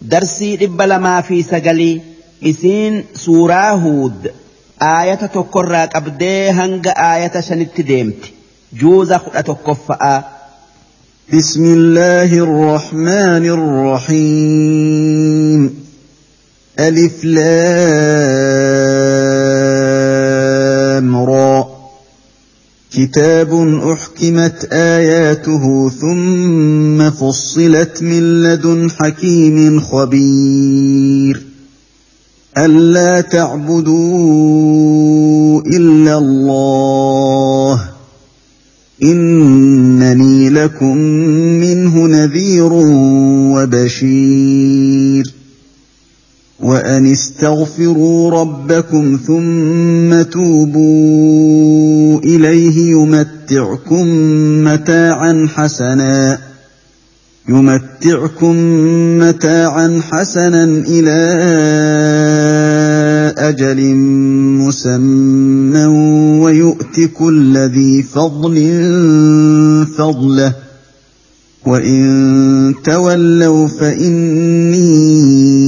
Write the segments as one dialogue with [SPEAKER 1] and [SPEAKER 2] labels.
[SPEAKER 1] darsii dhibba lamaa fi sagalii isiin suuraa huud aayata tokkorraa qabdee hanga aayata shanitti deemti juuza kudha tokkoffa'aa.
[SPEAKER 2] بسم الله الرحمن الرحيم ألف لام كِتَابٌ أُحْكِمَتْ آيَاتُهُ ثُمَّ فُصِّلَتْ مِن لَّدُنْ حَكِيمٍ خَبِيرٍ أَلَّا تَعْبُدُوا إِلَّا اللَّهَ ۚ إِنَّنِي لَكُم مِّنْهُ نَذِيرٌ وَبَشِيرٌ وان استغفروا ربكم ثم توبوا اليه يمتعكم متاعا حسنا يمتعكم متاعا حسنا الى اجل مسمى ويؤتك الذي ذي فضل فضله وان تولوا فاني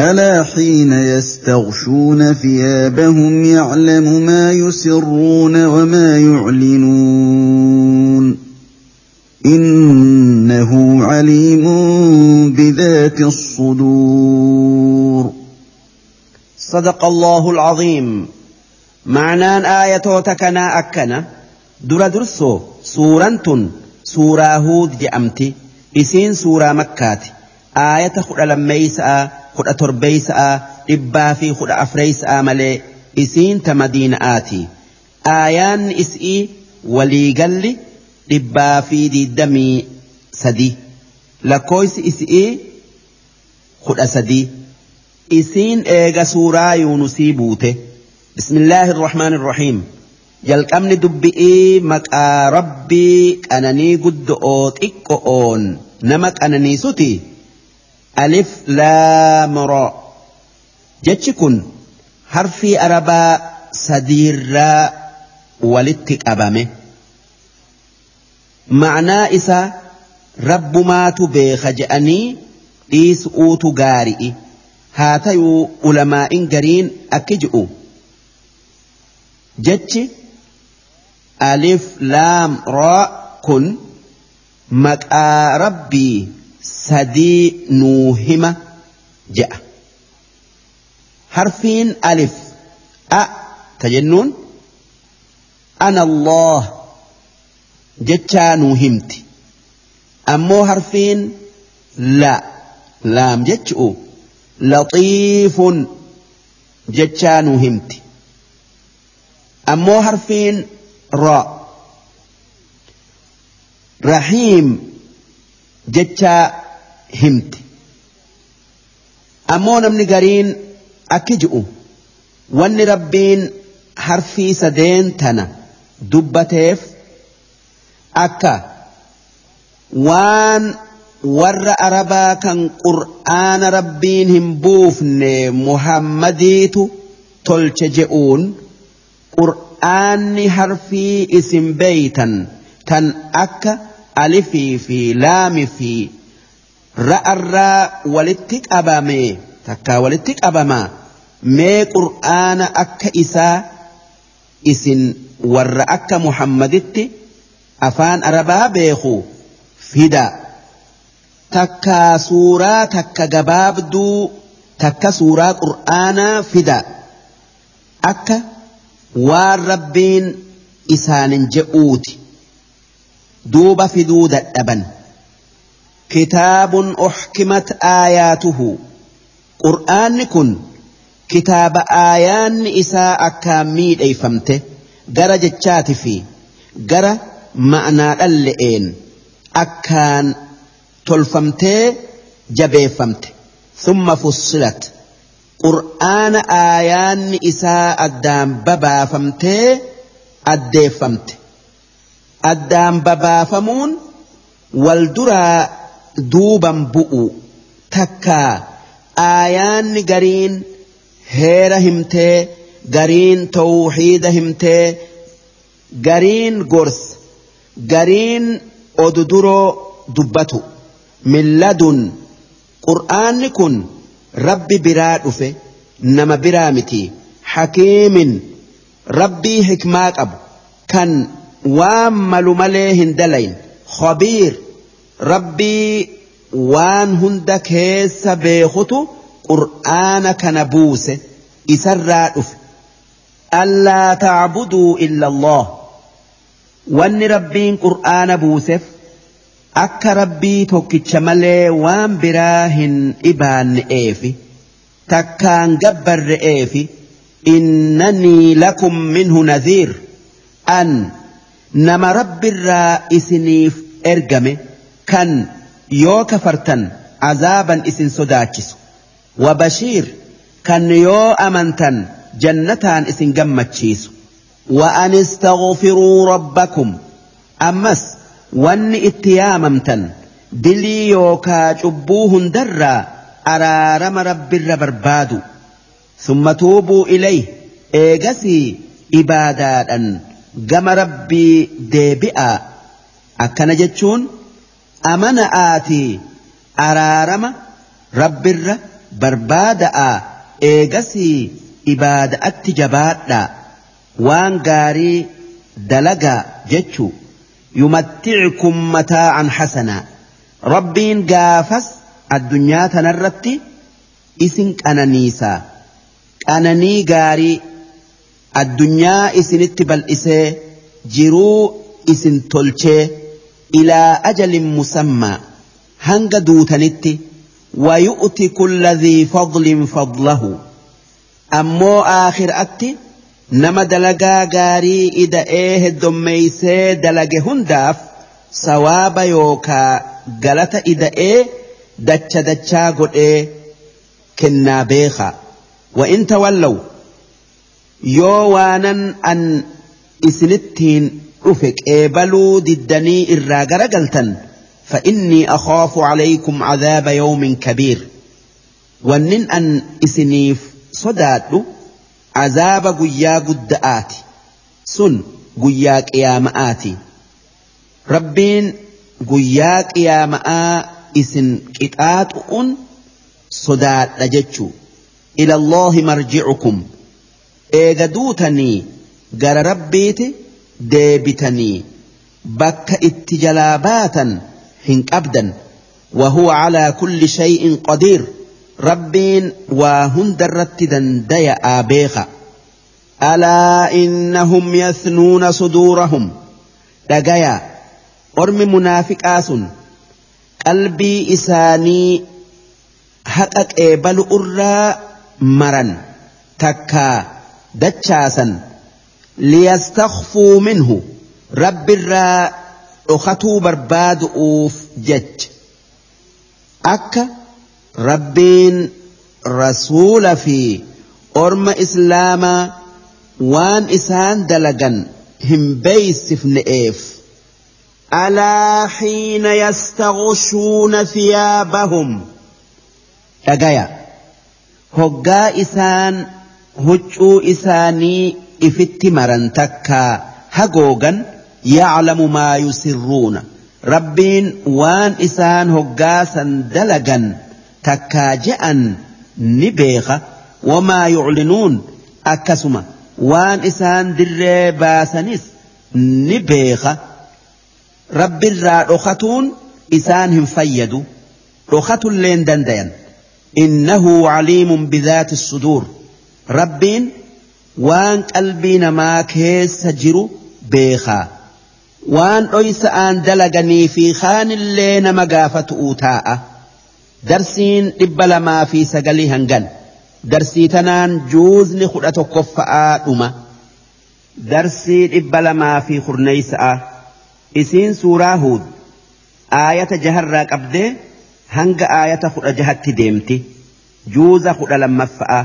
[SPEAKER 2] الا حين يستغشون ثيابهم يعلم ما يسرون وما يعلنون انه عليم بذات الصدور
[SPEAKER 1] صدق الله العظيم معنى آية تكنا أكنا دردرسو درسو سورة سورة هود جأمتي إسين سورة مكات آية خلال ميسأ kudha torbeysa'a dhibbaa fi kudha afreysa'a malee isiin ta madiina'aati aayaan is'ii waliigalli dhibbaa fi diidamii sadi lakkooysi is'i kudha sadi isiin eega suuraa yuunusii buute bismillaahi irrahmaan irrahiim jalqabni dubbi'ii maqaa rabbii qananii guddo'oo xiqqo'oon nama qananiisuti. alif Ro'a. jechi kun harfii arabaa sadiirraa walitti qabame ma'anaa isaa rabbumaatu beeka je'anii uutu gaari'i haa ta'uu ulamaa'in gariin akki ji'u jechi alif laam Ro'a kun maqaa rabbii sadii nuu hima je'a harfiin alif a ta jennuun ana Allah jechaa nuu himti ammoo harfiin la laam jechu'u laxiifun jechaa nuu himti ammoo harfiin ra rahiim jechaa himti ammoo namni gariin akki ji'u wanni rabbiin harfii sadeen tana dubbateef akka waan warra arabaa kan qur'aana rabbiin hin buufne muhammadiitu tolche je'uun qur'aanni harfii isin beeytan tan akka alifii fi laami fi ra'arraa walitti qabame takkaa walitti qabama mee qur'aana akka isaa isin warra akka muhammaditti afaan arabaa beeku fida takkaa suuraa takka gabaabduu takka suuraa qur'aanaa fida akka waan rabbiin isaanin je'uuti. دوب فدو دأبا كتاب أحكمت آياته قرآن كن كتاب آيان إساء كاميد أي فمته جرى جتشات في جرى معنى اللئين أكان تلفمته جبيفمته ثم فصلت قرآن آيان إساء الدام ببافمته أديفمته addaan babaafamuun wal duraa duuban bu'u takka aayaanni gariin heera himtee gariin tawxiida himtee gariin gorsa gariin odu dubbatu milladun qur'aanni kun rabbi biraa dhufe nama biraa miti hakiimin rabbii hikmaa qabu kan waan malu malee hin dalayn khabiir rabbii waan hunda keessa beekutu qur'aana kana buuse isarraa dhufe allaa tacbuduu illa allah wanni rabbiin qur'aana buuseef akka rabbii tokkicha malee waan biraa hin dhibaanne'eefi takkaan gabbarre'eefi innanii lakum minhu nadhiir an nama rabbi isiniif ergame kan yoo kafartan azaban isin sodaachisu wa bashiir kan yoo amantan jannatan isin gammachiisu waan ta'u rabbakum robbakum ammas wanni itti yaamamtan bilii yookaa cubbuu hundarraa araarama rabbi irra barbaadu summatuu bu'u ilai eegasii ibadaadhan. gama rabbii deebi'a akkana jechuun amana'aati araarama rabbirra barbaada'a eegasii ibaada'atti jabaadha waan gaarii dalagaa jechuu yumatti'kum mataa'an hasanaa rabbiin gaafas addunyaa tanarratti isin qananiisa qananii gaarii addunyaa isinitti bal'isee jiruu isin tolchee ilaa ajalin musammaa hanga duutanitti wayu'ti kulla dhii fadlin fadlahu ammoo aakhiraatti nama dalagaa gaarii ida'ee heddommeeysee dalage hundaaf sawaaba yookaa galata ida'ee dacha dachaa godhee kennaa beekaa wa'in tawallawu yoo ان an isinittiin dhufe qeebaluu diddanii irraa فإني أخاف عليكم عذاب يوم كبير ونن أن إسنيف صداتو عذاب قيا قد سن قيا قيام آتي ربين قيا قيام آ إسن كتات أن صداد إلى الله مرجعكم eega duutanii gara rabbiiti deebitanii bakka itti jalaa baatan hin qabdan وهو على كل شيء قدير ربين وهند الرت دنديا آبيخا ألا إنهم يثنون صدورهم دقيا أرمي منافق آسن قلبي إساني حقك إبل أرى مرن تكا دجاسا ليستخفوا منه رب الراء أخته برباد أوف جج أك ربين رسول في أرم إسلاما وان إسان دلقا هم بيسف نئف ألا حين يستغشون ثيابهم تقيا هجا إسان huccuu isaanii ifitti maran takkaa hagoogan yaclamu maa yusirruuna rabbiin waan isaan hoggaasan dalagan takkaa je'an ni beeka wamaa yuclinuun akkasuma waan isaan dirree baasanis ni beeka rabbirraa dhokatuun isaan hin fayyadu dhokatulleen dandayan innahu caliimun bidaati suduur rabbiin waan qalbii namaa keessa jiru beekaa waan dhoysa'aan dalaganii fi kaanillee nama gaafatu'u taa'a darsiin dhibba lamaa fi sagalii hangan darsii tanaan juuzni kudha tokkoffa'aa dhuma darsii dhibba lamaa fi kurneeysa'a isiin suuraa huud aayata jaharraa qabdee hanga aayata kudha jahatti deemti juuza kudha lammaffa'aa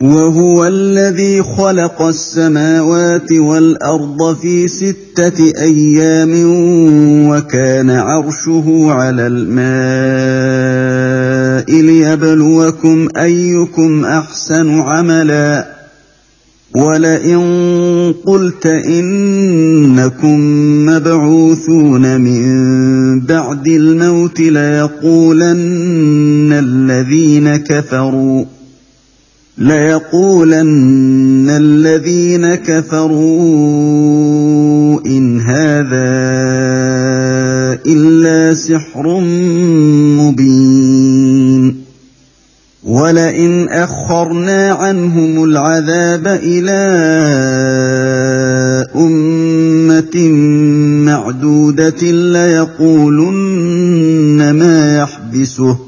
[SPEAKER 2] وهو الذي خلق السماوات والارض في سته ايام وكان عرشه على الماء ليبلوكم ايكم احسن عملا ولئن قلت انكم مبعوثون من بعد الموت ليقولن الذين كفروا ليقولن الذين كفروا إن هذا إلا سحر مبين ولئن أخرنا عنهم العذاب إلى أمة معدودة ليقولن ما يحبسه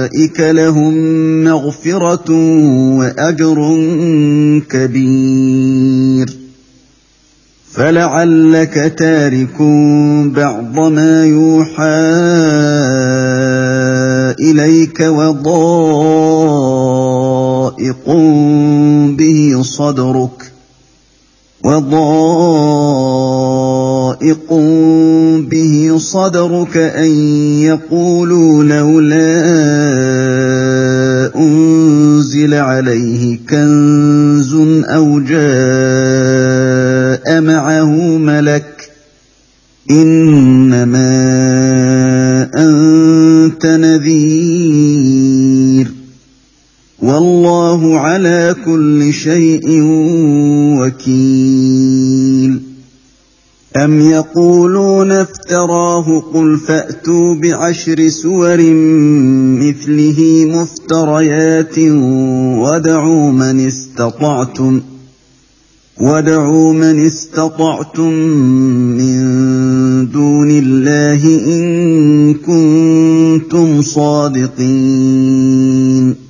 [SPEAKER 2] أولئك لهم مغفرة وأجر كبير فلعلك تارك بعض ما يوحى إليك وضائق به صدرك وضائق ضَيِّقٌ بِهِ صَدْرُكَ أَن يَقُولُوا لَوْلَا أُنزِلَ عَلَيْهِ كَنزٌ أَوْ جَاءَ مَعَهُ مَلَكٌ إِنَّمَا أَنتَ نَذِيرٌ وَاللَّهُ عَلَىٰ كُلِّ شَيْءٍ وَكِيلٌ أم يقولون افتراه قل فأتوا بعشر سور مثله مفتريات ودعوا من استطعتم ودعوا من استطعتم من دون الله إن كنتم صادقين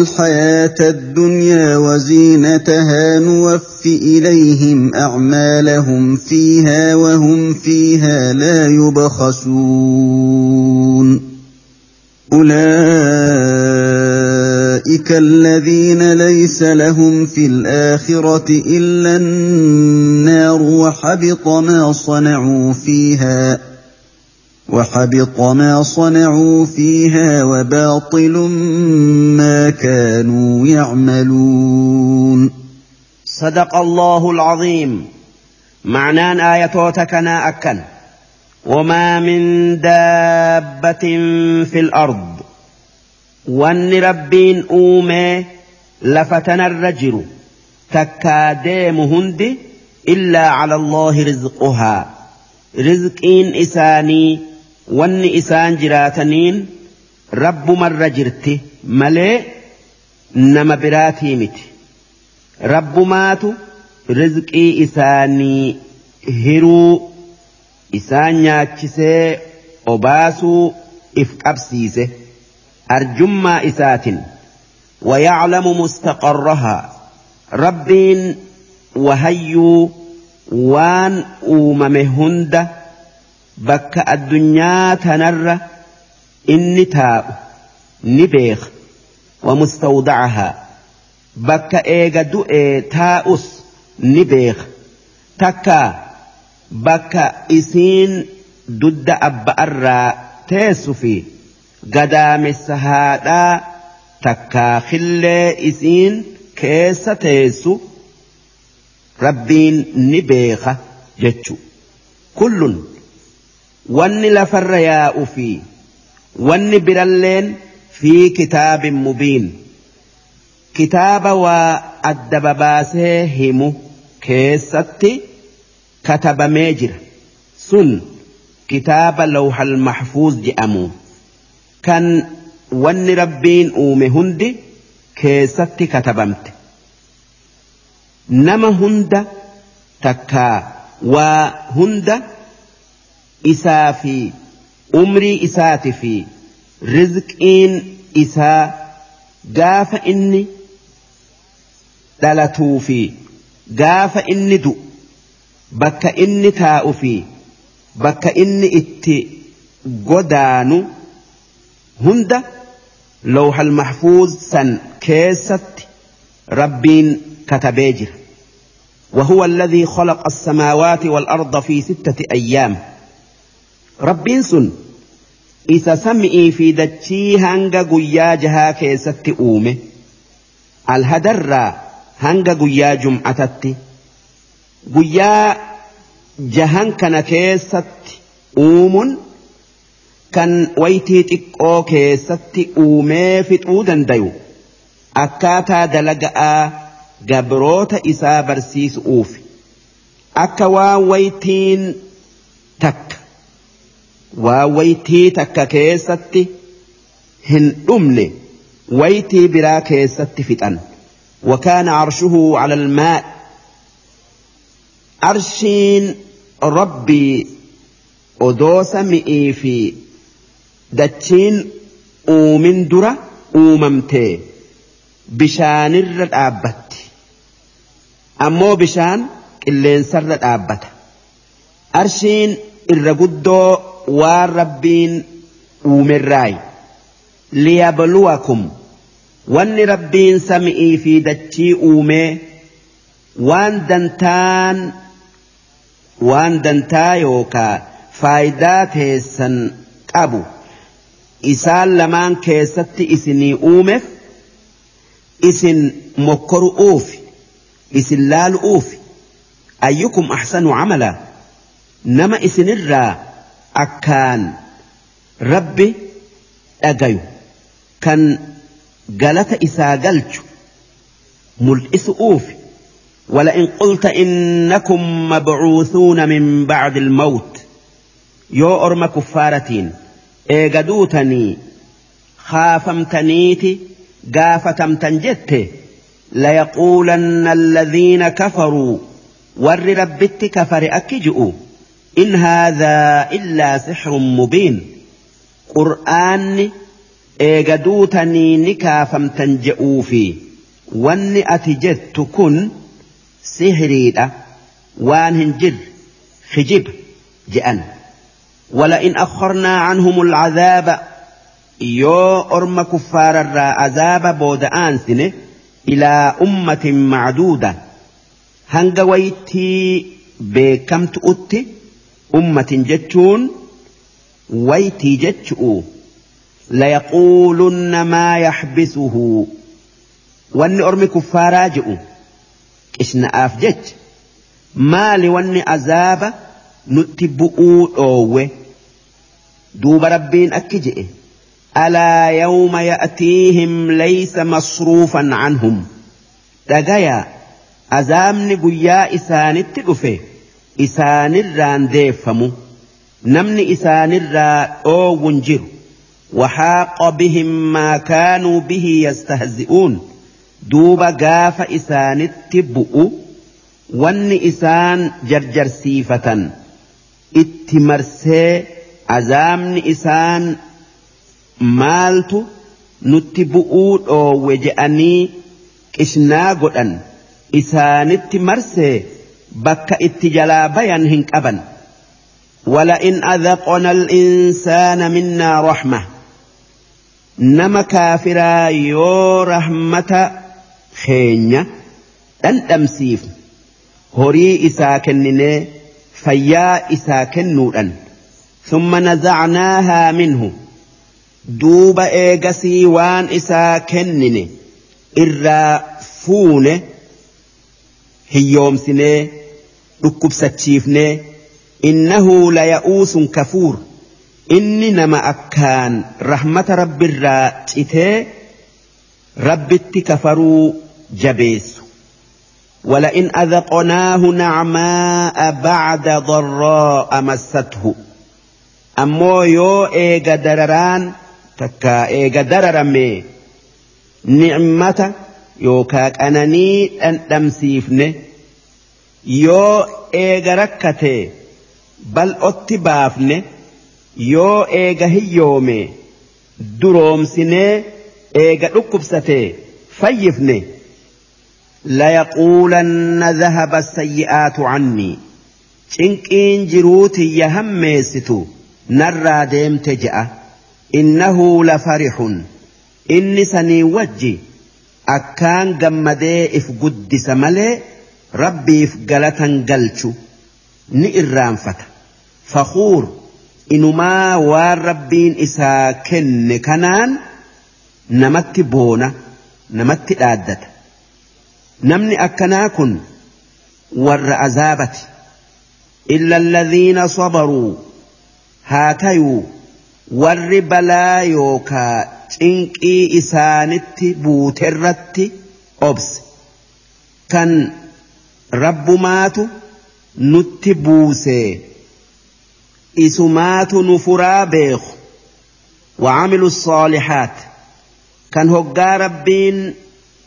[SPEAKER 2] الحياة الدنيا وزينتها نوف إليهم أعمالهم فيها وهم فيها لا يبخسون أولئك الذين ليس لهم في الآخرة إلا النار وحبط ما صنعوا فيها ۖ وحبط ما صنعوا فيها وباطل ما كانوا يعملون
[SPEAKER 1] صدق الله العظيم معنى آية تكنا أكن وما من دابة في الأرض وأن ربين أومي لفتنا الرجل تكاديم هندي إلا على الله رزقها رزقين إساني wanni isaan jiraataniin rabbu marra jirti malee nama biraatii miti rabbumaatu rizqii isaanii hiruu isaan nyaachisee obaasuu if qabsiise arjummaa isaatin mustaqarrahaa rabbiin wahayyuu waan uumame hunda. bakka addunyaa tanarra inni taa'u ni beeka wamustawdacahaa bakka eega du'ee taa'us ni beeka takka bakka isiin dudda arraa teessu fi gadaamessa haadhaa takkaa khillee isiin keessa teessu rabbiin ni beeka jechu kullun. wanni lafarra yaa'u fi wanni biralleen fi kitaabin mubiin kitaaba waa adda babaasee himu keessatti katabamee jira sun kitaaba lawhal mahfuuz jedhamu kan wanni rabbiin uume hundi keessatti katabamte nama hunda takkaa waa hunda. isaa fi umrii isaati fi rizqiin isaa gaafa inni dhalatuu fi gaafa inni du bakka inni taa'u fi bakka inni itti godaanu hunda lawhal mahfuuz san keessatti rabbiin katabee jira. وهو الذي خلق السماوات والأرض في ستة أيام rabbiin sun isa sam'ii fi dachii hanga guyyaa jahaa keessatti uume alhadarraa hanga guyyaa jum'atatti guyyaa jahan kana keessatti uumuun kan waytii xiqqoo keessatti uumee fixuu dandayu akkaataa dalaga'aa gabroota isaa barsiisu'uuf akka waan waytiin takka. وويتي waytii هن keessatti ويتي برا waytii فتن وكان عرشه على الماء عرشين ربي أدوس مئي في دتين أومن درة أوممتي بشان الرد أبت أمو بشان اللين سرد أبت أرشين الرقدو waan rabbiin uumerraayi liyabluwakum wanni rabbiin sami'ii fi dachii uumee waan dantaan waan dantaa yookaa faayidaa teessan qabu isaan lamaan keessatti isinii uumeef isin mokkoru'uuf isin laalu'uuf ayyukum ahsanu camala nama isinirraa أكان ربي أجايو كان قالت إسا galchu mul'isu uufi ولئن قلت إنكم مبعوثون من بعد الموت يو أرم كفارتين خافم تنيتي قافتمتن تنجتي ليقولن الذين كفروا ور ربتي كفر أكجؤوا إن هذا إلا سحر مبين قرآن إيجدوتني تنجأو في واني أتجدت كن سهريدة وان جد خجب جأن ولئن أخرنا عنهم العذاب يو أرم كفار عذاب بود آنسنه إلى أمة معدودة هنقويتي بكم تؤتي ummatin jechuun waytii jechu'u layaquulunna maa yaxbisuhu wanni ormi kuffaaraa je'u qishna'aaf jecha maali wanni azaaba nutti bu'uu dhoowwe duuba rabbiin akki je'e alaa yawma ya'tiihim laysa masruufan canhum dhagayaa azaabni guyyaa isaanitti dhufe isaanirraan deeffamu namni isaanirraa dhoowwun jiru وحاق بهم ما كانوا به يستهزئون دوب قاف إسان التبؤ ون إسان جرجر سيفة اتمرسي عزام إسان مالت نتبؤ أو وجأني كشنا إسان اتمرسي bakka itti jalaa bayan hin qaban ولئن أذقنا الإنسان منا رحمة نما كافرا يو رحمة خينيا دن دمسيف هري إساكنني فيا إساكن نورا ثم نزعناها منه دوب إيقسي وان إساكنني إرا فون هيوم سنه dhukkubsachiifnee innahu laya'uusun kafuur inni nama akkaan rahmata rabbirraa citee rabbitti kafaruu jabeessu. ولئن أذقناه نعماء بعد ضراء مسته أمو يو إيغا درران تكا إيغا دررمي نعمة يوكاك أنني أن تمسيفني yoo eega rakkatee bal'otti baafne yoo eega hiyyoome duroomsinee eega dhukkubsatee fayyifne layaquulanna dhahaba sayyi'aatu cannii cinqiin tiyya hammeessitu narraa deemte je'a innahu lafarixun inni sanii wajji akkaan gammadee if guddisa malee. rabbiif galatan galchu ni irraanfata faquur inumaa waan rabbiin isaa kenne kanaan namatti boona namatti dhaaddata namni akkanaa kun warra azaabati illa alladhiina sabaruu haa tayuu warri balaa yookaa cinqii isaanitti buuterratti obse kan rabbumaatu nutti buusee isumaatu nufuraa بيخ وعملوا الصالحات كان هو ربين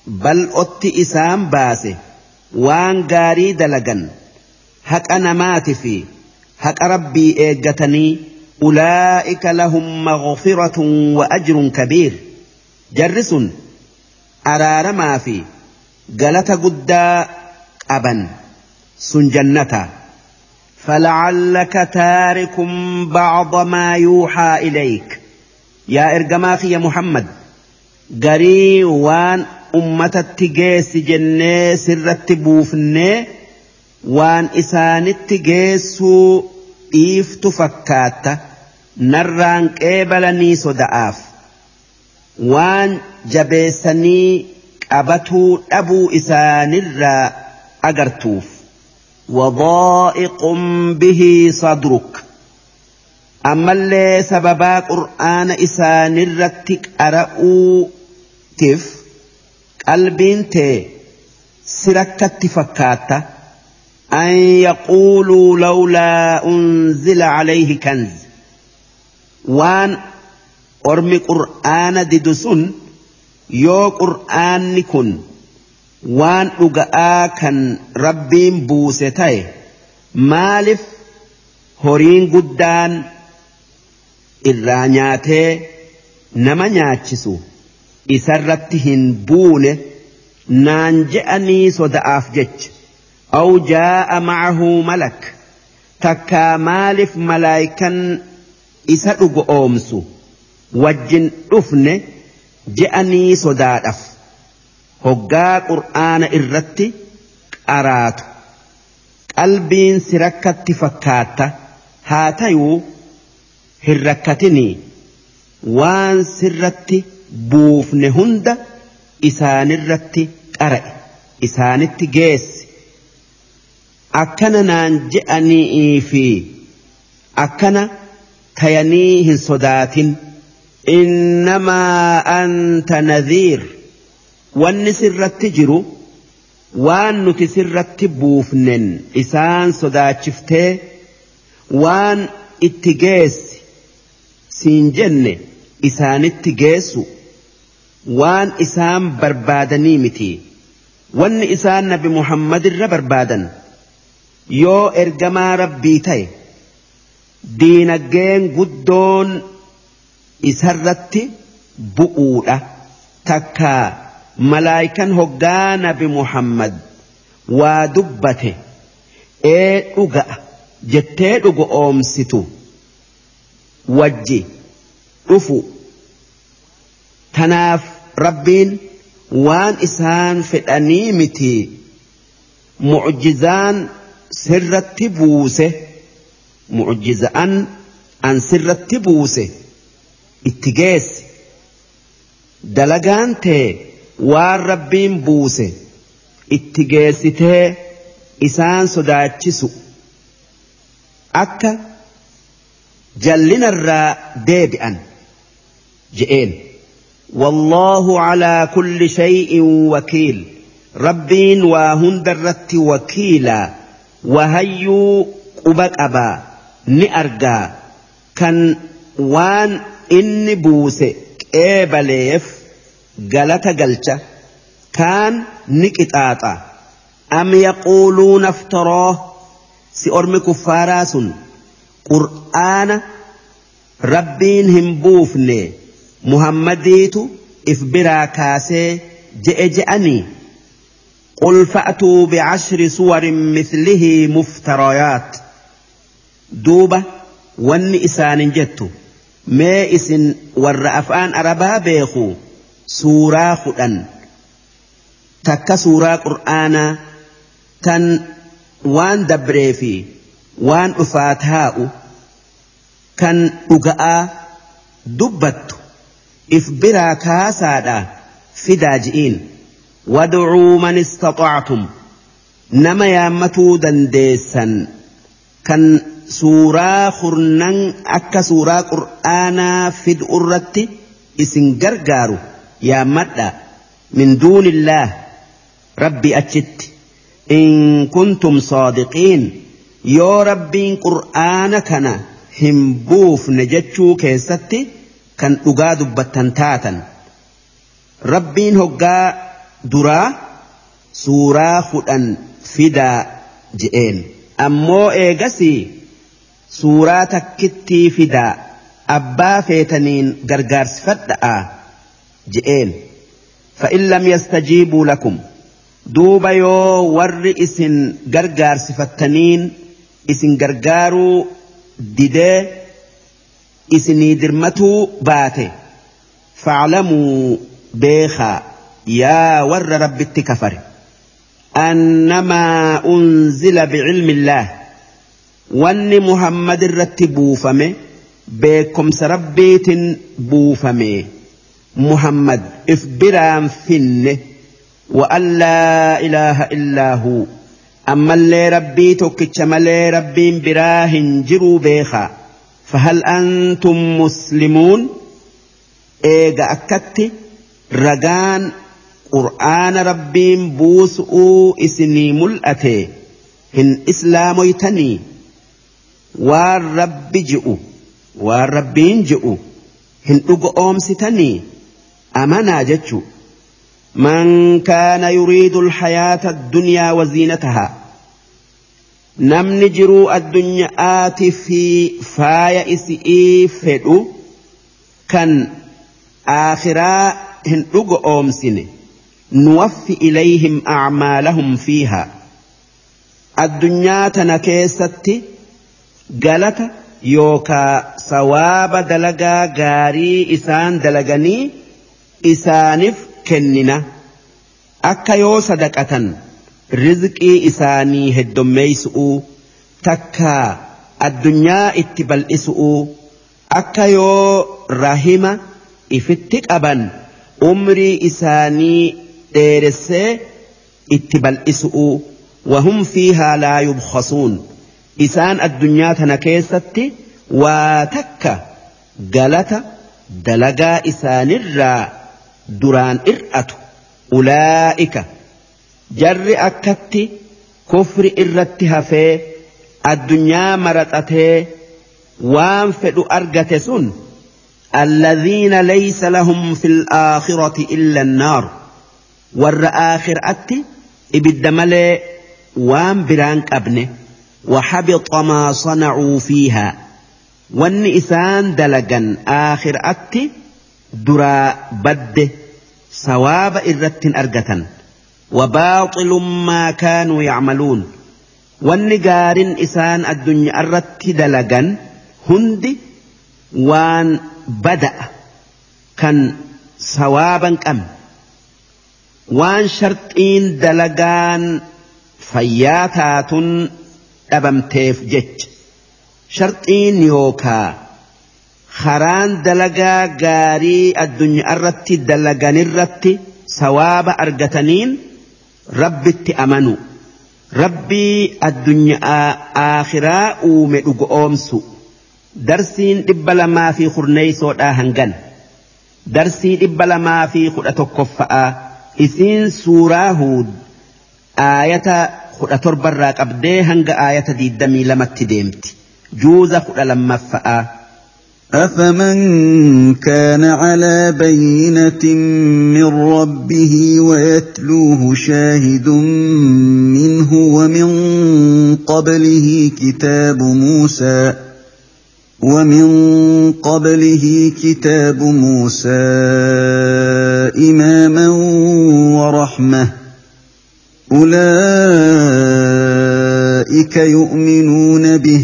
[SPEAKER 1] بل أتي إسام باسي وان غاري دلغن هك أنا مات في هك ربي إيجتني أولئك لهم مغفرة وأجر كبير جرس أرار ما في قلت قد أبا سن جنة فلعلك تارك بعض ما يوحى إليك يا في يا محمد قري وان أمة التجيس جنة سر التبوفنة وان إسان التجيس إيف فكاتة نران قبلني صدعاف جبسني أبتو أبو إسان الرأ أجرتوف وضائق به صدرك أما اللي سببا قرآن إسان الرتك أرأو تف قلبين تي سركت فكاتة أن يقولوا لولا أنزل عليه كنز وان أرمي قرآن ددسون يو قرآن نكون waan dhuga'aa kan rabbiin buuse ta'e maaliif horiin guddaan irraa nyaatee nama nyaachisu isarratti hin buune naan je'anii soda'aaf jecha aw jaa'a ma'ahu malak takkaa maalif malaayikan isa dhugo oomsu wajjin dhufne je'anii sodaadhaf. hoggaa qur'aana irratti qaraatu qalbiin si rakkatti fakkaatta haa tayuu hin rakkatinii waan sirratti buufne hunda isaanirratti qara'e isaanitti geesse akkana naan je'anii fi akkana tayanii hin sodaatin innamaa anta nadhiir wanni sirratti jiru waan nuti sirratti buufnen isaan sodaachiftee waan itti geessi siin jenne isaanitti geessu waan isaan barbaadanii miti wanni isaan nabi muhammadirra barbaadan yoo ergamaa rabbii ta'e diinaggeen guddoon isarratti bu'uudha takkaa. malaayikan hoggaa nabi Muhammad waa dubbate ee dhuga'a jettee dhugu oomsitu wajji dhufu tanaaf rabbiin waan isaan fedhanii miti mucjizaan sirratti buuse mucjiza'an an sirratti buuse itti geessi dalagaan ta'e. waan rabbiin buuse itti geessitee isaan sodaachisu akka jallinarraa deebi'an je'een wallaahu calaa kulli shay'in wakiil rabbiin waa hundarratti wakiilaa wahayyuu quba qabaa ni argaa kan waan inni buuse qeebaleef galata galcha kaan ni qixaaxa am yaquuluuna aftaroo si ormi kuffaaraa sun qur'aana rabbiin hin buufne muhammadiitu if biraa kaasee je'e je'anii قل فأتوا بعشر صور مثله مفتريات دوبة ون إسان جت ما إسن ور أفان أربا بيخو suuraa kudhan takka suuraa qur'aanaa tan waan dabree fi waan dhufaa taa'u kan dhuga'aa dubbattu if biraa kaasaadhaa fidaa ji'iin wadcuu man istaطactum nama yaammatuu dandeessan kan suuraa kurnan akka suuraa qur'aanaa fidu irratti isin gargaaru yaammadha min duunillaah rabbi achitti in kuntum saadiqiin yoo rabbiin qur'aana kana hin buufne jechuu keessatti kan dhugaa dubbattan taatan rabbiin hoggaa duraa suuraa fudhan fidaa je'een ammoo eegasii suuraa takkittii fidaa abbaa feetaniin gargaarsifadha'a. je'een fa'in lam yastajiibuu lakum duuba yoo warri isin gargaarsifattaniin isin gargaaruu didee isinii dirmatuu baate faclamuu beekaa yaa warra rabbitti kafare annamaa unzila bicilmi illaah wanni muhammad irratti buufame beekomsa rabbiitin buufame محمد إفبران فن وأن لا إله إلا هو أما اللي ربي تكتش ملي ربي براهن جرو بيخا فهل أنتم مسلمون إيجا أكتي رجان قرآن ربي بوسؤ إسني ملأتي هن إسلاميتني waan rabbi ji'u waan rabbiin ji'u hin dhuga oomsitanii amanaa jechu man kaana yuriidu alhayaata addunyaa waziinatahaa namni jiruu addunyaati fi faaya isi'ii fedhu kan aakhiraa hin dhugo oomsine nuwaffi ilayhim acmaalahum fiihaa addunyaa tana keessatti galata yookaa sawaaba dalagaa gaarii isaan dalaganii isaaniif kennina akka yoo sadaqatan rizqii isaanii heddommeeysu'uu takka addunyaa itti bal'isu'uu akka yoo rahima ifitti qaban umrii isaanii dheeressee itti bal'isu'uu wahum fiihaa laa yubkhasuun isaan addunyaa tana keessatti waa takka galata dalagaa isaanirraa duraan ir'atu ulaa'ika jarri akkatti kufri irratti hafee addunyaa maraxatee waan fedhu argate sun alladhiina laysa lahum fi laakhirati illa annaar warra aakhiraatti ibidda malee waan biraan qabne waxabita maa sanacuu fiihaa wanni isaan dalagan aakhiraatti duraa badde sawaaba irrattiin argatan maa kaanuu yacmaluun wanni gaarin isaan addunyaa irratti dalagan hundi waan bada'a kan sawaaban qabne waan sharxiin dalagaan fayyaa taatun dhabamteef jecha sharxiin yookaa haraan dalagaa gaarii addunyaa irratti dalaganirratti sawaaba argataniin rabbitti amanu rabbii addunyaa aakhiraa uume dhugu oomsu darsiin dhibba lamaa fi kurneeysoodhaa hangan darsii dhibba lamaa fi kudha tokkoffa'aa isiin suuraa huud aayata kudha torbarraa qabdee hanga aayata diiddamii lamatti deemti juuza kudha
[SPEAKER 3] lammaffa'aa. افمن كان على بينه من ربه ويتلوه شاهد منه ومن قبله كتاب موسى ومن قبله كتاب موسى اماما ورحمه اولئك يؤمنون به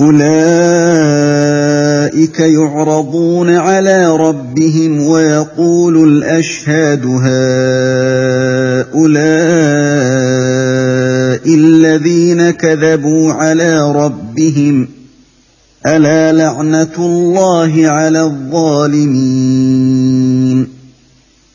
[SPEAKER 3] أولئك يعرضون على ربهم ويقول الأشهاد هؤلاء الذين كذبوا على ربهم ألا لعنة الله على الظالمين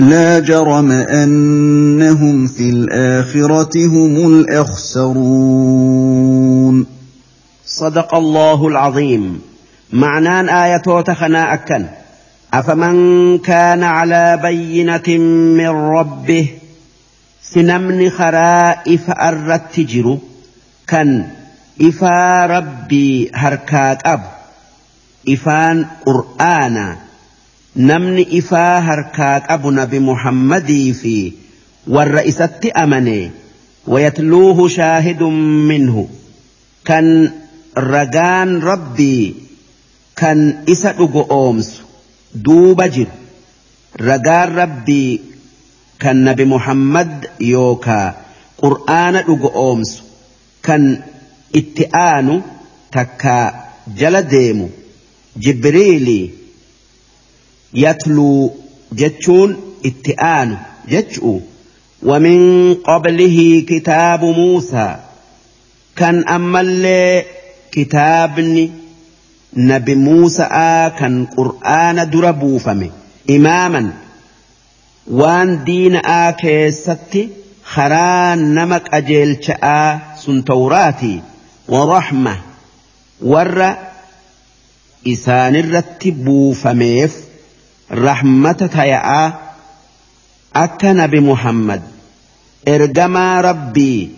[SPEAKER 3] لا جرم انهم في الاخره هم الاخسرون
[SPEAKER 1] صدق الله العظيم معنى ايه تخنا اكن افمن كان على بينه من ربه سنمن خرائف الرت جرو كان إفا ربي هركات أب إفان قرآنا namni ifaa harkaa qabu nabi muhammadii fi warra isatti amanee wayatluuhu shaahidun minhu kan ragaan rabbii kan isa dhugo oomsu duuba jiru ragaan rabbii kan nabi muhammad yookaa qur'aana dhugo oomsu kan itti aanu takkaa jala deemu jibriilii يتلو جتشون اتئان جتشؤ ومن قبله كتاب موسى كان أمل كتابني نبي موسى كان قرآن دربو فمي إماما وان دين ستي خران نمك أجيل شاء سنتوراتي ورحمة ور إسان الرتبو فميف رحمة تيا أكا نبي محمد إرجما ربي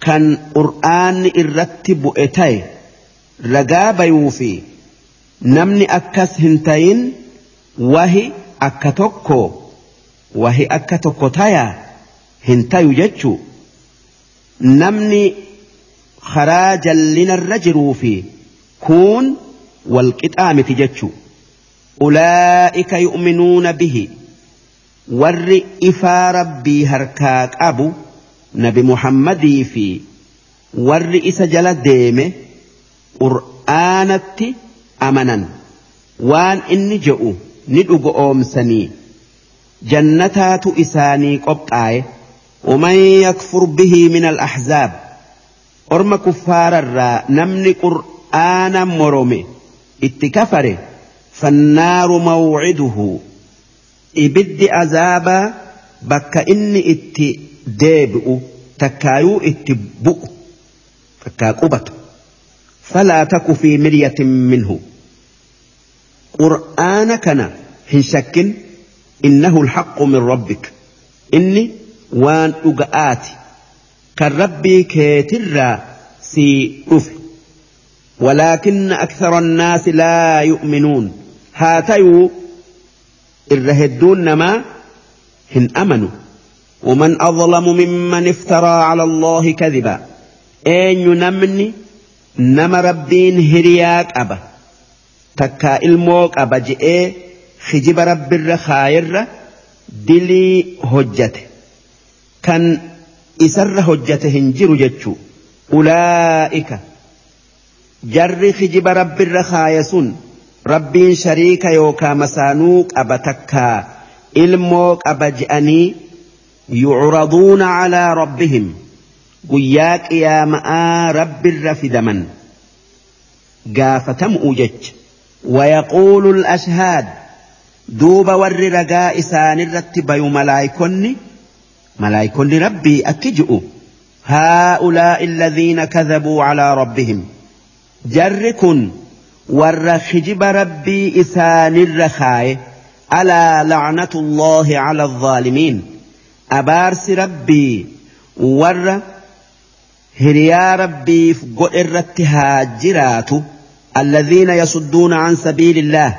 [SPEAKER 1] كان قرآن إرتب إتاي رجا يوفي نمني أكاس هنتين وهي أكتوكو وهي أكتوكو تايا هنتاي يجتشو نمني خراجا لنا الرجل في كون والكتام تجتشو ulaa'ika yu'minuuna bihi warri ifaa rabbii harkaa qabu nabi muhammadii fi warri isa jala deeme qur'aanatti amanan waan inni je'u ni dhugo oomsanii jannataatu isaanii qophaa'e yakfur bihi minal من orma أرم كفار namni qur'aana morome itti kafare فالنار موعده إبد أذابا بك إني إتي ديبئ تكايو إتي بؤ تكاكبت فلا تك في مرية منه قرآنكنا هن شك إنه الحق من ربك إني وان أقآتي كالرب كيترا سي أفل ولكن أكثر الناس لا يؤمنون هاتيو الرهدون ما هن أمنوا ومن أظلم ممن افترى على الله كذبا أين نمني نما ربين هرياك أبا تكا الموك أبا جئي خجب رب الرخائر دلي هجته كان إسر هجته هنجر جتشو أولئك جر خجب رب الرخائر rabbiin shariika yookaa masaanuu qaba takkaa ilmoo qaba je'anii yucraduuna calaa rabbihim guyyaa qiyaama'aa rabbirra fidaman gaafatamu'u jecha wayaquulu lashhaad duuba warri ragaa isaanirratti bayu malaayikonni malaayikonni rabbii akki ji'u هؤلاء الذين كذبوا على ربهم جر ور خجب ربي إسان الرخاي ألا لعنة الله على الظالمين أبارس ربي ور هريا ربي فقل التهاجرات الذين يصدون عن سبيل الله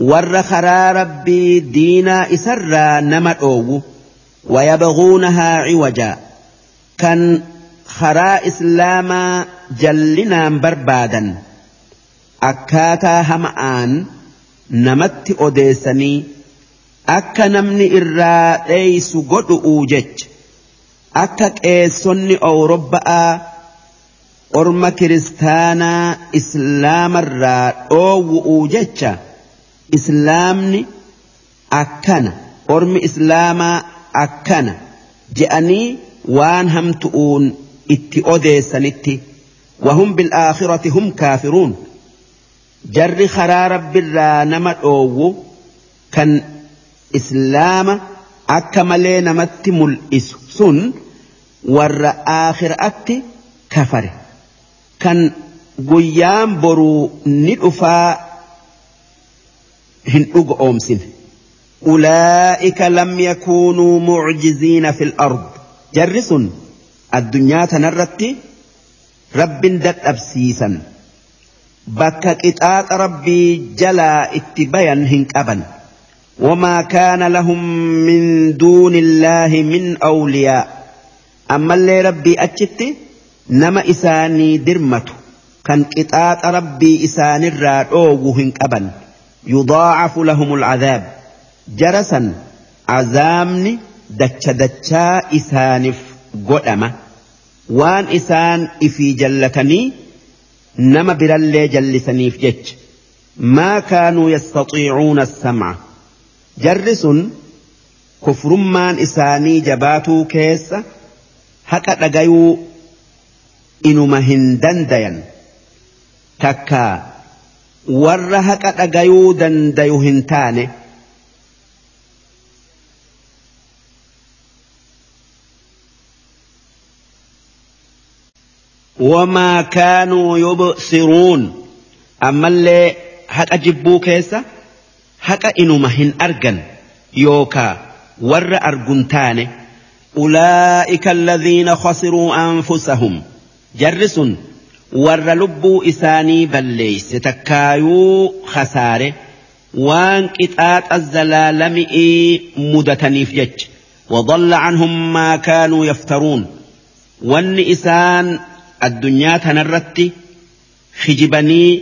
[SPEAKER 1] ور خرا ربي دينا إسرا نمأو ويبغونها عوجا كان خرا إسلاما جلنا بربادا akkaataa aan namatti odeessanii akka namni irraa dheeysu godhu jecha akka qeessonni awurobba'aa orma kiristaanaa islaamarraa dhoowwu jecha islaamni akkana ormi islaamaa akkana je'anii waan hamtu'uun itti odeessanitti wahum bil'aakhirati hum kaafiruun. jarri karaa rabbiirraa nama dhoowwu kan islaama akka malee namatti mul'isu sun warra aakhiraatti kafare kan guyyaan boruu ni dhufaa hin dhuga oomsine. أولئك لم يكونوا معجزين في الأرض jarri sun addunyaa رب دد dadhabsiisan. bakka qixaaxa rabbii jalaa itti bayan hin qaban wamaa kaana lahum min duuni illaahi min awliyaa ammallee rabbii achitti nama isaanii dirmatu kan qixaaxa rabbii isaanirraa dhoowwu hin qaban yudaacafu lahum alcadaab jarasan azaabni dacha dachaa isaaniif godhama waan isaan ifii jallatanii nama birallee jallisaniif jecha maa kaanuu yastatiicuuna samca jarri sun kufrummaan isaanii jabaatuu keessa haqa dhagayuu inuma hin dandayan takka warra haqa dhagayuu dandayu hin taane وما كانوا يبصرون أما اللي حق جبو كيسا حق إنو هن أرقن يوكا ور أرقنتان أولئك الذين خسروا أنفسهم جرس ور لبو إساني بلي تكايو خسار وان قطعات الزلالم مدتني في جج وضل عنهم ما كانوا يفترون وان إسان addunyaa tanarratti hijibanii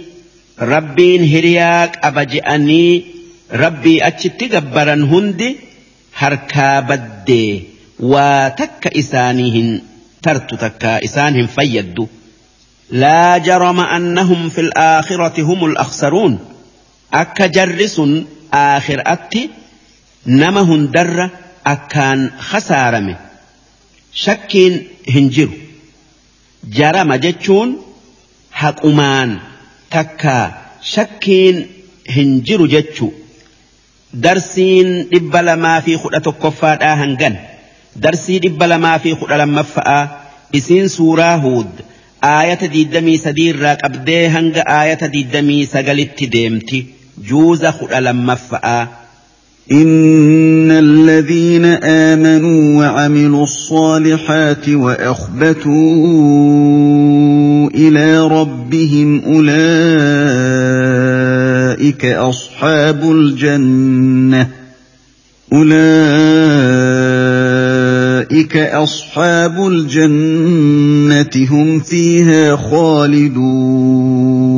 [SPEAKER 1] rabbiin hiriyaa qaba je'anii rabbii achitti gabbaran hundi harkaa baddee waa takka isaanii hin tartu takka isaan hin fayyaddu. لا جرم أنهم في الآخرة هم الأخسرون أكا جرس آخر أتي نمهن در أكان خسارمه شك هنجره jarama jechuun haqumaan takka shakkiin hin jiru jechu darsiin dhibba lamaa fi kudha tokkoffaadhaa hangan darsii dhibba lamaa fi kudha lammaffa'aa isiin suuraa huud aayata diidamii sadii irraa qabdee hanga aayata diidamii sagalitti deemti juuza kudha lammaffa'aa.
[SPEAKER 3] ان الذين امنوا وعملوا الصالحات واخبتوا الى ربهم اولئك اصحاب الجنه اولئك اصحاب الجنه هم فيها خالدون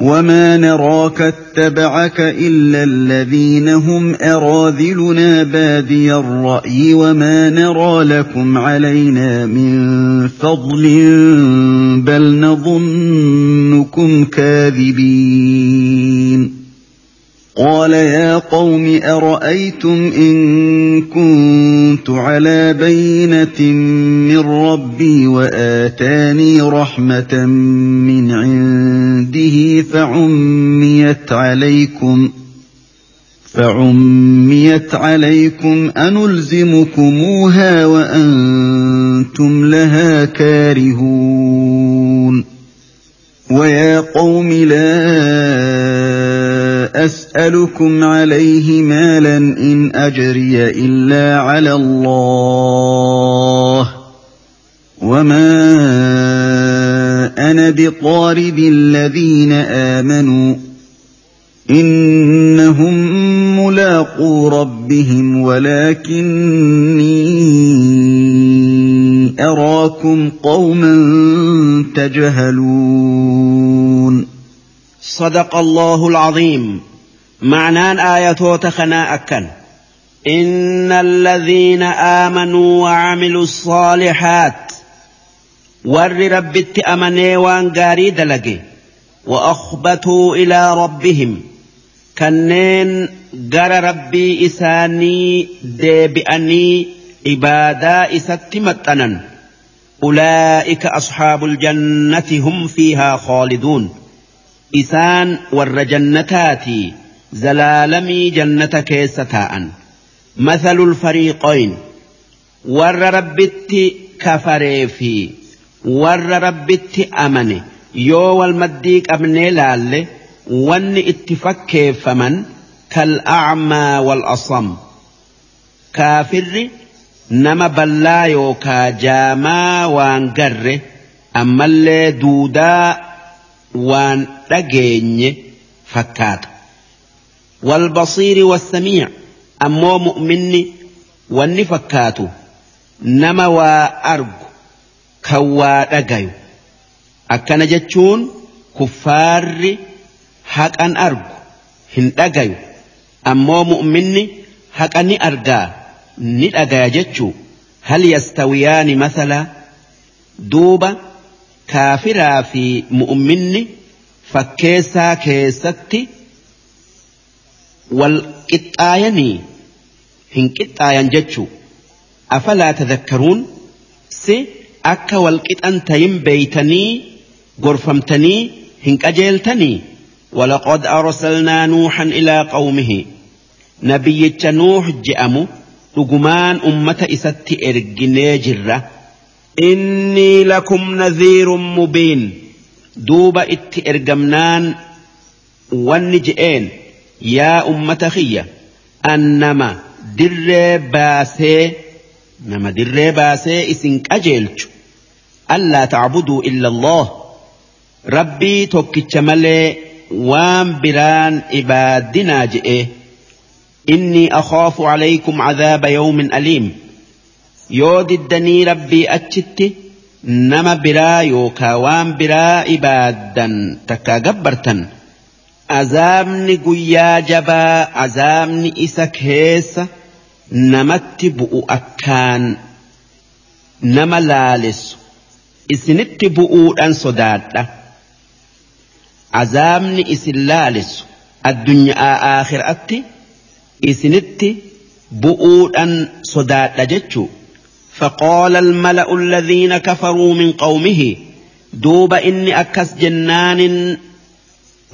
[SPEAKER 3] وما نراك اتبعك الا الذين هم اراذلنا بادي الراي وما نرى لكم علينا من فضل بل نظنكم كاذبين قال يا قوم ارايتم ان كنت على بينه من ربي واتاني رحمه من عند جلده فعميت عليكم فعميت عليكم أنلزمكموها وأنتم لها كارهون ويا قوم لا أسألكم عليه مالا إن أجري إلا على الله وما أنا بطارد الذين آمنوا إنهم ملاقو ربهم ولكني أراكم قوما تجهلون
[SPEAKER 1] صدق الله العظيم معنى ايه خنا أكن إن الذين آمنوا وعملوا الصالحات ور rabbitti amanee waan gaarii dalage وأخبتوا إلى ربهم كنين جرى ربي إساني ديبأني عبادا إستمتنا أولئك أصحاب الجنة هم فيها خالدون إسان ور جنتاتي زلالمي جنتك كيستاء مثل الفريقين ور ربت كفري في warra rabbitti amane yoo wal maddii qabnee laalle wanni itti fakkeeffaman acmaa wal asam kaafirri nama ballaa yookaa jaamaa waan garre ammallee duudaa waan dhageenye fakkaata ammoo والسميع wanni fakkaatu nama waa argu. Tawwaa dhagayu akkana jechuun kuffaarri haqan argu hin dhagayu ammoo mu'uminni haqa ni argaa ni dhagaya jechuu hal yastawiyaani masalaa duuba kaafiraa fi mu'umminni fakkeessaa keessatti wal qixxaayanii hin qixxaayan jechuu afalaa tadakkaruun si akka wal qixan tahin beeytanii gorfamtanii hin qajeeltanii ولقد أرسلنا نوحا إلى قومه نبي نوح جأم لقمان أمة إست إرقني جرة إني لكم نذير مبين دوب إت إرقمنان ونجئين يا أمة خية أنما در باسي نما در باسي إسنك أجيلتو ألا تعبدوا إلا الله ربي توكيتش ملي وام بران إبادنا جئه إني أخاف عليكم عذاب يوم أليم يود الدني ربي أتشتي نما برا يوكا وام برا إبادا تكا جبرتا أزامني قيا جبا أزامني إسك هيسا نمت بؤ أكان نما لالس isinitti bu'uudhaan sodaadha azaabni isin laalisu addunyaa aakhiraatti isinitti bu'uudhaan sodaadha jechuu فقال الملأ الذين كفروا من قومه دوب إني أكس جنان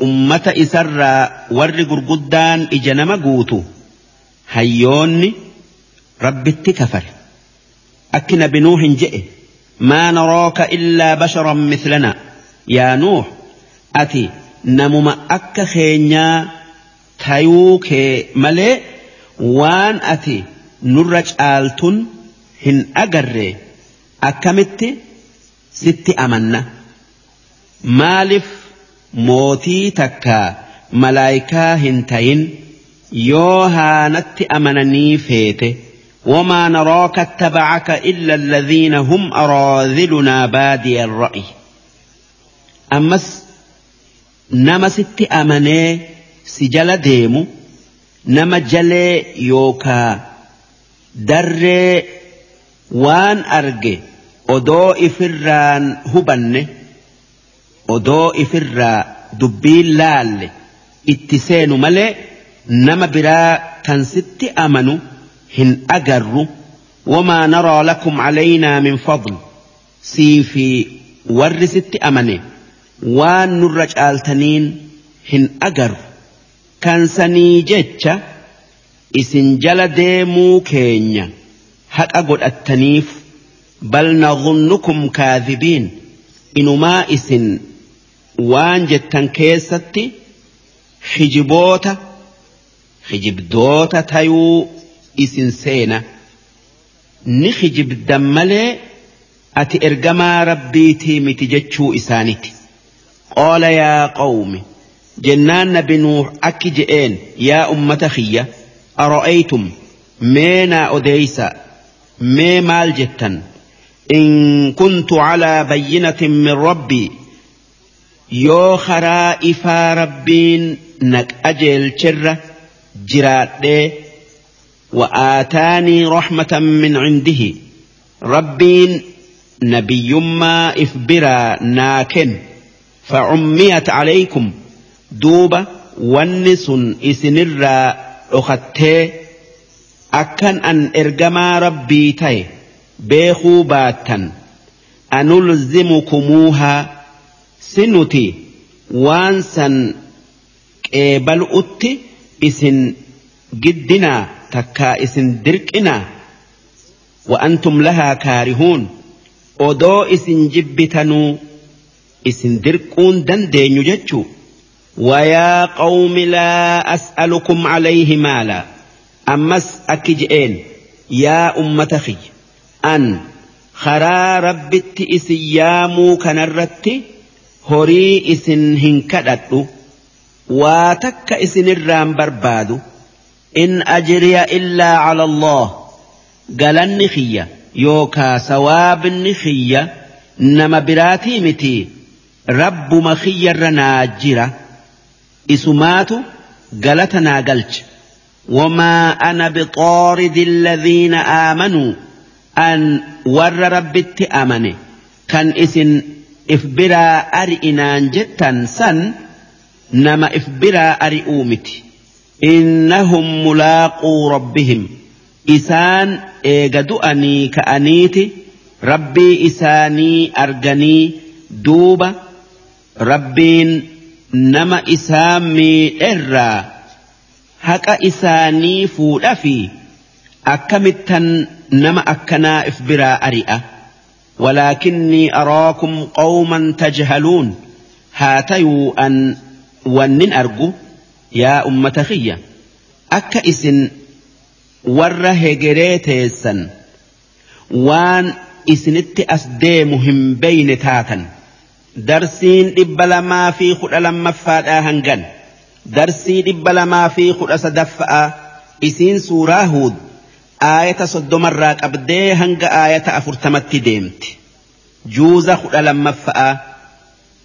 [SPEAKER 1] أمة إسرى ور قرقدان إجنم قوتو هيوني رب التكفر أكن بنوح جئ maa orooka illaa basharoom yaa nuux ati namuma akka keenyaa tayuu kee malee waan ati nurra caaltuun hin agarre akkamitti. sitti amanna maaliif mootii takkaa malaayikaa hin ta'in yoo haanatti amananii feete. وما نراك اتبعك إلا الذين هم أراذلنا بادي الرأي أمس نمست أمني سجل ديم نما جلي يوكا دري وان أرج أدو إفران هبن أدو إفرا دبي لال اتسين ملي نما برا تنست أمنو هن أجر وما نرى لكم علينا من فضل سيفي ورست أمني وان نرج آلتنين هن أجر كان سني جتشا إسن جلد ديمو كينيا هك أقول التنيف بل نظنكم كاذبين إنما إسن وان جتن كيستي حجبوتا حجبدوتا تيو isin seena ni hijibdan malee ati ergamaa rabbiitii miti jechuu isaaniti qaala yaa qawmi jennaan nabi nuuh akki je'een yaa ummata kiyya ara'aytum mee naa odeeysa mee maal jettan in kuntu calaa bayyinatin min rabbii yoo karaa ifaa rabbiin naq ajeelcherra jiraadhee وآتاني رحمة من عنده ربين نبي ما إفبرا ناكن فعميت عليكم دوبة ونس إسنرا أختي أكن أن إرجما ربي تي بيخو أنلزمكموها سنتي وانسا قبل أتي إسن جدنا takkaa isin dirqinaa wa'antum lahaa kaarihuun odoo isin jibbitanuu isin dirquun dandeenyu jechuu wayaa qawmi laa as'alukum calayhi maalaa ammas akki je'een yaa ummata kiyya an karaa rabbitti isin yaamuu kanarratti horii isin hin kadhadhu waa takka isinirraan barbaadu إن أجري إلا على الله قال النخية يوكا سواب النخية نما براتي متي رب مخي الرناجرة إسمات قالتنا قلت وما أنا بطارد الذين آمنوا أن ور ربت آمني كان إسن إفبرا أرئنا جتا سن نما إفبرا أرئومتي innahum mulaaquu rabbihim isaan eega du'anii ka'aniiti rabbii isaanii arganii duuba rabbiin nama isaa miidherraa haqa isaanii fuudha fi akkamittan nama akkanaa if biraa ari'a walaakinnii araakum qawman tajhaluun haa tayuu an wannin argu yaa ummata xiyya akka isin warra hegeree teessan waan isinitti as deemu hin taatan darsiin dhibba lamaa fi kudha lammaffaadhaa hangan darsii dhibba lamaa fi kudha sadaffa'a isiin suuraa huud aayata soddomarraa qabdee hanga aayata afurtamatti deemti juuza kudha lammaffa'a.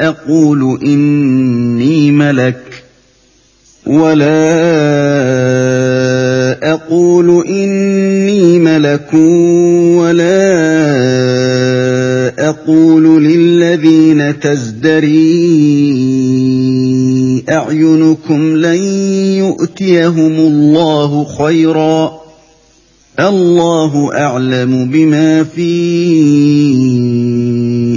[SPEAKER 3] أقول إني ملك ولا أقول إني ملك ولا أقول للذين تزدري أعينكم لن يؤتيهم الله خيرًا الله أعلم بما فيه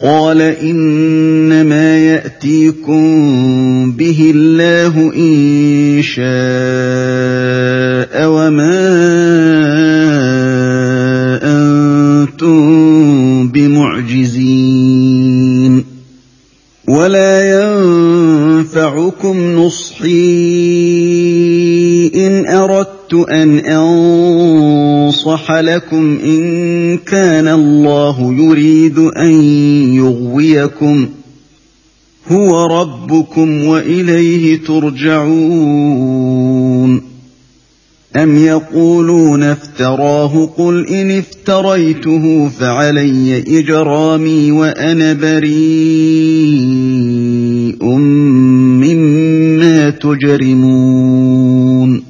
[SPEAKER 3] قال إنما يأتيكم به الله إن شاء وما أنتم بمعجزين ولا ينفعكم نصحي إن أردت أن أنظر نصح لَكُمْ إِنْ كَانَ اللَّهُ يُرِيدُ أَنْ يُغْوِيَكُمْ هُوَ رَبُّكُمْ وَإِلَيْهِ تُرْجَعُونَ أَمْ يَقُولُونَ افْتَرَاهُ قُلْ إِنِ افْتَرَيْتُهُ فَعَلَيَّ إِجْرَامِي وَأَنَا بَرِيءٌ مِّمَّا تُجْرِمُونَ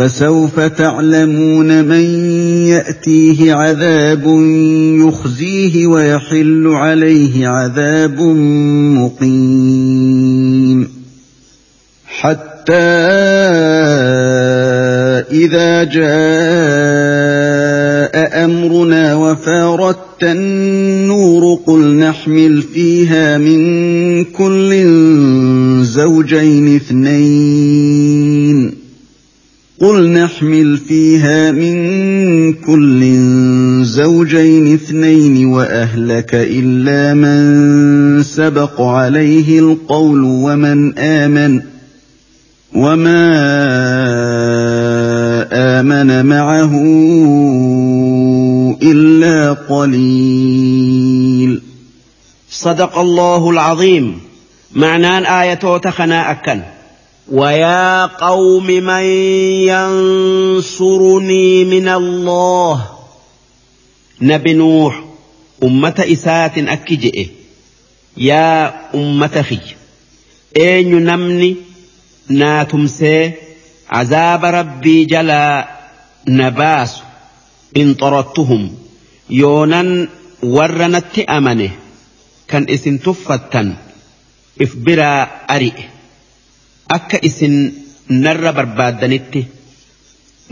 [SPEAKER 3] فسوف تعلمون من ياتيه عذاب يخزيه ويحل عليه عذاب مقيم حتى اذا جاء امرنا وفارت النور قل نحمل فيها من كل زوجين اثنين قل نحمل فيها من كل زوجين اثنين واهلك الا من سبق عليه القول ومن امن وما امن معه الا قليل
[SPEAKER 1] صدق الله العظيم معنى ايه تخنا اكن wayaa qawmi manyaan suruniminaal'oowwan. Na binuura uummata isaatiin akka je'e yaa uummata hii! Eenyu namni naa tumsee cazaaba rabbii jalaa nabaasu in Inxooratuhum. yoonan warra natti amane kan isin tuffatan if biraa ari'e akka isin narra barbaaddanitti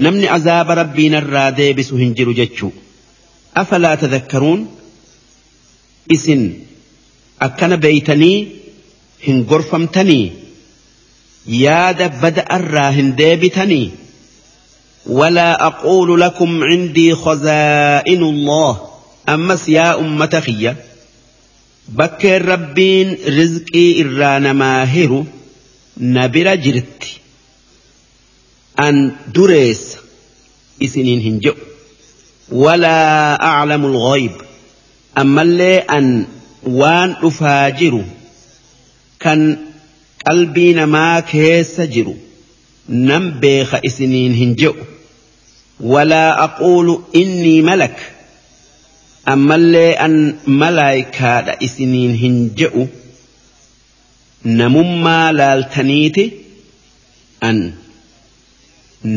[SPEAKER 1] namni azaaba rabbii narraa deebisu hin jiru jechuu afalaa tadakkaruun isin akkana beeytanii hin gorfamtanii yaada bada'arraa hin deebitanii ولا أقول لكم عندي خزائن الله أمس يا أمة خيّة بكر ربين رزقي إرانا ماهر نبرا جرت أن دريس إسنين هنجو ولا أعلم الغيب أما اللي أن وان أفاجر كان قلبين ما كيس جرو نم بيخ إسنين هنجو ولا أقول إني ملك أما اللي أن ملايكا إسنين هنجو namummaa laaltaniiti an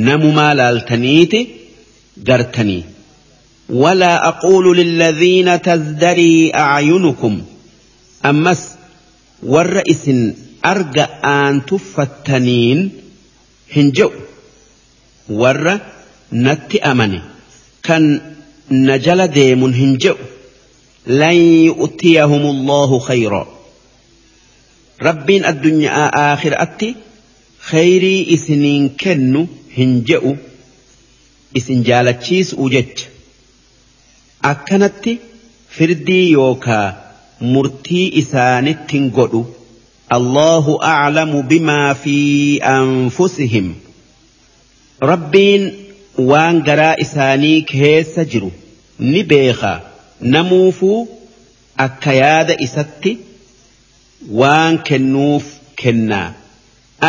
[SPEAKER 1] namumaa laaltaniiti gartanii walaa aquulu lilladhiina tazdarii acyunukum ammas warra isin arga aan tuffattaniin hin je'u warra natti amane kan na jala deemun hin je'u lan yu'tiyahum allahu khayraa rabbiin addunyaa aakhiraatti khayrii isiniin kennu hin je'u isin jaalachiisuu jecha akkanatti firdii yookaa murtii isaanittin godhu allahu aclamu bimaa fi anfusihim rabbiin waan garaa isaanii keessa jiru ni beekaa namuufuu akka yaada isatti waan kennuuf kennaa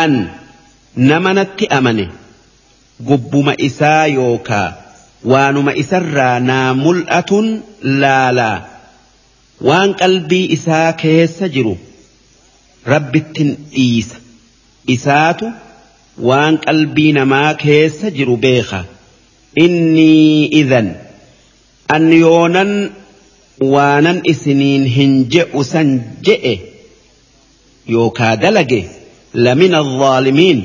[SPEAKER 1] an namanatti amane gubbuma isaa yookaa waanuma isarraa naa mul'atun laalaa waan qalbii isaa keessa jiru rabbittin dhiisa isaatu waan qalbii namaa keessa jiru beeka Inni idan an yoonan waanan isiniin hin je'u san je'e. yookaa dalage lamina alzaalimiin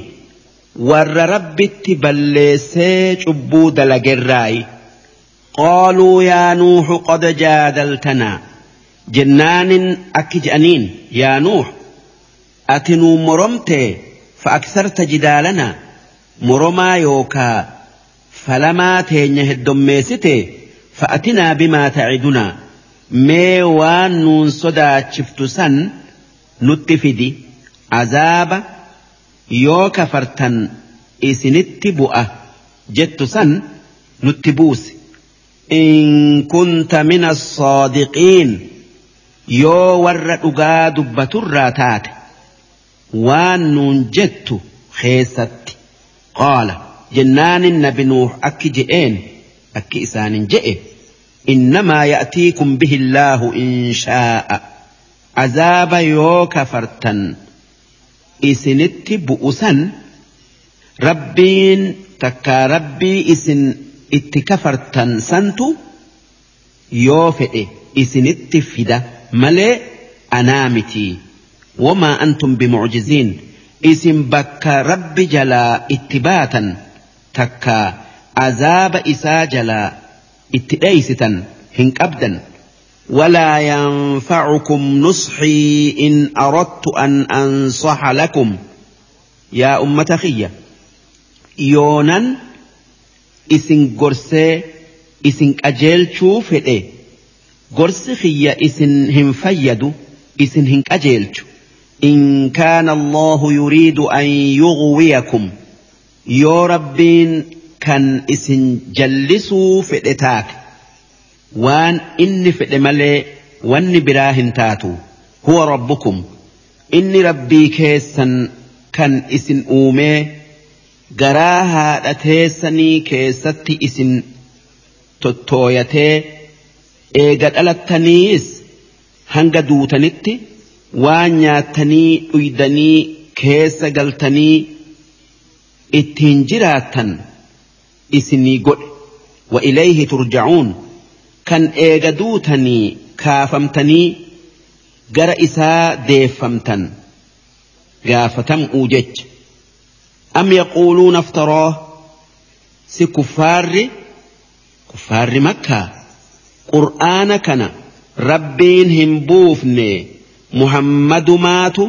[SPEAKER 1] warra rabbitti balleessee cubbuu dalagerraayi qaaluu yaa nuuxu qad jaadaltanaa jennaanin akki je'aniin yaa nuux ati nuu moromtee fa aksarta jidaalanaa moromaa yookaa falamaa teenya heddommeessite fa'atinaa bimaa ta'idunaa mee waan nuun sodaachiftu san nutti fidi azaaba yoo kafartan isinitti bu'a jettu san nutti buusi. In kunta mina soodiqiin yoo warra dhugaa dubbaturraa taate waan nuun jettu keessatti qaala jennaanin nabi nuuf akki je'een akki isaanin je'e innamaa ya'tiikum bihi illaahu in shaa'a. azaaba yoo kafartan isinitti bu'usan rabbiin takka rabbii isin itti kafartan santu yoo fedhe isinitti fida malee anaa mitii wamaa antum bimucjiziin isin bakka rabbi jalaa itti baatan takkaa azaaba isaa jalaa itti dheeysitan hin qabdan ولا ينفعكم نصحي إن أردت أن أنصح لكم يا أمة خية يونا إسن قرسي إسن أجيل شوفه إيه قرس خية إسن هم فيدو إسن هن أجيل إن كان الله يريد أن يغويكم يا ربين كان إسن جلسوا في إتاك waan inni fedhe malee wanni biraa hin taatu huwa rabbukum inni rabbii keessan kan isin uumee garaa haadha teessanii keessatti isin tottooyatee eega dhalattaniis hanga duutanitti waan nyaattanii dhuydanii keessa galtanii ittiin jiraattan isinii godhe wa ilayhi turja'uun. kan eega duutanii kaafamtanii gara isaa deeffamtan gaafatam'uu jecha am yaquuluuna aftaroo si kuffaarri kuffaarri makkaa qur'aana kana rabbiin hin buufne muhammadumaatu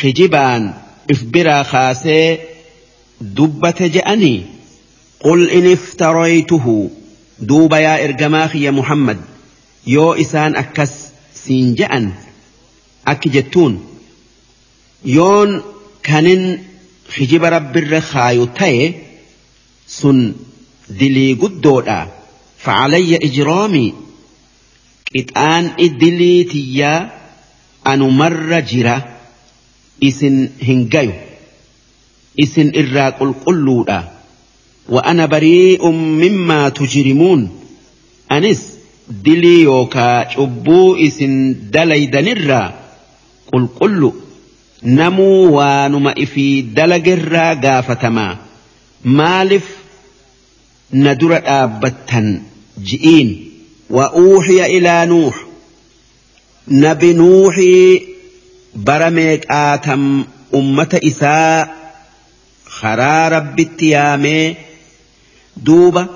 [SPEAKER 1] kijibaan if biraa kaasee dubbate je'anii qul in iftaraytuhu duuba yaa ergamaa kiyya Muhammad yoo isaan akkas siin ja'an akki jettuun yoon kanin hijiba rabbirra kaayu ta'e sun dilii guddoodha facalayya ijroomii qixaan idilii tiyyaa anumarra jira isin hin gayu isin irraa qulqulluudha. وأنا بريء مما تجرمون أنس دليوكا شبو إسن دلي دنرا قل قل نمو وانما إفي دلقرا قافتما مالف ندر آبتا جئين وأوحي إلى نوح نبي نوح برميك آتم أمة إساء خرار ربي Duuba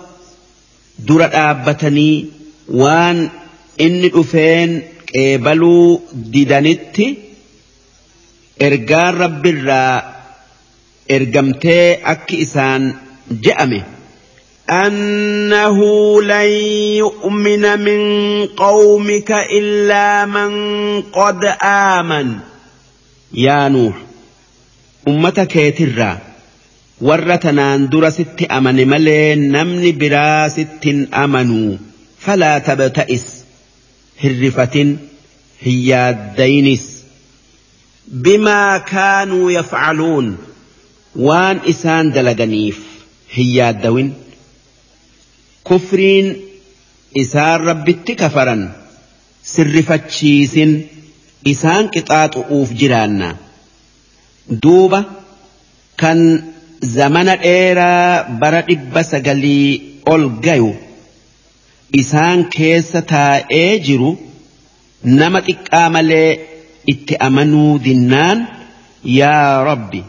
[SPEAKER 1] dura dhaabbatanii waan inni dhufeen qeebaluu didanitti ergaan rabbi ergamtee akki isaan jedhame Anna lan yuunamin min ka illaa man qod aaman. yaa uummata ummata tiirraa. warra tanaan dura sitti amane malee namni biraa sittin amanuu falaa tabata'is hirrifatin hin yaaddaynis bimaa kaanuu yafcaluun waan isaan dalaganiif hin yaaddawin kufriin isaan rabbitti kafaran sirrifachiisin isaan qixaaxu'uuf jiraanna duuba kan zamana dheeraa bara dhibba sagalii ol gayu isaan keessa taa'ee jiru nama xiqqaa malee itti amanuu dinnaan yaa rabbi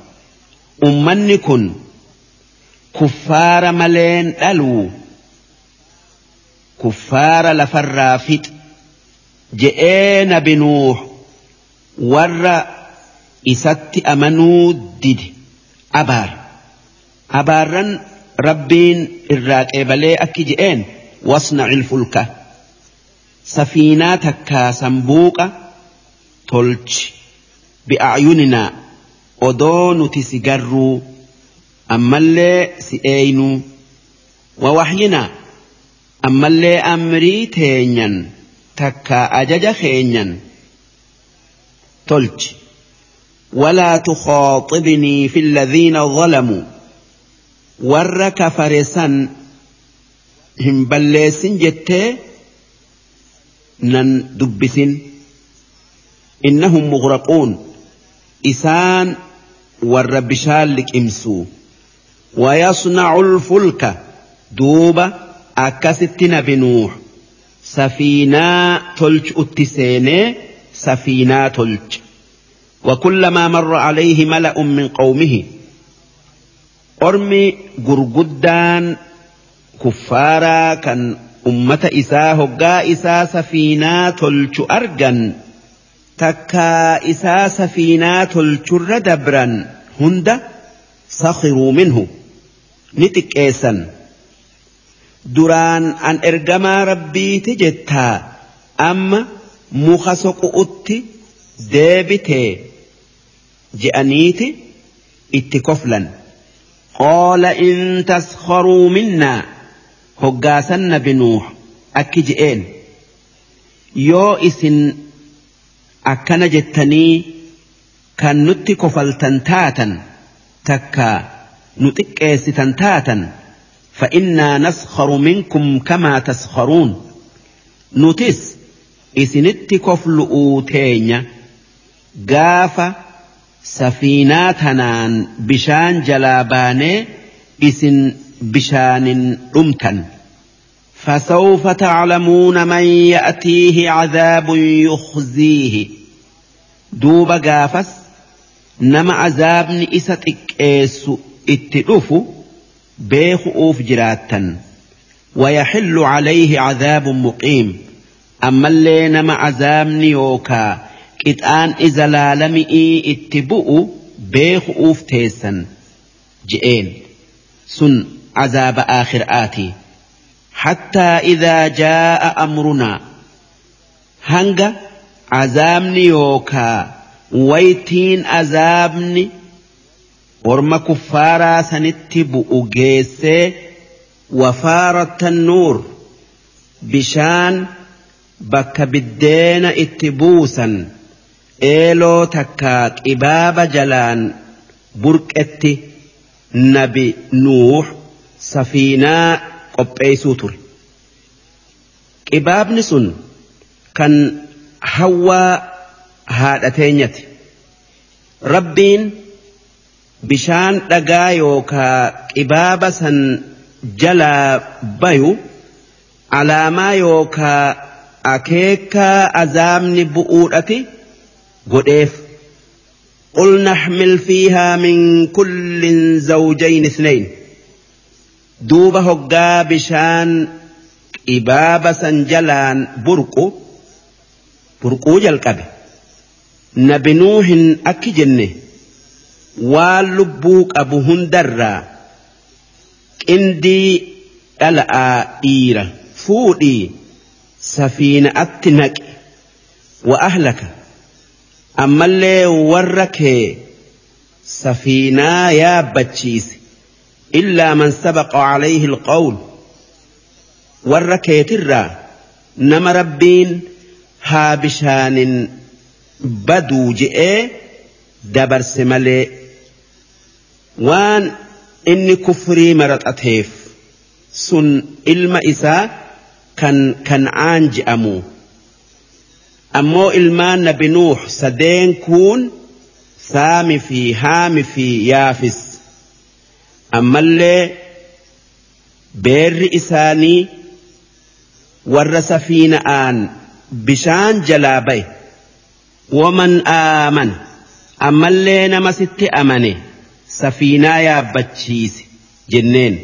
[SPEAKER 1] ummanni kun kuffaara maleen dhaluu kuffaara lafarraa fix je'ee nabi nuuh warra isatti amanuu didi abaar abaarran rabbiin irraa qeebalee akki je'een wasnacil fulka safiinaa takkaa sambuuqa tolchi bi'aayuninaa odoo nuti si garruu ammallee si eeynuu wawahyinaa ammallee amrii teenyan takkaa ajaja keenyan tolchi walaa tukhaaqibnii fi alladhiina zalamuu warra kafare san hin balleessin jettee nan dubbisin innahum mughraquun isaan warra bishaan liqimsu wayasnacu lfulka duuba akkasitti nabi nuux safiinaa tolch utti seenee safiinaa tolch وكلما مر عليه ملأ من قومه ormi gurguddaan kuffaaraa kan ummata isaa hoggaa isaa safiinaa tolchu argan takkaa isaa safiinaa tolchurra dabran hunda sakhiruu minhu ni xiqqeessan duraan an ergamaa rabbiiti jettaa amma muka soqu'utti deebitee je'aniiti itti koflan. qaala in taskaruu minnaa hoggaasan nabi nuux akki je'een yoo isin akkana jettanii kan nutti kofaltan taatan takka nu xiqqeessitan taatan fa'innaa naskaru minkum kamaa taskaruun nutis isinitti koflu'uu teenya gaafa. safiinaa tanaan bishaan jalaa baanee isin bishaanin فسوف تعلمون من يأتيه عذاب يخزيه دوب قافس نما عذابن إستك إيسو اتلوفو بيخؤوف جراتا ويحل عليه عذاب مقيم أما اللي نما عذاب نيوكا qixaan iza laalami'ii itti bu'u beeku'uuf teessan je'een sun azaaba aakhir'aati hattaa idaa jaa'a amrunaa hanga azaabni yookaa waytiin azaabni orma kuffaaraa sanitti bu'u geessee wafaarat tannuur bishaan bakka biddeena itti buusan. eeloo takkaa qibaaba jalaan burqetti nabi nuuh safiinaa qopheeysuu ture qibaabni sun kan hawwaa haadhateenyati rabbiin bishaan dhagaa yookaa qibaaba san jalaa bayu alaamaa yookaa akeekaa azaabni bu'uudhati godheef qul naxmil fiihaa min kullin zawjayn isnayn duuba hoggaa bishaan qibaaba san jalaan burqu burquu jalqabe nabi nuuhin akki jenne waan lubbuu qabu hundarraa qindii dhala'aa dhiira fuudhii safiina atti naqe wa ahlaka ammallee warra kee safiinaa yaabbachiise illaa man sabaqa calayhi ilqawlu warra keetirraa nama rabbiin haa bishaanin baduu je'ee dabarse malee waan inni kufrii maraxateef sun ilma isaa kan kancaan je'amu ammoo ilmaan nabi nuux sadeen kuun saami fi haami fi yaafis ammallee beerri isaanii warra safiina'aan bishaan jalaa ba'e waman aaman ammallee nama sitti amane safiinaa yaabbachiise jenneen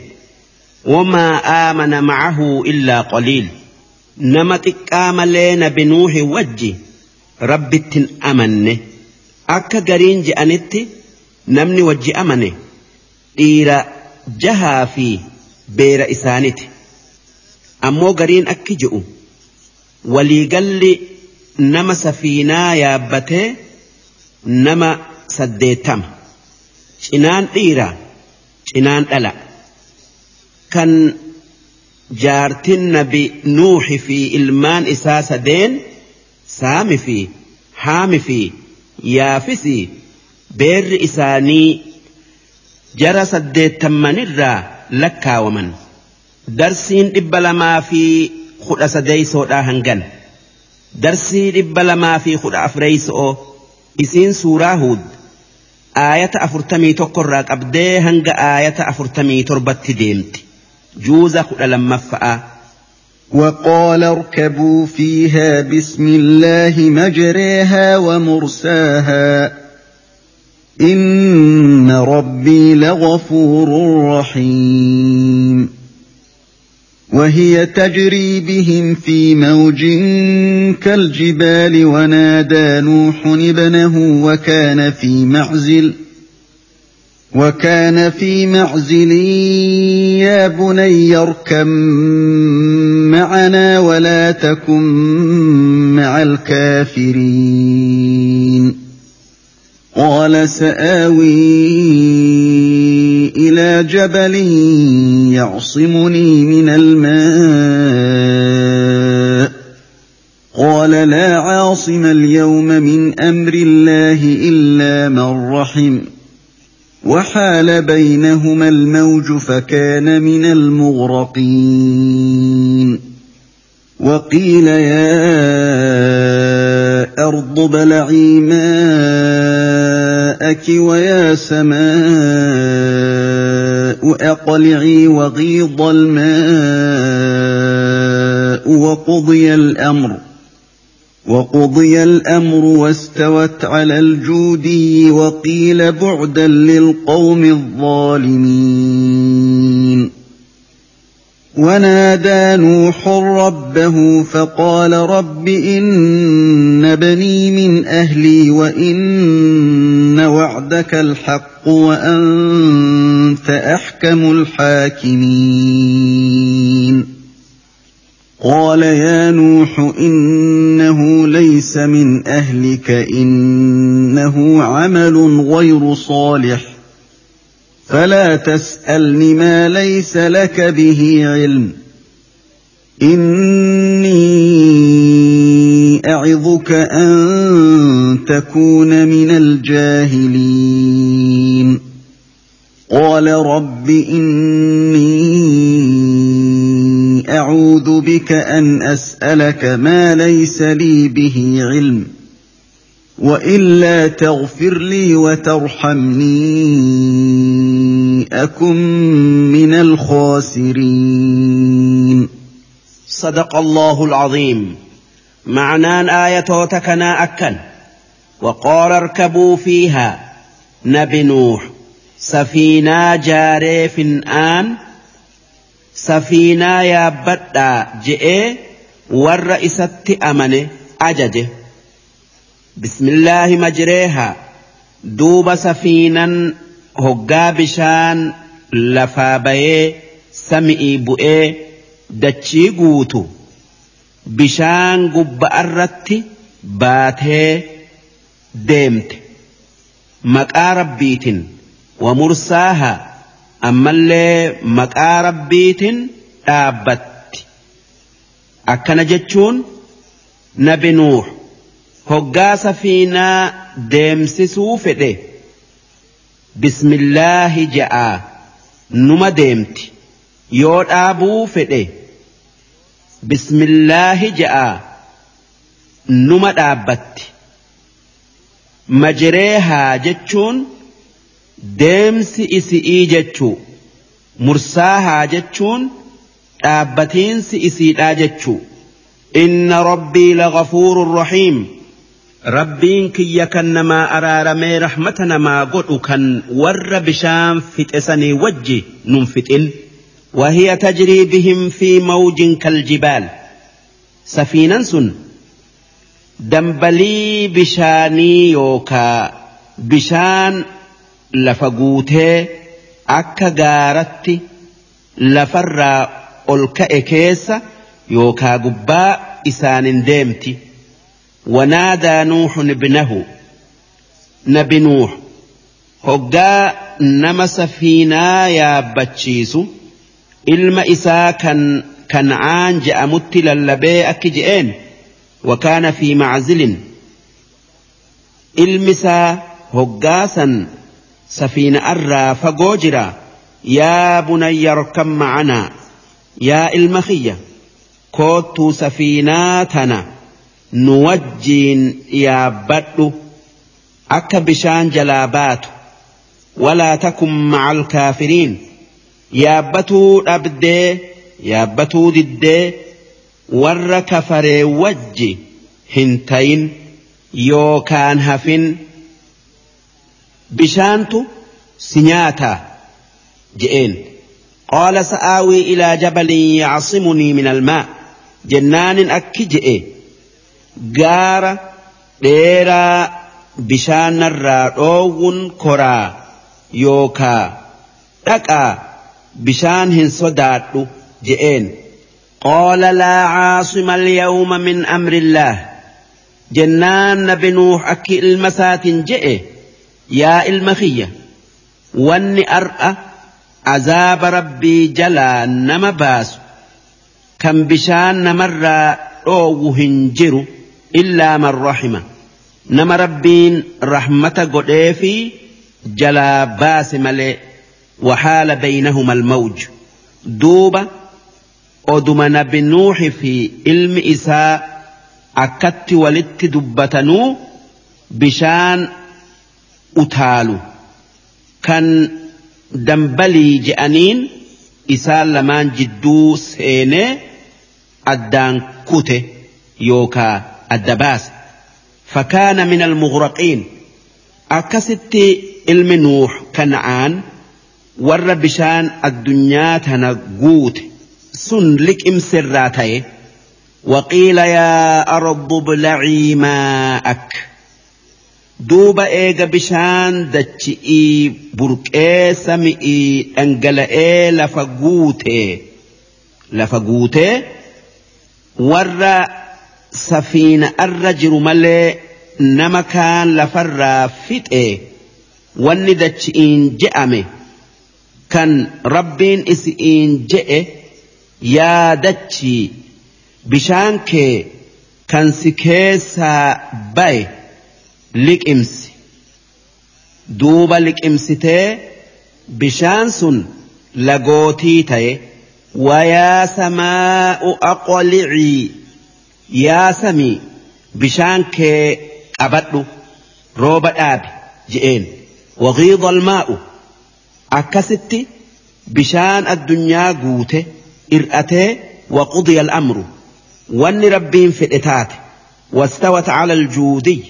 [SPEAKER 1] wamaa aamana macahu illaa qaliil nama xiqqaa malee nabi nuuhi wajji rabbittin amanne akka gariin je'anitti namni wajji amane dhiira jahaa fi beera isaaniti ammoo gariin akki je'u waliigalli nama safiinaa yaabbatee nama saddeettama cinaan dhiira cinaan dhala kan jaartin nabi nuuxi fi ilmaan isaa sadeen saami fi haami fi yaafisi beerri isaanii jara saddeettammanirraa lakkaawaman darsiin dhibba lamaa fi kudha dhaa hangan darsii dhibba lamaa fi kudha afreeyso'o isiin suuraa huud aayata afurtamii tokkorraa qabdee hanga aayata afurtamii torbatti deemti. جوز لما
[SPEAKER 3] وقال اركبوا فيها بسم الله مجريها ومرساها إن ربي لغفور رحيم وهي تجري بهم في موج كالجبال ونادى نوح ابنه وكان في معزل ۖ وكان في معزل يا بني اركم معنا ولا تكن مع الكافرين
[SPEAKER 1] قال ساوي الى جبل يعصمني من الماء قال لا عاصم اليوم من امر الله الا من رحم وحال بينهما الموج فكان من المغرقين وقيل يا ارض بلعي ماءك ويا سماء اقلعي وغيض الماء وقضي الامر وقضي الامر واستوت على الجودي وقيل بعدا للقوم الظالمين ونادى نوح ربه فقال رب ان بني من اهلي وان وعدك الحق وانت احكم الحاكمين قال يا نوح انه ليس من اهلك انه عمل غير صالح فلا تسالني ما ليس لك به علم اني اعظك ان تكون من الجاهلين قال رب اني بك ان اسالك ما ليس لي به علم والا تغفر لي وترحمني اكن من الخاسرين صدق الله العظيم معنان ايه تكنا اكن وقال اركبوا فيها نبي نوح سفينة جاري في الآن safiinaa yaabbadhaa je'ee warra isatti amane ajaje. Bismillaahi majireeha duuba safiinan hoggaa bishaan lafaa bayee sami'ii bu'ee dachii guutu bishaan gubba'arratti baatee deemte maqaa rabbiitin wa haa. ammallee maqaa rabbiitiin dhaabbatti akkana jechuun nabi nuux hoggaa safiinaa deemsisuu fedhe bismillaahi ja'aa numa deemti yoo dhaabuu fedhe bismillaahi ja'aa numa dhaabbatti majireehaa jechuun deemsi isi'ii jechuu mursaa haa jechuun dhaabbatiinsi isiidhaa jechuu inna rabbii lagafuurun rahiim rabbiin kiyya kan namaa araaramee rahmata namaa godhu kan warra bishaan fixesanii wajji nun fixin وهي تجري بهم في موج كالجبال سفينة سن دنبلي بشاني يوكا بشان lafa guutee akka gaaratti lafarraa ol ka'e keessa yookaa gubbaa isaanin deemti wanaadaa nuuxun ibnahu nabi nuux hoggaa nama safiinaa yaabbachiisu ilma isaa kan kancaan je'amutti lallabee akki je'een wakaana fi macazilin ilmi isaa hoggaasan سفينة أرى فقوجرا يا بني اركب معنا يا المخية كوت سفيناتنا نوجين يا بدو أكبشان بشان جلابات ولا تكن مع الكافرين يا بتو ربدي يا بتو ضدي ور كفري وجي هنتين يو كان هفن bishaantu sinyaataa nyaataa je'een qaala sa'aawii ilaa jabalin yacsimunii min almaa jennaanin akki je'e gaara dheeraa bishaanarraa dhoowwun koraa yookaa dhaqaa bishaan hin sodaadhu je'een qaala laa caasima alyawma min amriillah jennaan nabi nuux akki ilma je'e yaa ilma kiyya wanni ar'a azaaba rabbii jalaa nama baasu kan bishaan namarraa dhoowwu hin jiru illaa man rahima nama rabbiin rahmata godhee fi jalaa baase malee وحال بينهما الموج دوبا أدمن بنوح في علم إساء أكت ولت دبتنو بشان utaalu kan dambalii je'aniin isaan lamaan jidduu seenee addaan kute yookaa adda baase. فكان من المغرقين أكست المنوح كنعان ور بشان الدنيا تنقوت سن لك امسراتي وقيل يا أرض ابلعي ماءك duuba eega bishaan dachi'ii burqee sami'ii dhangala'ee lafa lafa guutee warra safiina arra jiru malee nama kaan lafarraa fixe wanni dachi'iin je'ame kan rabbiin isi'iin je'e yaa dachii bishaan kee kan si keessaa baye. liqimsi duuba liqimsitee bishaan sun lagootii ta'e wayaa samaa'u aqalicii yaa samii bishaan kee qabadhu rooba dhaabi je'een wagiida almaa'u akkasitti bishaan addunyaa guute ir'atee waqudiya amru wanni rabbiin fedhe taate wastawat ala aljuudiy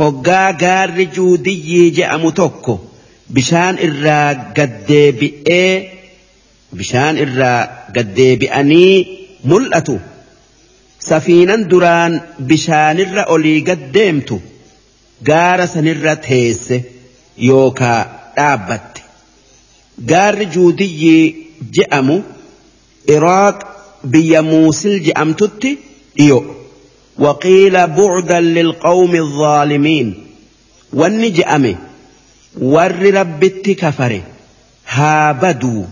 [SPEAKER 1] hoggaa gaarri juudiyyii je'amu tokko bishaan irraa gaddeebi'ee bishaan irraa gaddeebi'anii mul'atu safiinan duraan bishaanirra olii gaddeemtu gaara sanirra teesse yookaa dhaabbatte gaarri juudiyyii je'amu iraaq biyya muusil je'amtutti dhiyo. وقيل بعدا للقوم الظالمين والنجأم ور ربت التكفر هابدوا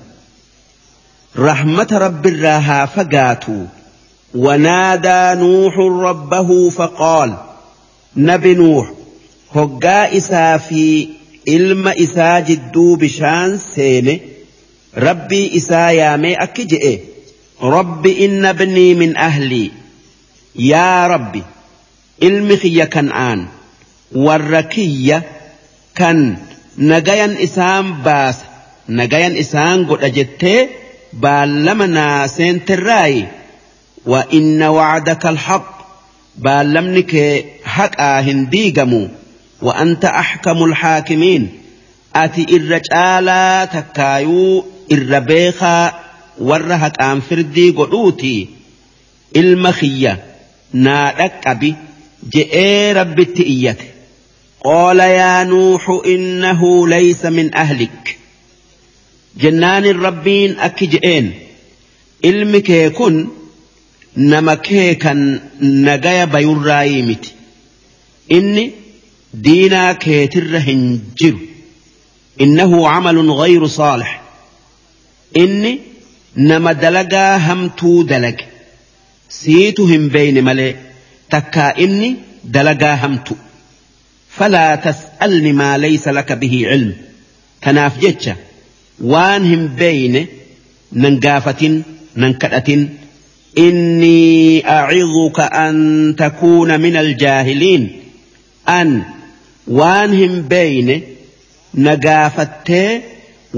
[SPEAKER 1] رحمة رب الراها فقاتوا ونادى نوح ربه فقال نبي نوح هقا إسا في علم إسا جدو بشان سيني ربي إسا يامي أكجئ ربي إن ابني من أهلي yaa rabbi ilmi kiyya kan'aan warra kiyya kan nagayan isaan baasa nagayan isaan godha jettee baallama naaseentirraayi wa inna wacdaka alhaq baallamni kee haqaa hin diigamu wa anta axkamu alxaakimiin ati irra caalaa takkaayuu irra beekaa warra haqaan firdii godhuuti ilma kiyya naa dhaqqabi je'ee rabbitti iyyate qaala yaa nuuxu innahu laysa min ahlik jennaanin rabbiin akki je'een ilmi kee kun nama kee kan nagaya bayurraayii miti inni diinaa keetirra hin jiru innahu camalun gayru saalix inni nama dalagaa hamtuu dalage siitu hin beeyne malee takkaa inni dalagaa hamtu falaa tas'alni maa laysa laka bihi cilm tanaaf jecha waan hin beeyne nan gaafatin nan kadhatin inni aciduka an takuuna min jaahiliin an waan hin beeyne na gaafattee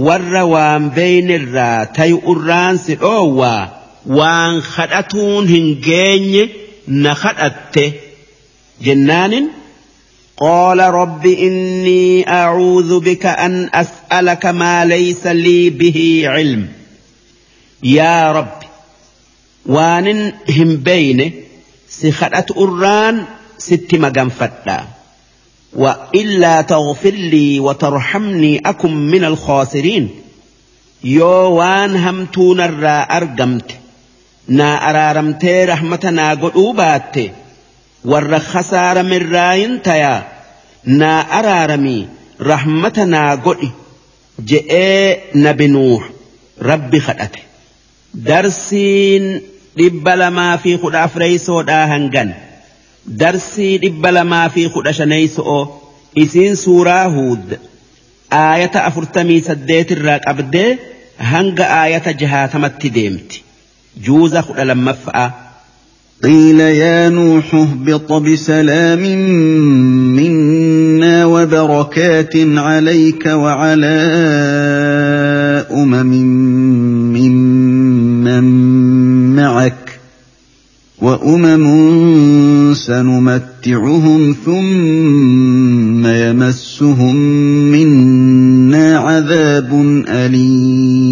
[SPEAKER 1] warra waan beeynirraa tayu urraan si dhoowwaa waan kadhatuun hin geenye na kadhatte jennaanin قال رب إني أعوذ بك أن أسألك ما ليس لي به علم يا رب وان هم بين سخرة أران ست مجنفتا وإلا تغفر لي وترحمني أكن من الخاسرين يو وان همتون الرا أرجمت naa araaramtee rahmata naa godhuu baatte warra khasaaramirraayin tayaa naa araaramii rahmata naa godhi je'ee nabi nuuh rabbi kadhate darsiin dhibba lamaa fi kudha afreeysoodhaa hangan darsii dhibba lamaa fi kudha shaneeyso'oo isiin suuraa huud aayata afurtamii saddeetirraa qabdee hanga aayata jahaatamatti deemti. جوز خلال لمفأ قيل يا نوح اهبط بسلام منا وبركات عليك وعلى أمم ممن معك وأمم سنمتعهم ثم يمسهم منا عذاب أليم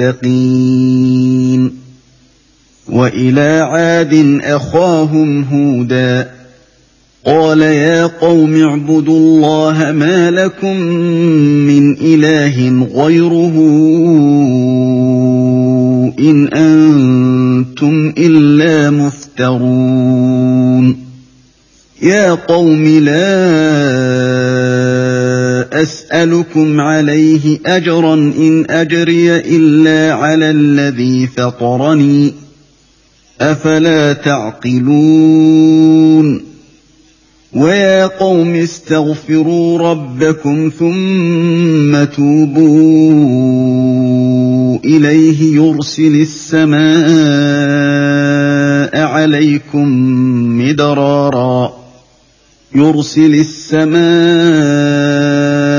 [SPEAKER 1] المتقين والى عاد اخاهم هودا قال يا قوم اعبدوا الله ما لكم من اله غيره ان انتم الا مفترون يا قوم لا أسألكم عليه أجرا إن أجري إلا على الذي فطرني أفلا تعقلون ويا قوم استغفروا ربكم ثم توبوا إليه يرسل السماء عليكم مدرارا يرسل السماء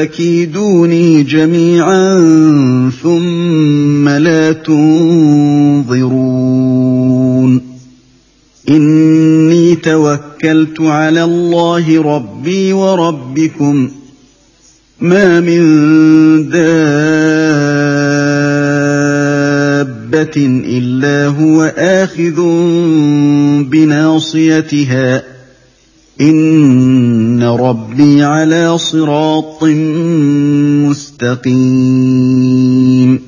[SPEAKER 1] فكيدوني جميعا ثم لا تنظرون اني توكلت على الله ربي وربكم ما من دابه الا هو اخذ بناصيتها ربي على صراط مستقيم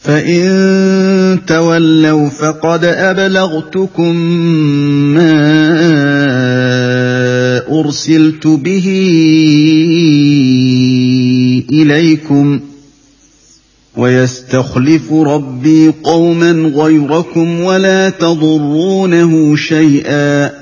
[SPEAKER 1] فان تولوا فقد ابلغتكم ما ارسلت به اليكم ويستخلف ربي قوما غيركم ولا تضرونه شيئا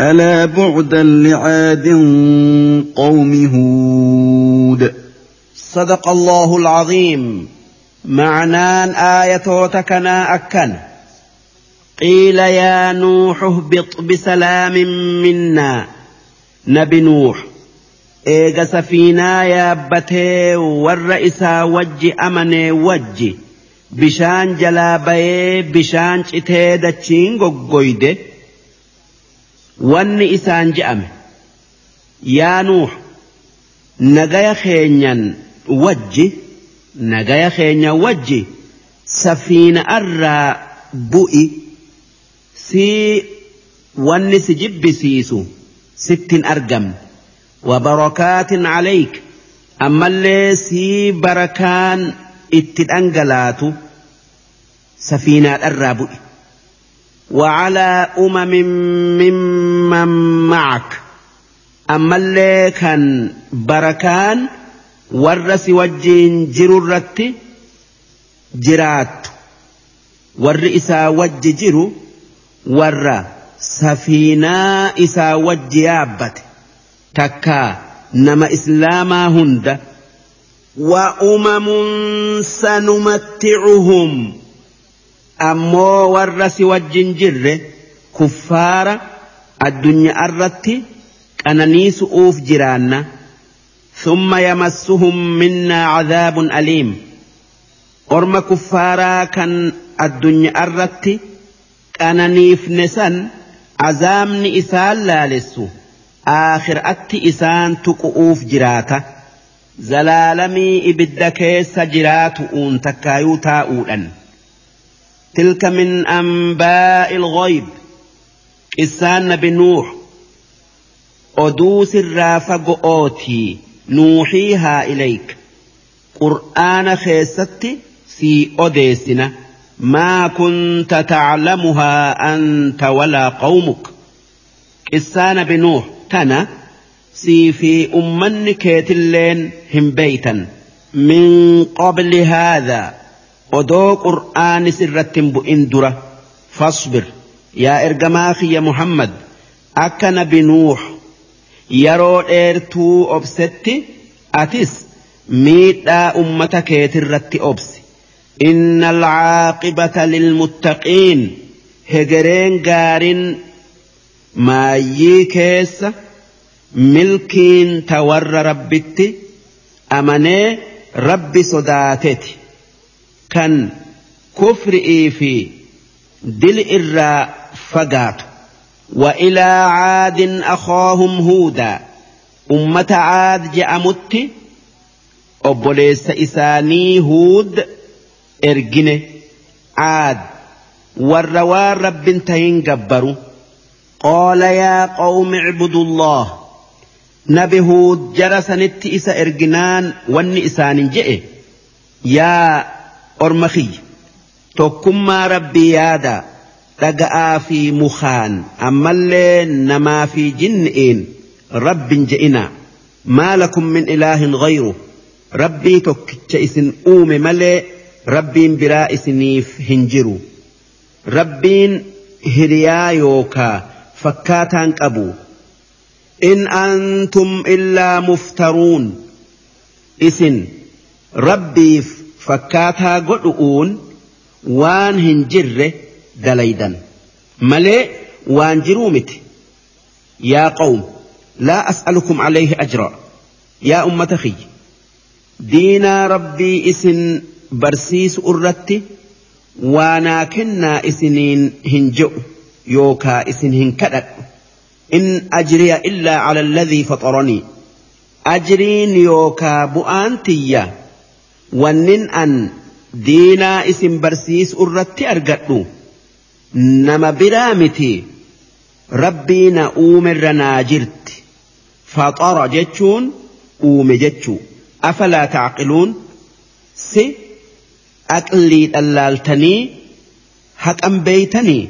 [SPEAKER 1] ألا بعدا لعاد قوم هود صدق الله العظيم معنان آية تكنا أكن قيل يا نوح اهبط بسلام منا نبي نوح eega safiinaa yaabbatee warra isaa wajji amanee wajji bishaan jalaa bayee bishaan citee dachiin goggoyde wanni isaan je'ame yaa nuux nagaya keenyan wajji nagaya keenyan wajji safiina arraa bu'i sii wanni si jibbisiisu sittin argamne wabarakaatin calayk ammallee sii barakaan itti dhangalaatu safiinaadharraa bu'i Wacala umma mima macaq ammallee kan barakaan warra si wajji jiru irratti jiraattu Warri isaa wajji jiru warra safiinaa isaa wajji yaabbate. Takka nama Islaamaa hunda. Waa ummaamunsa numa ammoo warra si wajjin jirre kuffaara addunyaa irratti qananiisu'uuf jiraanna summa yamassuhum minnaa cadaabun aliim orma kuffaaraa kan addunyaa irratti qananiifne san azaabni isaan laalessu aakhiratti isaan tuqu'uuf jiraata zalaalamii ibidda keessa jiraatu uun takkaayuu taa'uudhan. تلك من أنباء الغيب إسان بنوح أدوس الرافق أوتي نوحيها إليك قرآن خيستي في أديسنا ما كنت تعلمها أنت ولا قومك إسان بنوح تنا سي في أمنك تلين هم بيتا من قبل هذا odoo qur'aanis irratti hin bu'in dura fasbir yaa ergamaa kiyya muhammad akka nabi nuux yeroo dheertuu obsetti atis miidhaa ummata keetirratti obsi inna alcaaqibata lilmuttaqiin hegereen gaarin maayyii keessa milkiin ta warra rabbitti amanee rabbi sodaateti kan kufri'ii fi دل إرى فقات وإلى عاد أخاهم هودا أمة عاد جأمت أبوليس إساني هود إرجن عاد والروى رب تين جبروا قال يا قوم اعبدوا الله نبي هود جرس نت إسا إرجنان ون إسان يا ormakiyya tokkummaa rabbii yaada dhaga'aa fi mukaan ammallee namaa fi jinni'iin rabbin je'inaa maalakum min ilaahin ghayru rabbii tokkicha isin uume malee rabbiin biraa isiniif hin jiru rabbiin hiriyaa yookaa fakkaataan qabu in antum illaa muftaruun isin rabbiif fakkaataa godhu'uun waan hin jirre dalaydan malee waan jiruu miti yaa qawm laa as'alukum alayhi ajra yaa ummata kiyya diinaa rabbii isin barsiisu irratti waanaa kennaa isiniin hin je'u yookaa isin hin kadhadhu in ajriya illaa cala alladhii faxaranii ajriin yookaa bu'aan tiyya wannin an diinaa isin barsiisu irratti argadhu nama biraa miti rabbii na uumerra naa jirti faxara jechuun uume jechuu afalaa taaqiluun si aqlii dhallaaltanii haqan beeytanii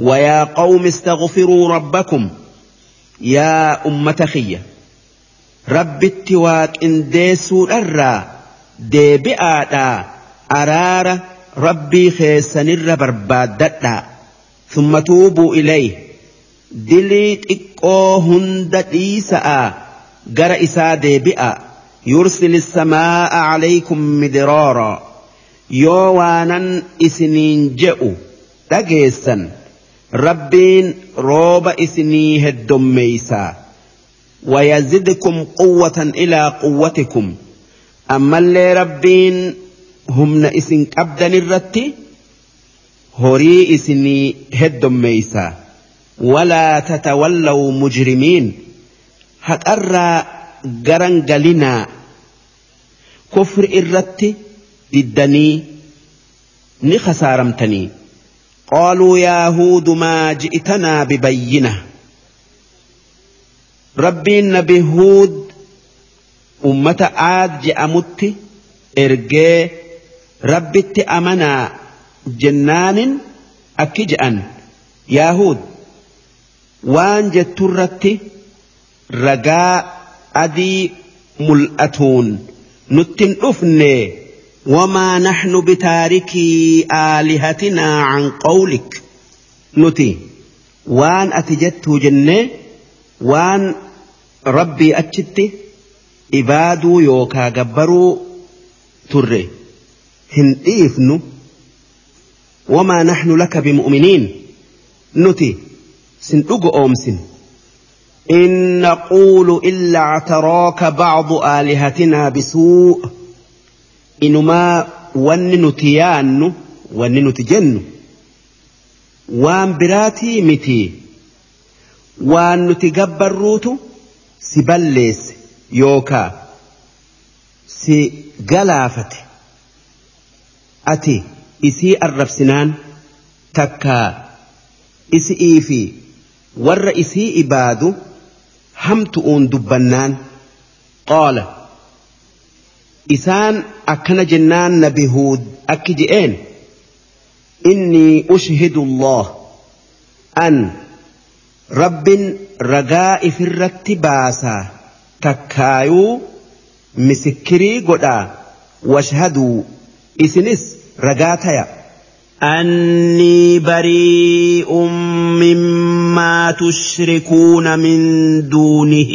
[SPEAKER 1] ويا قوم استغفروا ربكم يا أمة خيّة رب التواك إن ديسوا الرّا deebi'aadhaa araara rabbii keessanirra barbaaddadhaa summa tuubuu ilay dilii xiqqoo hunda dhiisa'aa gara isaa deebi'a yursil samaa'a calaykum midiroora yoo waanan isiniin je'u dhageessan rabbiin rooba isinii heddommeeysaa wayazidkum quwwatan ilaa quwwatikum ammallee rabbiin humna isin qabdan irratti horii isinii heddommeeysa walaa tatawallaw mujrimiin haqarraa garan galinaa kufri irratti diddanii ni khasaaramtanii qaaluu yaa huudu maa ji'tanaa bibayyina rabbiin nabi huud ummata aad je'amutti ergee rabbitti amanaa jennaanin akki je'an yaahuud waan jetturratti ragaa adii mul'atuun nuttin dhufne wamaa naxnu bitaarikii aalihatinaa can qawlik nuti waan ati jettuu jenne waan rabbii achitti ibaaduu yookaa gabbaruu turre hin dhiifnu wamaa naxnu laka bimu'miniin nuti sin dhugo oomsin in naquulu illaa actarooka bacdu aalihatinaa bisuu inumaa wanni nuti yaannu wanni nuti jennu waan biraatii mitii waan nuti gabbarruutu si balleesse yookaa si galaafate ati isii arrabsinaan takkaa isi'ii fi warra isii ibaadu hamtu'uun dubbannaan qaala isaan akkana jennaan nabi huud akki je'een innii ushhidu allah an rabbin ragaa ifirratti baasaa takkaayuu misikkirii godhaa washhaduu isinis ragaa taya.
[SPEAKER 4] أني بريء مما تشركون من دونه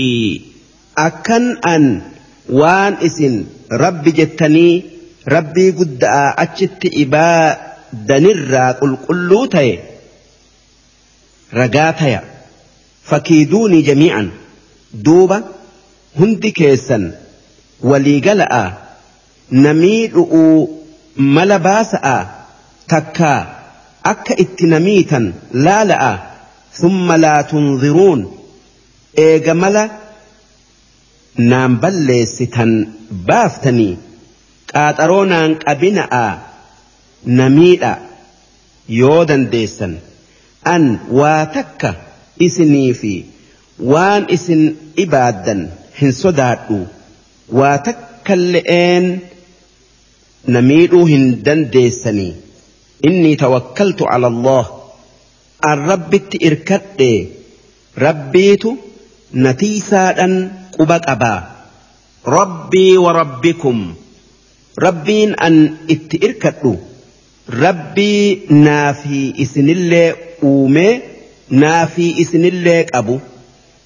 [SPEAKER 1] أكن أن وان إسن ربي جتني ربي قد أجت إبا دنرا قل قلو تي رقاتيا فكيدوني جميعا دوبا hundi keessan walii gala'a namii dhu'uu mala baasa'a takkaa akka itti namiitan laala'a summa laa tunziruun eega mala naan balleessitan baaftanii qaaxaroo naan qabina'a namiidha yoo dandeessan an waa takka isinii fi waan isin ibaaddan hin sodaadhu waa takka le'een na miidhuu hin dandeessanii inni tawakkaltu ala Allah an rabbitti irkadhe rabbiitu natiisaadhan quba qabaa rabbii wa rabbikum rabbiin an itti irkadhu rabbii naa fi isinillee uumee naa isinillee qabu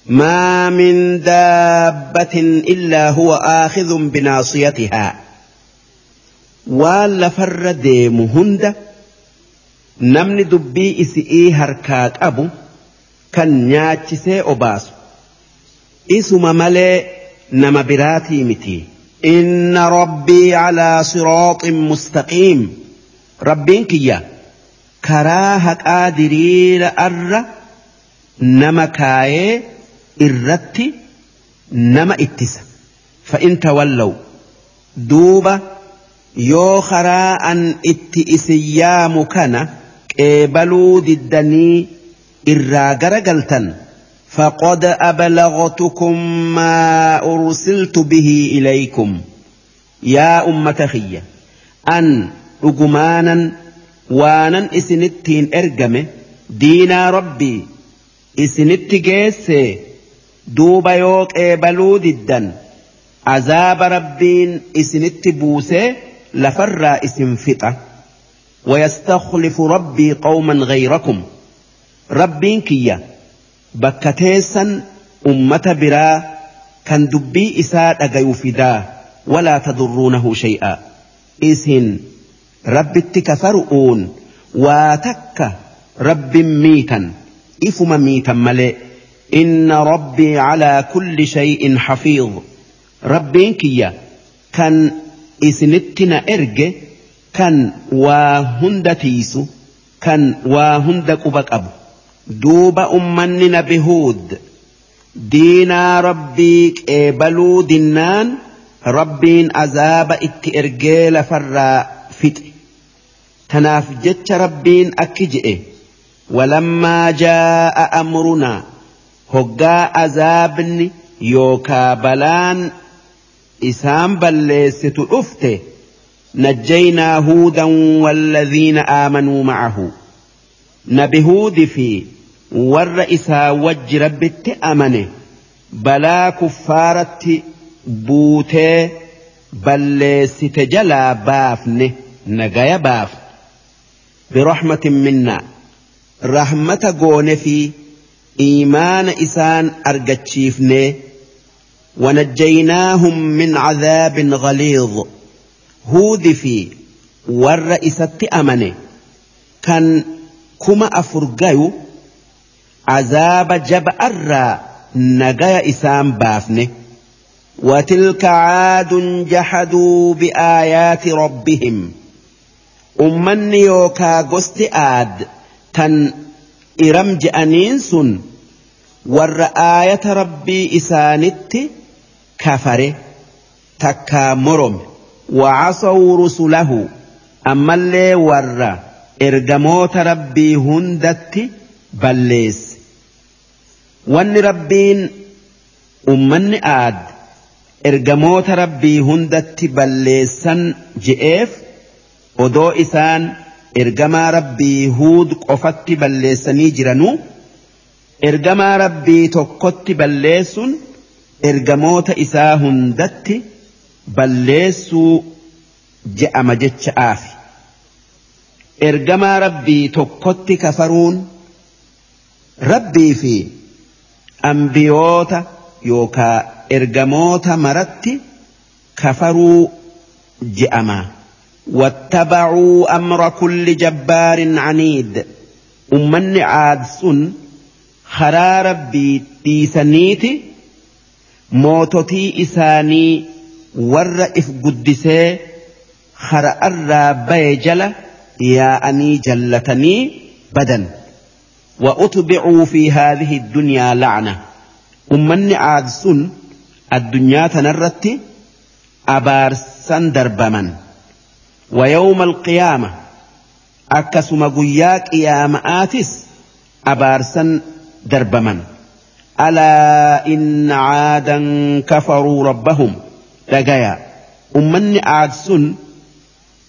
[SPEAKER 1] ما من دابة إلا هو آخذ بناصيتها ولا فر ديم هند نمن دبي إسئي هركاك أبو كان نياتشسي أباسو إسما ملي نما براتي متي إن ربي على صراط مستقيم ربين كيا كراهك آدرير أر نما كايه Irratti nama ittisa fa'inta wallawu duuba yoo kharaa an itti isa yaamu kana. Qeebaluu diddanii irraa gara galtan faqod abala maa ursiltu bihii ilaikum. Yaa ummata Xiyya an dhugumaanan waanan isinittiin ergame diinaa robbi isinitti geesse. duuba yoo qeebaluu diddan azaaba rabbiin isinitti buusee lafarraa isin fixa wayastakhlifu rabbii qawman gayrakum rabbiin kiyya bakka teessan ummata biraa kan dubbii isaa dhagayu fidaa walaa tadurruunahu shay'a isin rabbitti kafaru'uun waa takka rabbin miitan ifuma miitan malee إن ربي على كل شيء حفيظ ربين كيا كان إسنتنا إرج كان وهند تيسو كان وهند قبك أبو دوب أمننا بهود دينا ربيك إبلو دنان ربين إت اتئرجيل فرا فتئ تناف جتش ربين أكجئ ولما جاء أمرنا hoggaa azaabni yookaa balaan isaan balleessitu dhufte najjaynaa huudan walladhiina aamanuu ma'ahu nabi huudi fi warra isaa wajji rabbitti amane balaa kuffaaratti buutee balleessite jalaa baafne nagaya baafne birahmatin minnaa rahmata goone fi إيمان إسان أرجتشيفني ونجيناهم من عذاب غليظ هود في والرئيسة أمني كان كما أفرقايو عذاب جب أرى نجايا إسان بافني وتلك عاد جحدوا بآيات ربهم أمني يوكا قست آد كان iram je'aniin sun warra aayata rabbii isaanitti kafare takkaa morome wacasaw rusulahu ammallee warra ergamoota rabbii hundatti balleesse wanni rabbiin ummanni aad ergamoota rabbii hundatti balleessan je'eef odoo isaan ergamaa rabbii huud qofatti balleessanii jiranuu ergamaa rabbii tokkotti balleessuun ergamoota isaa hundatti balleessuu je'ama jecha aafi. Ergamaa rabbii tokkotti kafaruun rabbii fi ambiyoota yookaa ergamoota maratti kafaruu je'ama. واتبعوا أمر كل جبار عنيد أمني عاد سن خرا ربي تيسنيتي موتتي إساني ور إف قدسي خرا الرابي جل يا أني جلتني بدن وأتبعوا في هذه الدنيا لعنة أمني عاد سن الدنيا تنرتي سندر بمن ويوم القيامة أكسم قياك قيام آتس أبارسا دربما ألا إن عادا كفروا ربهم لقيا أمني عادسن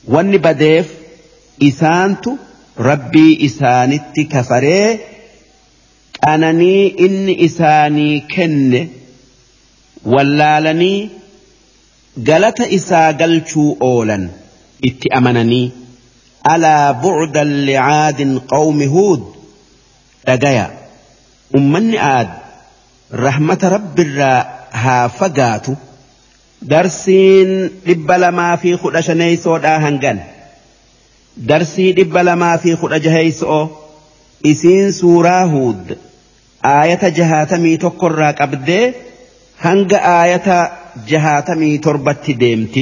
[SPEAKER 1] واني بديف إسانت ربي إسانت كفري أنني إن إساني كن ولالني قالت isaa galchuu oolan itti amananii alaa bu'uudan liaadin qawmi huud dhagaya ummanni aad rahmata irraa haa fagaatu darsiin dhibba lamaa fi kudha shaneeysoodhaa hangan darsii dhibba lamaa fi kudha jaheeyso'o isiin suuraa huud aayata jahaatamii tokkorraa qabdee hanga aayata jahaatamii torbatti deemti.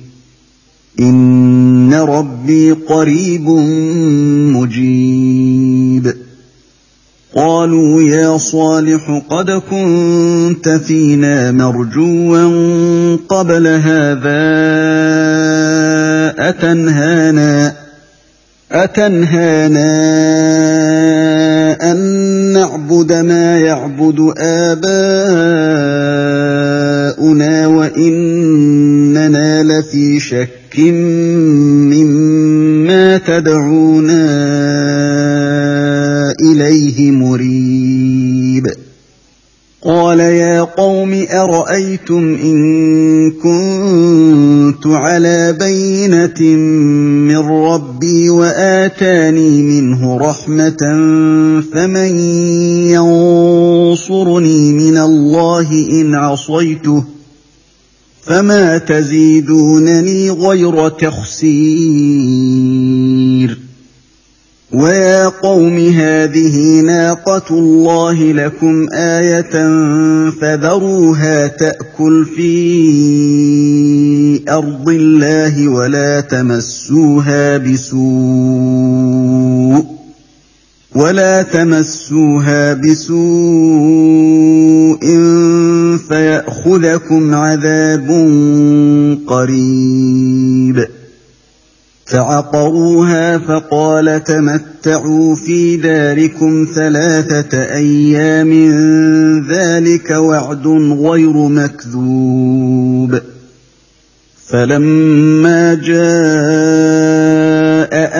[SPEAKER 4] إن ربي قريب مجيب قالوا يا صالح قد كنت فينا مرجوا قبل هذا أتنهانا أتنهانا أن نعبد ما يعبد آباؤنا وإننا لفي شك مما تدعونا إليه مريب قال يا قوم أرأيتم إن كنت على بينة من ربي وآتاني منه رحمة فمن ينصرني من الله إن عصيته ۖ فما تزيدونني غير تخسير ويا قوم هذه ناقة الله لكم آية فذروها تأكل في أرض الله ولا تمسوها بسوء ولا تمسوها بسوء فياخذكم عذاب قريب فعقروها فقال تمتعوا في داركم ثلاثه ايام ذلك وعد غير مكذوب فلما جاء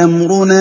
[SPEAKER 4] امرنا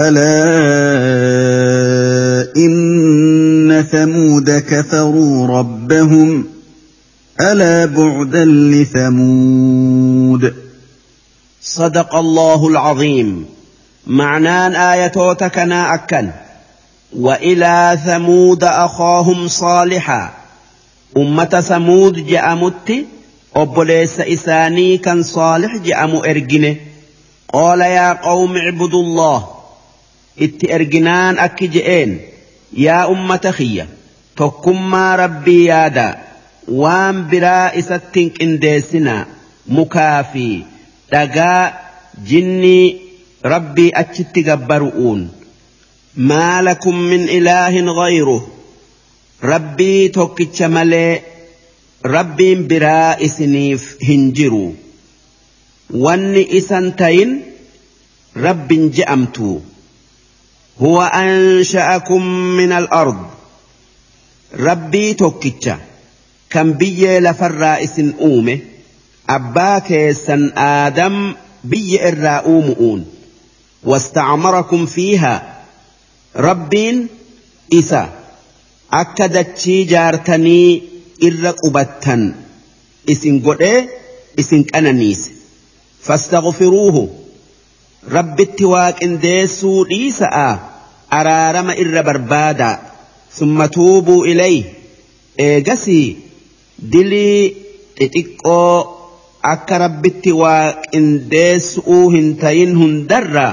[SPEAKER 4] ألا إن ثمود كفروا ربهم ألا بعدا لثمود
[SPEAKER 1] صدق الله العظيم معنان آية تكنا أكل وإلى ثمود أخاهم صالحا أمة ثمود جأمت أبليس إساني كان صالح جأم إرجنه قال يا قوم اعبدوا الله itti erginaan akki je'een yaa ummata kiyya tokkummaa rabbii yaadaa waan biraa isatti hin qindeessinaa mukaa fi dhagaa jinnii rabbii achitti gabbaru'uun maa lakum min ilaahin ghayru rabbii tokkicha malee rabbiin biraa isiniif hin jiru wanni isan tayin rabbin je'amtuu هو أنشأكم من الأرض ربي توكيتشا كم بي لفر إسن أومي أبا كيسن آدم بي إرا أومؤون واستعمركم فيها ربين إسا أكدتشي جارتني إرا قبتن إسن قدئ إسن كأنانيس فاستغفروه rabbitti waaqindeessuu dhiisa'a araarama irra barbaada summa tuubuu ilay eegasii dilii xixiqqoo akka rabbitti waaqindeessu'uu hin tayin hundarra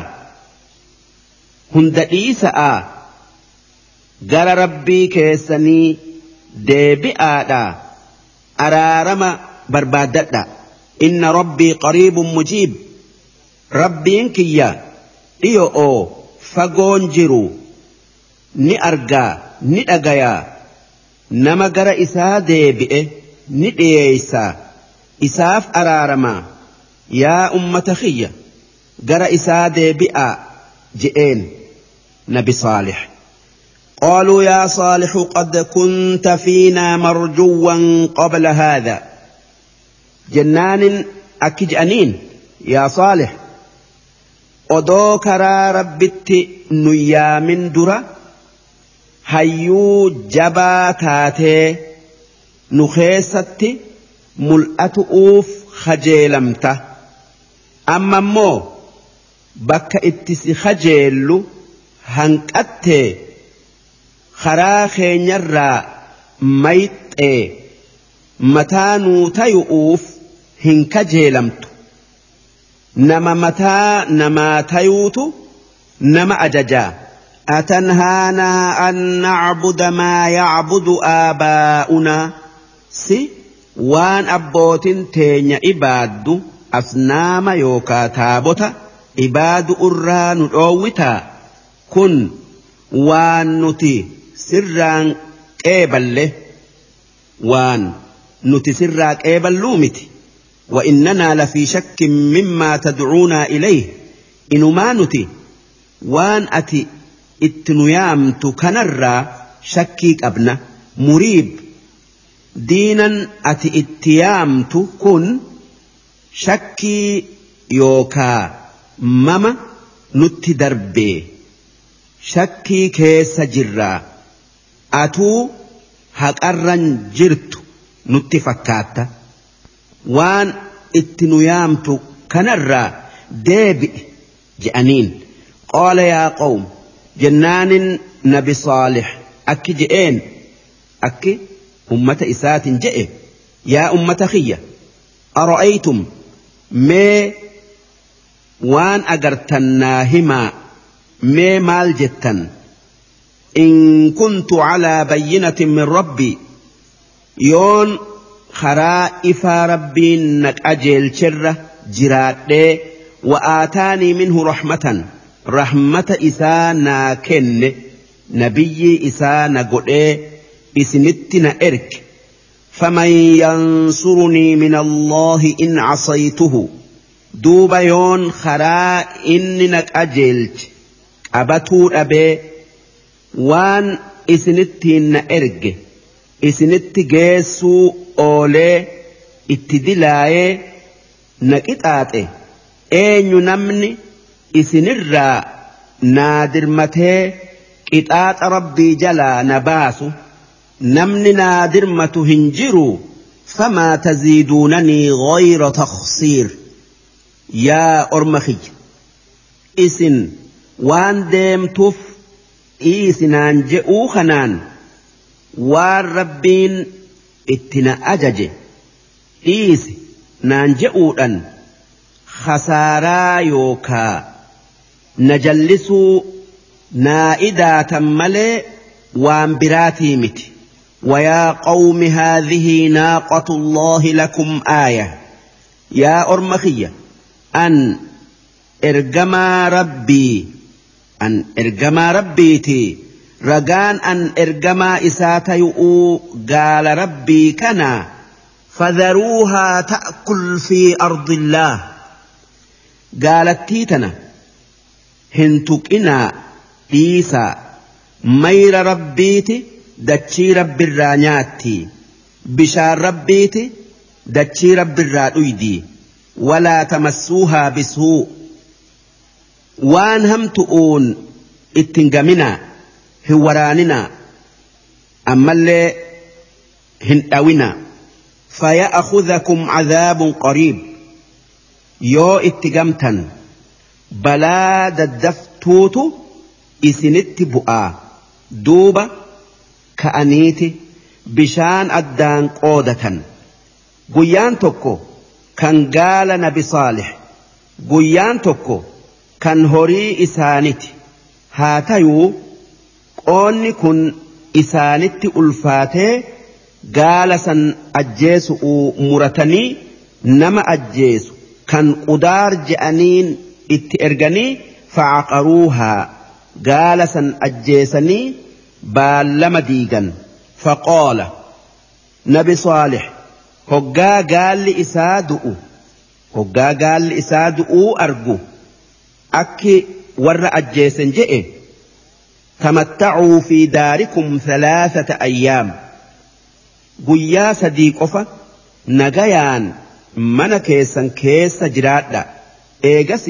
[SPEAKER 1] hunda dhiisa'a gara rabbii keessanii deebi'aadha araarama barbaadadha inna rabbii qariibun mujiib rabbiin kiyya dhiyo'oo fagoon jiru ni argaa ni dhagayaa nama gara isaa deebi'e ni dhiyeeysaa isaaf araaramaa yaa ummata kiyya gara isaa deebi'aa je'een nabi saalix قالوا يا صالح قد كنت فينا مرجوا قبل هذا جنان أكج أنين يا صالح odoo karaa rabbitti nu yaamin dura hayyuu jabaa taatee nu keessatti mul'atu'uuf hajeelamta amma immoo bakka itti si hajeellu hanqattee karaa keenyarraa mayxee mataa nuu tayu'uuf hin kajeelamtu. nama mataa namaa tayuutu nama ajajaa atanhaanaa an nacbuda maa yacbudu aabaa'unaa si waan abbootin teenya ibaaddu asnaama yookaa taabota ibaadu irraa nu dhoowwitaa kun waan nuti sirraan qeeballe waan nuti sirraa qeeballuu miti وإننا لفي شك مما تدعونا إليه إنما نتي وان أتي اتنيام تكنر شكيك أبنا مريب دينا أتي اتيام كن شكي يوكا مما نتي دربي شكي كيس جرا أتو هكارا جرت nutti فكاتا waan itti nu yaamtu kanarraa deebi'e je'aniin qaala yaa qawm jennaanin nabi saalix akki je'een akki ummata isaatin je'e yaa ummata kiyya ara'aytum mee waan agartan naa himaa mee maal jettan in kuntu calaa bayyinatin min rabbii yoon karaa ifaa rabbiin na qajeelcherra jiraadhee wa'aataanii minhu rahmatan rahmata isaa naa kenne nabiyyi isaa na godhee isinitti na erge فمن ينصرني من الله إن عصيته دوبا يون خرا إنك أجلت أبتو أبي وان إسنتي نأرج إسنتي جيسو oolee itti dilaayee qixaaxe eenyu namni isinirraa naa dirmatee qixaaxa rabbii jalaa na baasu namni naadirmatu hin jiru famaa taziiduunanii gayra taksiir yaa orma isin waan deemtuuf isinaan je'uu kanaan waan rabbiin اتنا أجج إيس نانجؤن خسارا يوكا نجلسو نائدا تملي وامبراتي مت ويا قوم هذه ناقة الله لكم آية يا أرمخية أن ارجما ربي أن ارجما ربيتي ragaan an ergamaa isaa tayu'uu gaala rabbii kana fadharuuhaa ta'kul fi ardillaa gaalattii tana hintuqinaa tuqinaa dhiisaa mayra rabbiiti dachii irraa nyaatti bishaan rabbiiti dachii irraa dhuydi walaa tamassuuhaa bisuu waan hamtu'uun itti gaminaa hin waraaninaa ammallee hin dhawinaa فيأخذكم عذاب قريب يو اتجمتا بلا ددفتوت إثنت بؤا دوبا كأنيتي بشان أدان قودة قيان تكو كان قال نبي صالح قيان تكو كان هري إسانتي هاتيو oonni kun isaanitti ulfaatee gaala san ajjeesu muratanii nama ajjeesu kan qudaar je'aniin itti erganii facaqaruuhaa gaala san ajjeesanii baallama diigan faqoola nabi saalix hoggaa gaalli isaa du'u hoggaa gaalli isaa du'uu argu akki warra ajjeesen je'e تمتعوا في داركم ثلاثة أيام guyyaa sadii qofa nagayaan mana keessan keessa jiraadha eegas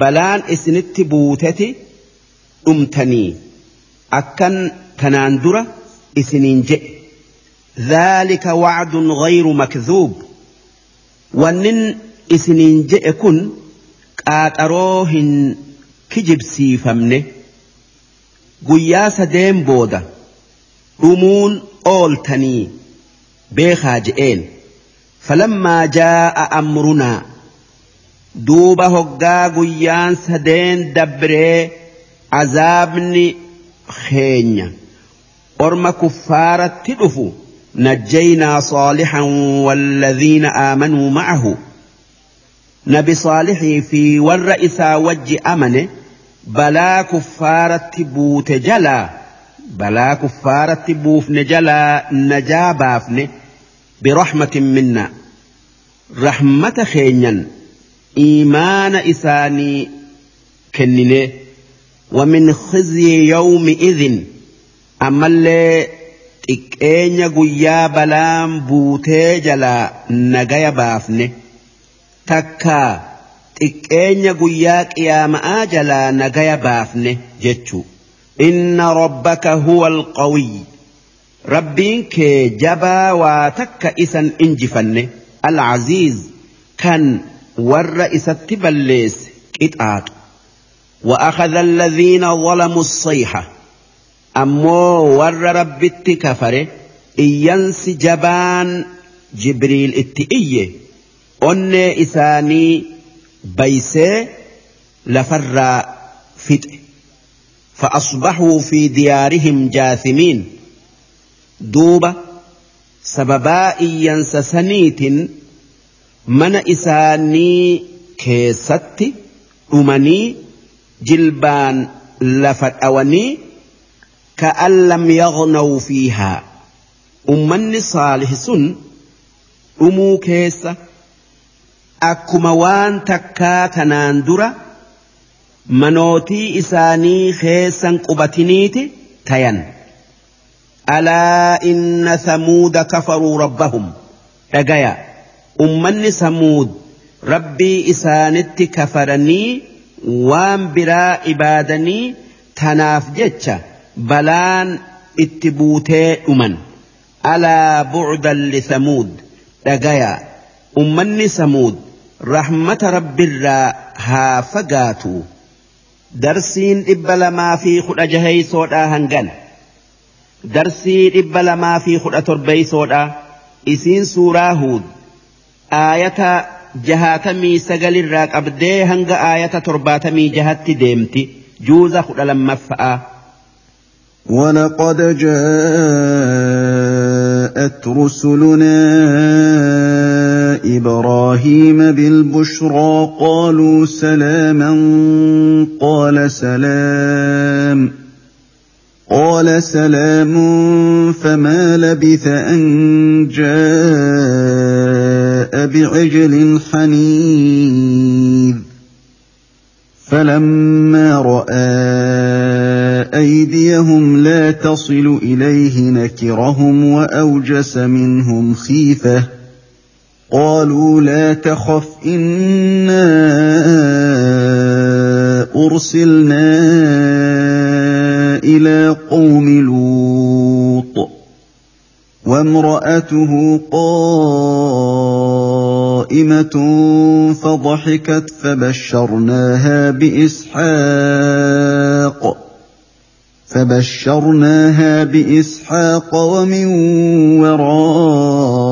[SPEAKER 1] balaan isinitti buuteti dhumtanii akkan kanaan dura isiniin jedhe dhaalika wacdun gayru makdhuub wannin isiniin jedhe kun qaaxaroo hin kijibsiifamne guyyaa sadeen booda dhumuun ooltanii beekaa je'een falammaa jaa'a amrunaa duuba hoggaa guyyaan sadeen dabbiree azaabni keenya orma kuffaaratti dhufu najjaynaa saalixan walladhiina aamanuu ma'ahu nabi saalixii fi warra isaa wajji amane balaa kuffaaratti buute jalaa balaa kuffaaratti buufne jalaa najaa baafne birahmatin minna rahmata keenyan iimaana isaanii kennine ومن خزي idin. ammallee xiqqeenya guyyaa balaan buutee jalaa nagaya baafne takkaa xiqqeenya guyyaa qiyaama'aa jalaa nagaya baafne jechuu inna rabbaka huwa alqawiyyi rabbiin kee jabaa waa takka isan injifanne alcaziiz kan warra isatti balleesse qixaaxu وأخذ الذين ظلموا الصيحة أمو kafare. ربت كفره jabaan. Jibriil itti iyye onnee isaanii. بيس لفر فتح فأصبحوا في ديارهم جاثمين دوبة سبباء سنيت من إساني كيست أمني جلبان لفت أوني كأن لم يغنوا فيها أمني صالح سن أمو كيسه akkuma waan takkaa tanaan dura manootii isaanii keessan qubatiniiti tayan alaa inna samuuda kafaruu rabbahum dhagaya ummanni samuud rabbii isaanitti kafaranii waan biraa ibaadanii tanaaf jecha balaan itti buutee dhuman alaa bu'dan lisamuud dhagaya ummanni samuud رحمه رب الراء ها فقاتو درسين ابل ما في خد اجهي صوتا هنقل درسين ابل ما في خد اتربي صوتا اسين سورا هود ايه مي سجل الراك ابدي هنق ايه مي جهات ديمتي جوز خد لما
[SPEAKER 4] ولقد جاءت رسلنا إبراهيم بالبشرى قالوا سلاما قال سلام قال سلام فما لبث أن جاء بعجل حنيذ فلما رأى أيديهم لا تصل إليه نكرهم وأوجس منهم خيفةً قالوا لا تخف انا ارسلنا الى قوم لوط وامراته قائمه فضحكت فبشرناها باسحاق فبشرناها باسحاق ومن وراء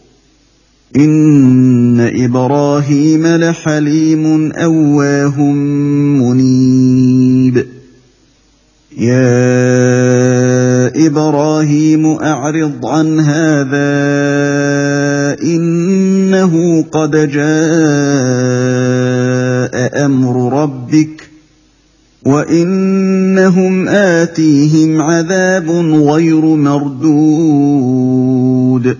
[SPEAKER 4] ان ابراهيم لحليم اواه منيب يا ابراهيم اعرض عن هذا انه قد جاء امر ربك وانهم اتيهم عذاب غير مردود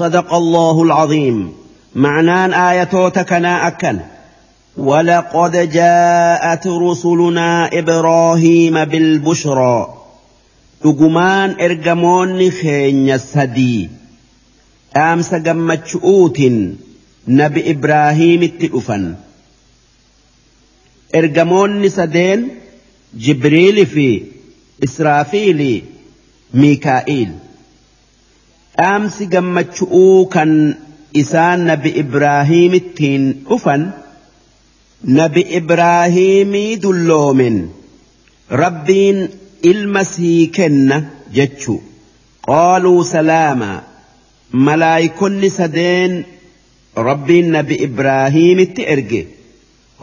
[SPEAKER 1] صدق الله العظيم معنان آية تكنا أكن ولقد جاءت رسلنا إبراهيم بالبشرى تقمان إرقمون خين السدي أمس قمت شؤوت نبي إبراهيم التئفن إرقمون سدين جبريل في إسرافيل ميكائيل dhaamsi gammachu'uu kan isaan nabi Ibraahiimittiin dhufan nabi Ibraahiimii dulloomen rabbiin ilma sii kenna jechu qaaluu salaama malaayikonni sadeen rabbiin nabi Ibraahiimitti erge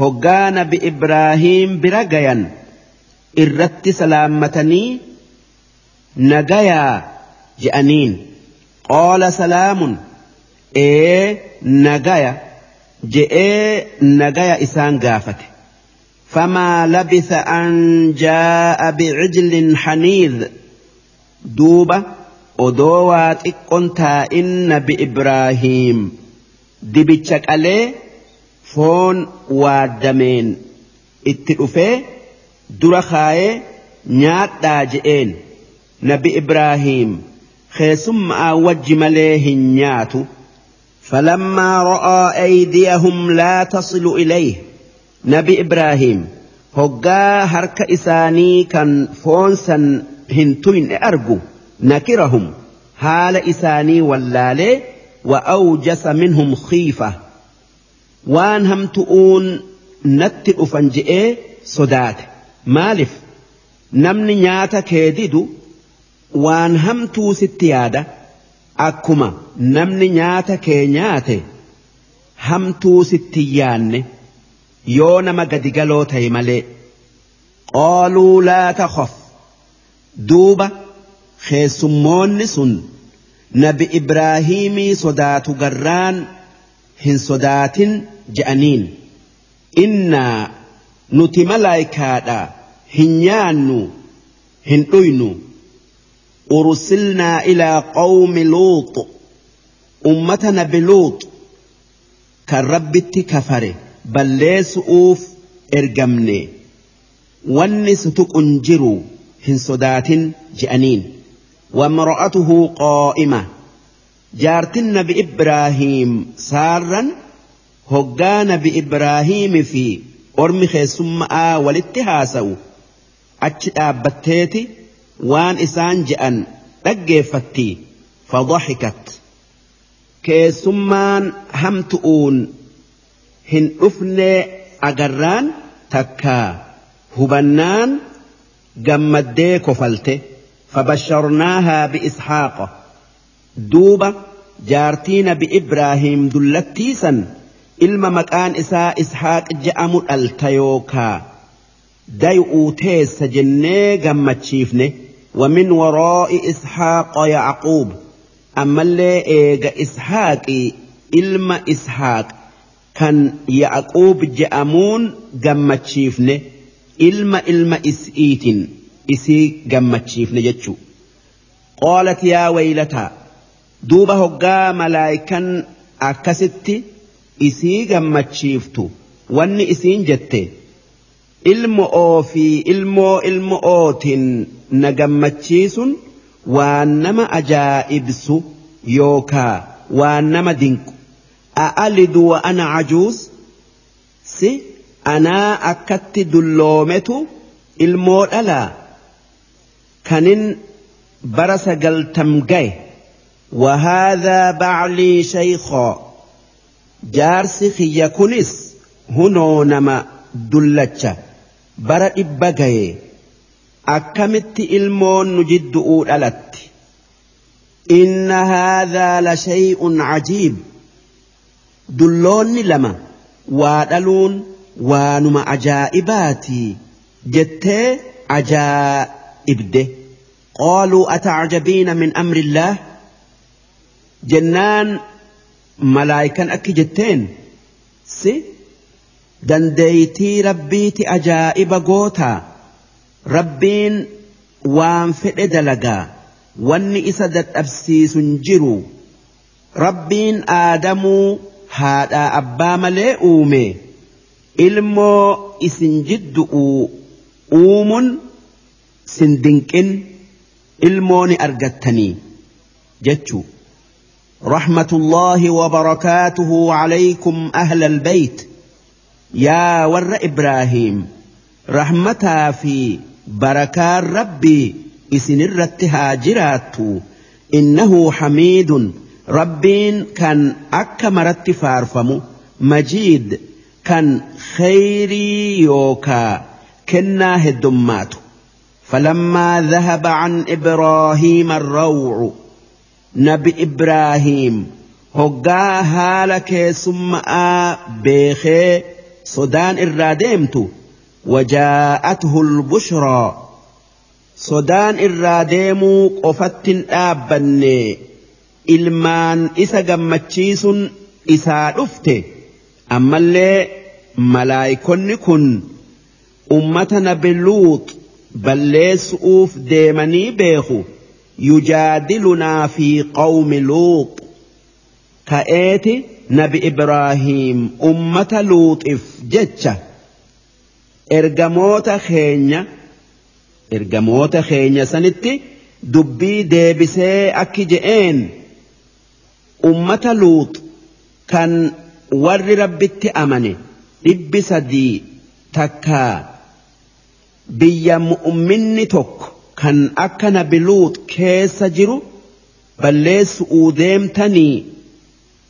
[SPEAKER 1] hoggaa nabi Ibraahiim bira gayan irratti salaammatanii nagayaa je'aniin. oola salaamun ee nagaya je nagaya isaan gaafate famaa fama an jaa'a bi cijlin haniir duuba oodoo waa xiqqo taa'in nabi ibrahiim dibicha qalee foon waaddameen itti dhufee dura kaaye nyaadhaa je'een nabi ibrahiim. خيسمأ وجمليه النات فلما رأى أيديهم لا تصل إليه نبي إبراهيم هجا هرك إساني كان فونسا هنتين أرجو نكرهم هال إساني واللالي وأوجس منهم خيفة وأنهم تؤون نت أفنجئ صدات مالف نمن نيات كيددو waan hamtuu sitti yaada akkuma namni nyaata kee nyaate hamtuu sitti yaanne yoo nama gadi galoo ta'e malee qaaluu laa takof duuba keessummoonni sun nabi ibraahiimii sodaatu garraan hin sodaatin je'aniin innaa nuti dha hin nyaannu hin dhuynu أرسلنا إلى قوم لوط أمتنا بلوط كالرب كفر بل ليس أوف إرجمني ونس تكنجرو هن صدات جأنين وامرأته قائمة جارتن بإبراهيم سارا هجان بإبراهيم في أرمخي سمعا ولتها سو أتشتا بتيتي waan isaan je'an dhaggeeffatti fadaxikat keessummaan hamtu'uun hin dhufne agarraan takka hubannaan gammaddee kofalte fabasharnaahaa biishaaqa duuba jaartii nabi ibraahim dullattiisan ilma maqaan isaa ishaaq je'amu dhalta yookaa day'uu teessa jennee gammachiifne ومن وراء إسحاق يعقوب أما اللي إيجا إسحاق إلما إسحاق كان يعقوب جأمون جمتشيفنه ilma ilma is'iitiin isii gammachiifne jechuu qoolat yaa waylataa duuba hoggaa malaayikan akkasitti isii gammachiiftu wanni isiin jette ilma ofii ilmoo ilma ootiin na gammachiisuun waan nama ajaa'ibsu yookaa waan nama dinqu a'alidu wa ana cajuus si anaa akkatti dulloometu ilmoo dhalaa kanin bara sagaltam gaye وهذا بعلي شيخا جارس خيكنس هنو نما دلتشا bara dhibba gaye akkamitti ilmoon nu jiddu'uu dhalatti inna haadhaa la shay'un cajiib dulloonni lama waa dhaluun waanuma ajaa'ibaatii jettee ajaa'ibde qaaluu atacjabiina min amri illaah jennaan malaayikan akki jetteen si dandeeytii rabbiiti ajaa'iba gootaa rabbiin waan fedhe dalagaa wanni isa dadhabsiisun jiru rabbiin aadamuu haadhaa abbaa malee uume ilmoo isin jiddu'uu uumun sin dinqin ilmoo ni argattanii jechuu رحمة الله وبركاته عليكم أهل البيت yaa warra Ibraahiim rahmataa fi barakaan rabbii isinirratti haa jiraattu innahu hamiidun rabbiin kan akka maratti faarfamu majiid kan khayrii yookaa kennaa heddummaatu فلما ذهب عن إبراهيم الروع نبي إبراهيم هقا هالك ثم آ بيخي sodaan irraa deemtu wajaa'atuhu lbushraa sodaan irraa deemuu qofattin dhaabbanne ilmaan isa gammachiisun isaa dhufte ammallee malaayikonni kun ummata nabiluut balleessu'uuf deemanii beeku yujaadilunaa fi qawmi luuq ka'eeti. nabi Ibraahiim ummata luuxif jecha ergamoota keenya ergamoota keenya sanitti dubbii deebisee akki je'een ummata luux kan warri rabbitti amane dhibbi sadii takka biyya mu'minni tokko kan akka nabi luux keessa jiru balleessu'uu deemtanii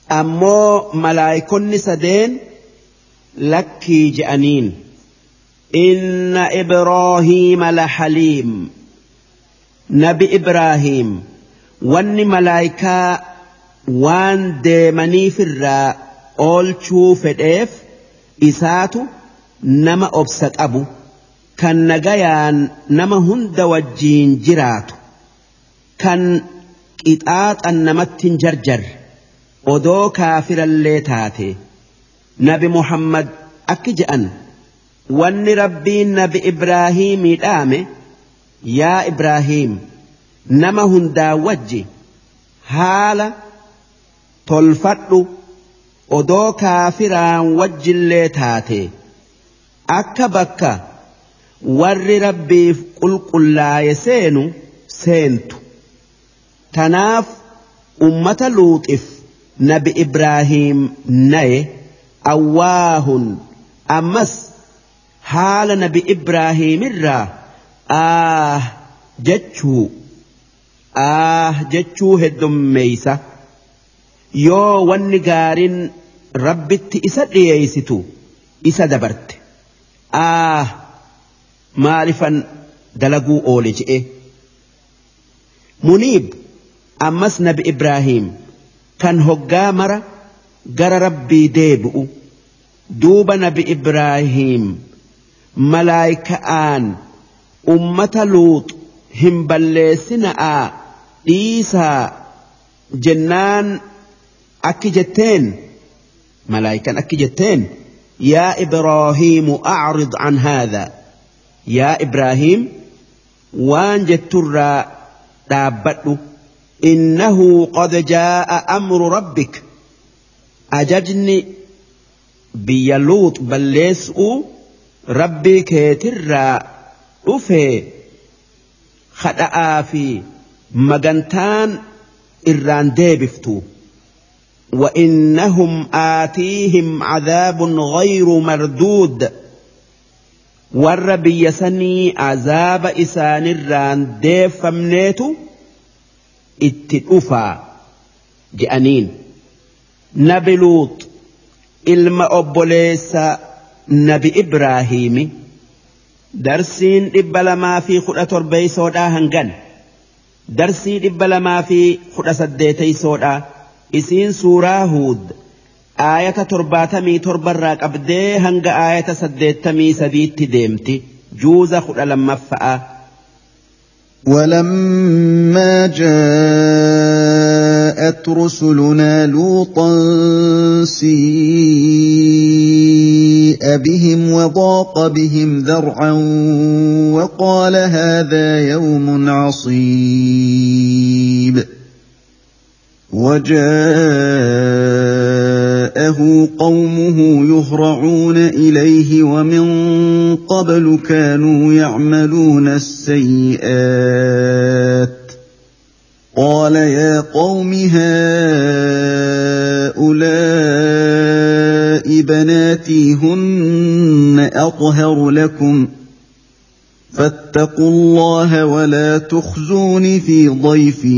[SPEAKER 1] ammoo malaayikonni sadeen lakkii je'aniin inna ibroohiima la haliim nabi ibraahiim wanni malaayikaa waan deemaniifirraa oolchuu fedheef isaatu nama obsa qabu kan nagayaan nama hunda wajjiin jiraatu kan qixaaxan namattiin jarjarre odoo kaafirallee taate nabi muhammad akki je'an wanni rabbiin nabi ibraahiimii dhaame yaa ibraahiim nama hundaa wajji haala tolfadhu odoo kaafiraan wajjillee taate akka bakka warri rabbiif qulqullaaye seenu seentu tanaaf ummata luuxif nabi Ibraahiim naye awwaahun ammas haala nabi Ibraahiimirraa aah jechuu aah jechuu heddummeeysa yoo wanni gaariin rabbitti isa dhiyeeysitu isa dabarte aah maalifan dalaguu oole je'e muniib ammas nabi Ibraahiim. kan hoggaa mara gara rabbii deebi'u duuba nabi Ibraahiim malaayika'aan ummata luuxu hin balleessina'aa dhiisaa jennaan akki jetteen malaayikan akki jetteen yaa Ibraahiimu acrid an haadha yaa Ibraahiim waan jetturraa dhaabbadhu إنه قد جاء أمر ربك أججني بيلوط بلس ربي كيتر أفي خدأ في مجنتان إران ديبفتو وإنهم آتيهم عذاب غير مردود وربي يسني عذاب إسان الران ديفمنيتو itti dhufaa je'aniin nabi luut ilma obboleessa nabi ibraahiimi darsiin dhibba lamaa fi kudha torbeeysoodhaa hangan darsii dhibba lamaa fi kudha saddeeteysoodhaa isiin suuraa huud aayata torbaatamii torbarraa qabdee hanga aayata saddeettamii sadiitti deemti juuza kudha lammaffa'aa.
[SPEAKER 4] ولما جاءت رسلنا لوطا سيء بهم وضاق بهم ذرعا وقال هذا يوم عصيب وجاء جاءه قومه يهرعون اليه ومن قبل كانوا يعملون السيئات قال يا قوم هؤلاء بناتي هن اطهر لكم فاتقوا الله ولا تخزوني في ضيفي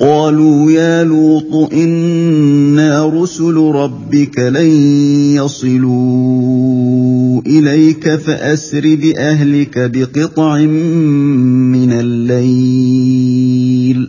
[SPEAKER 4] قالوا يا لوط انا رسل ربك لن يصلوا اليك فاسر باهلك بقطع من الليل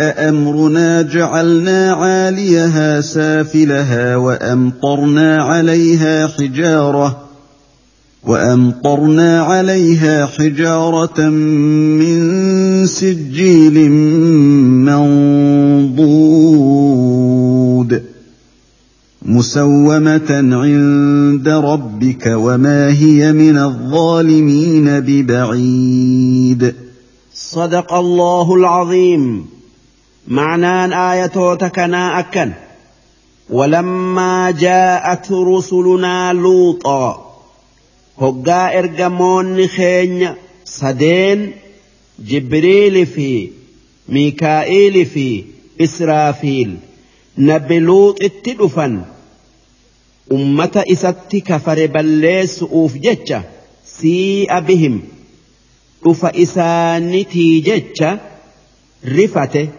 [SPEAKER 4] أأمرنا امرنا جعلنا عاليها سافلها وامطرنا عليها حجاره وامطرنا عليها حجاره من سجيل منضود مسومه عند ربك وما هي من الظالمين ببعيد
[SPEAKER 1] صدق الله العظيم maanaan aayatoota kanaa akkan walammaa jaa'at rusulunaa luuxaa hoggaa ergamoonni keenya sadeen jibriili fi miikaa'iili fi israafiil nabi luuxitti dhufan. ummata isatti kafare ballee su'uuf jecha sii'a bihim dhufa isaanitii jecha rifate.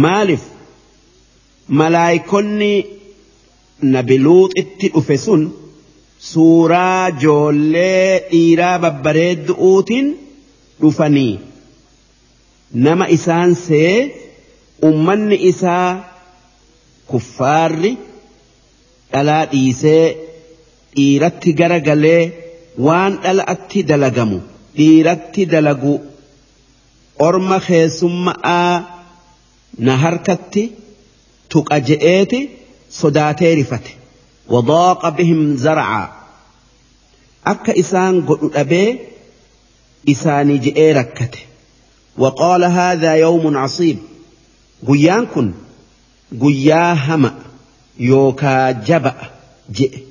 [SPEAKER 1] maaliif malaayikonni nabiluuxitti dhufe sun suuraa joollee dhiiraa babbareeddu'uutiin dhufanii nama isaan see uummanni isaa kuffaarri dhalaa dhiisee dhiiratti garagalee waan atti dalagamu dhiiratti dalagu orma keessummaa na harkatti tuqa je'eeti sodaatee rifate wadaaqa bihim zar'aa akka isaan godhu dhabee isaanii je'ee rakkate وقال هذا يوم عصيب guyyaan kun guyyaa hama yookaa jaba'a je'e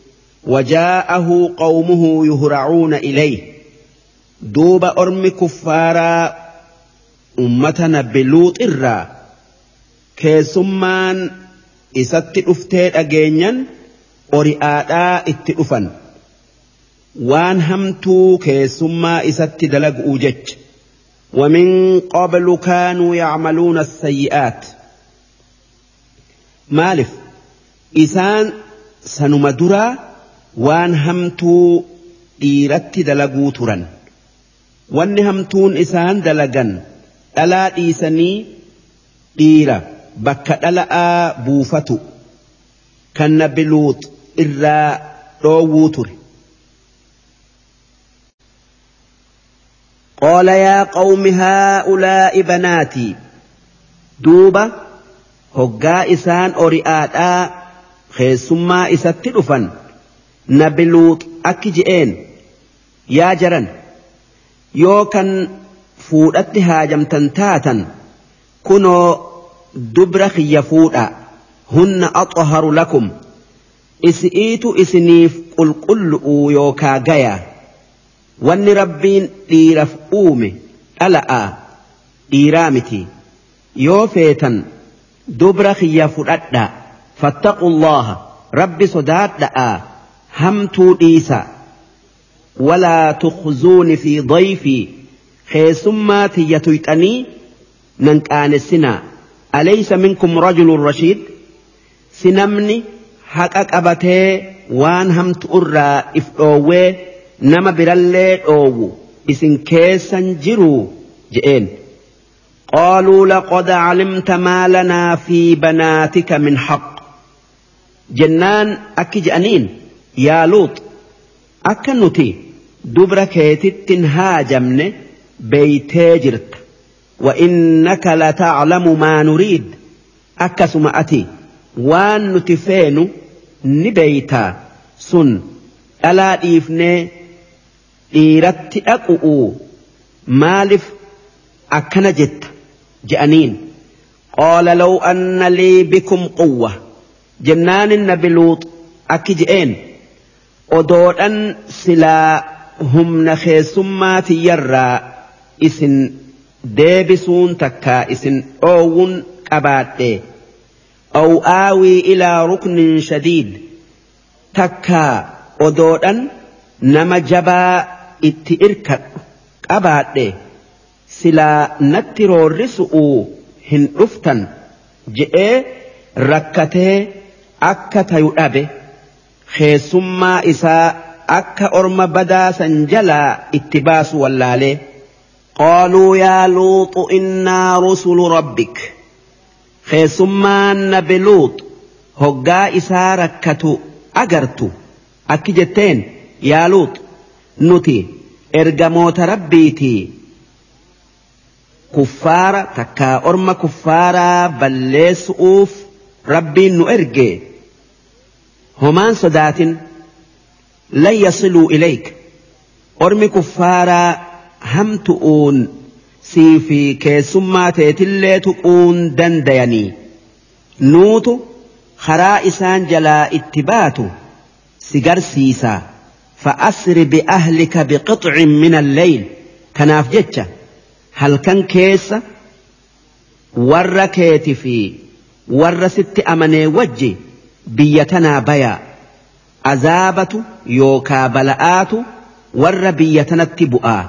[SPEAKER 1] wajaa'ahu qawmuhu yuhracuuna ilayh duuba ormi kuffaaraa ummata nabbi luuxirraa keessummaan isatti dhuftee dhageenyan aadhaa itti dhufan waan hamtuu keessummaa isatti dalaguu jecha ومن قبل كانوا يعملون السيئات maalif isaan sanuma duraa waan hamtuu dhiiratti dalaguu turan wanni hamtuun isaan dalagan dhalaa dhiisanii dhiira bakka dhala'aa buufatu kan nabi luut irraa dhoowwuu ture qaala yaa qawmi haa'ulaa'i banaatii duuba hoggaa isaan ori'aadhaa keessummaa isatti dhufan nabi luut akki je'een yaa jaran yoo kan fuudhatti haajamtan taatan kunoo دبر خيفودا هن أطهر لكم إسئيت إسنيف قل قل أويوكا جايا وان ربين ديرف أومي ألا آ ديرامتي يوفيتا دبر خيفودا فاتقوا الله ربي صداد آ همتو إيسا ولا تخزون في ضيفي خيسما تيتويتاني ننكان السِّنَاءِ أليس منكم رجل رشيد سنمني حقك أبتي وان هم تؤرى إفقوه نما برالي أوو إسن كيسا جرو جئين قالوا لقد علمت ما لنا في بناتك من حق جنان أكج أنين يا لوط أكنتي دبر كيتت هاجمن بيتي وإنك لتعلم ما نريد أكسم أتي وان نتفين نبيتا سن ألا إفني إيرت أقؤو مالف أكنجت جأنين قال لو أن لي بكم قوة جنان النبي لوط أكجئين ودور أن سلا هم نخي سماتي يرى إسن deebisuun takkaa isin dhoowwun qabaadhe aw aawii ilaa ruknin shadiid takkaa odoodhan nama jabaa itti irkadhu qabaadhe silaa natti roorrisu'uu hin dhuftan jedhee rakkatee akka tayu dhabe keessummaa isaa akka orma badaasan jalaa itti baasu wallaalee. قالوا yaa لوط inna رسل rabbik keessummaan nabi luut hoggaa isaa rakkatu agartu akki jetteen yaa luux nuti ergamoota rabbiiti kuffaara takkaa orma kuffaaraa balleessu'uuf rabbiin nu erge homaan sodaatin lan yasiluu ileyk ormi kuffaaraa hamtu'uun sii fi keessummaa teetillee tuquun dandayanii nuutu karaa isaan jalaa itti baatu si garsiisa fa'asri bi'ahlika biqixcin min alleyl kanaaf jecha halkan keessa warra keeti fi warra sitti amanee wajji biyya tanaa bayaa azaabatu yookaa bala'aatu warra biyya tanatti bu'aa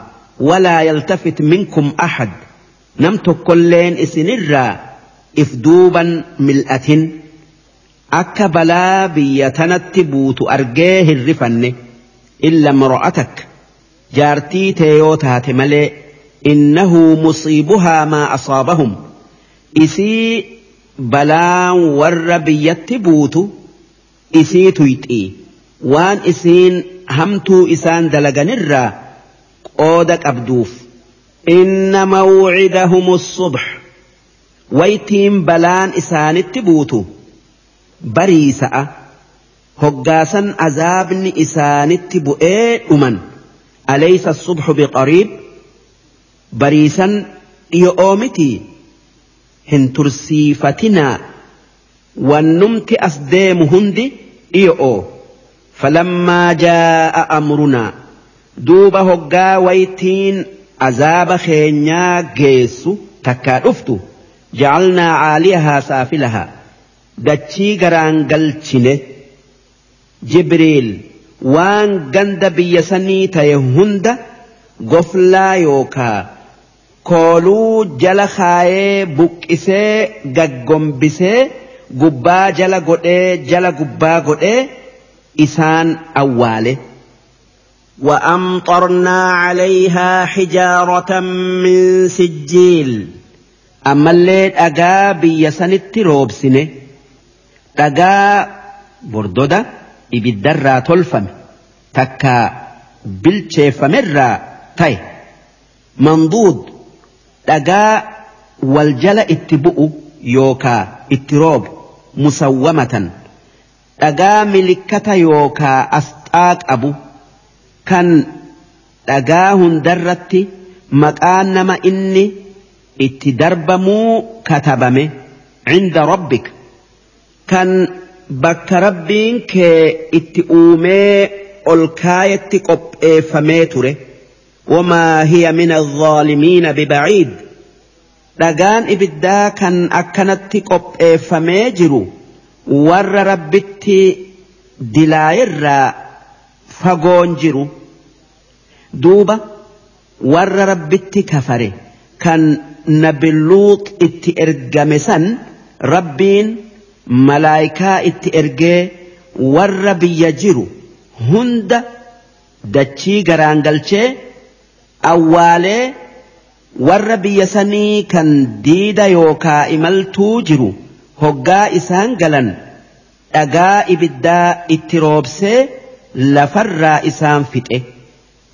[SPEAKER 1] ولا يلتفت منكم أحد نمتو كلين إسنرا إفدوبا ملأتين أكا بلا التبوت أرجيه الرفن إلا امرأتك جارتي تيوتها تملي إنه مصيبها ما أصابهم إسي بلا ور يتبوت إسي تويتي وان إسين همتو إسان دلغنرا اودك أبدوف إن موعدهم الصبح ويتيم بلان إسان التبوتو بريسة هجاسا أزابني إسان التبوئي أمن أليس الصبح بقريب بريسا يؤومتي هن ترسيفتنا والنمت أسديم هندي يؤو فلما جاء أمرنا duuba hoggaa waytiin azaaba keenyaa geessu takkaa dhuftu haa caaliyahaa saafilahaa dachii garaan galchine jibriil waan ganda biyya sanii ta'e hunda goflaa yookaa kooluu jala kaayee buqqisee gaggombisee gubbaa jala godhee jala gubbaa godhee isaan awwaale. Wa am xornaa caleeyya xijaarota minisijiil. Ammallee dhagaa biyya sanitti roobsine dhagaa bordoda ibidda tolfame takka bilcheefame irraa ta'e. manduud dhagaa waljala itti bu'u yookaa itti roobu musawwamatan dhagaa milikkata yookaa asxaa qabu. kan dhagaa hundarratti maqaan nama inni itti darbamuu katabame cinda rabbik kan bakka rabbiin kee itti uumee ol kaayetti qopheeffamee ture wamaa hiya min alzaalimiina bibaciid dhagaan ibiddaa kan akkanatti qopheeffamee jiru warra rabbitti dilaayirraa fagoon jiru duuba warra rabbitti kafare kan nabiluuq itti ergame san rabbiin malaayikaa itti ergee warra biyya jiru hunda dachii garaan galchee awwaalee warra biyya sanii kan diida yookaa imaltuu jiru hoggaa isaan galan dhagaa ibiddaa itti roobsee lafarraa isaan fixe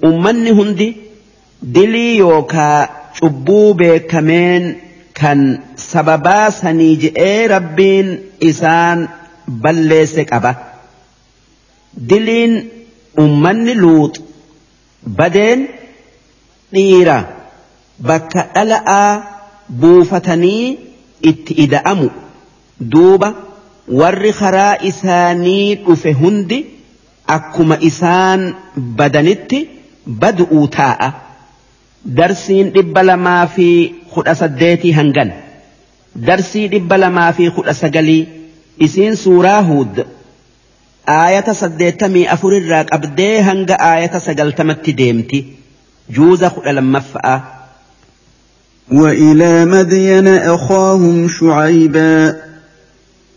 [SPEAKER 1] ummanni hundi dilii yookaa cubbuu beekameen kan sababaa sanii jedee rabbiin isaan balleesse qaba diliin ummanni luux badeen dhiira bakka dhala'aa buufatanii itti ida'amu duuba warri karaa isaanii dhufe hundi. akkuma isaan badanitti bad'uu taa'a darsiin dhibba lamaa fi kudha saddeetii hangan darsii dhibba lamaa fi kudha sagalii isiin suuraa huud aayata saddeettamii afurirraa qabdee hanga aayata sagaltamatti deemti juuza kudha lammaffa'a
[SPEAKER 4] وإلى مدين أخاهم شعيباً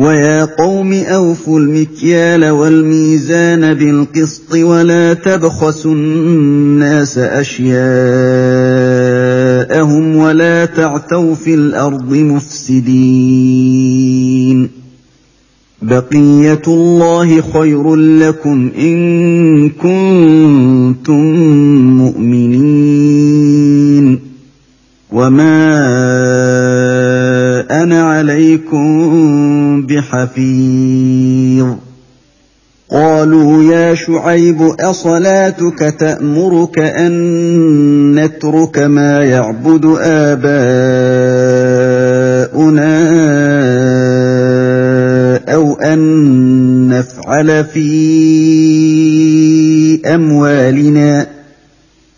[SPEAKER 4] ويا قوم أوفوا المكيال والميزان بالقسط ولا تبخسوا الناس أشياءهم ولا تعتوا في الأرض مفسدين بقية الله خير لكم إن كنتم مؤمنين وما أنا عليكم بحفيظ قالوا يا شعيب اصلاتك تامرك ان نترك ما يعبد اباؤنا او ان نفعل في اموالنا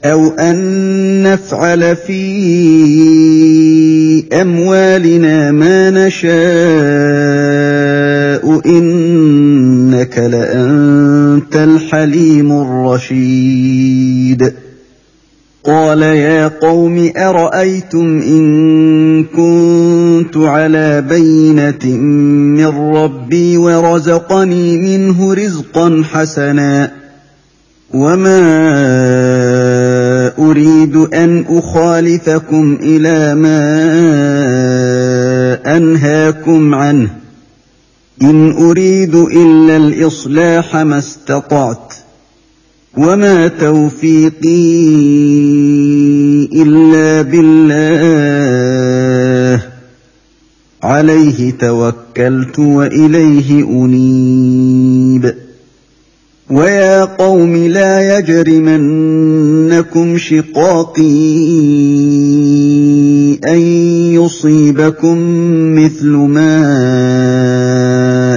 [SPEAKER 4] او ان نفعل في اموالنا ما نشاء إنك لأنت الحليم الرشيد قال يا قوم أرأيتم إن كنت على بينة من ربي ورزقني منه رزقا حسنا وما أريد أن أخالفكم إلى ما أنهاكم عنه إن أريد إلا الإصلاح ما استطعت وما توفيقي إلا بالله عليه توكلت وإليه أنيب ويا قوم لا يجرمنكم شقاقي أن يصيبكم مثل ما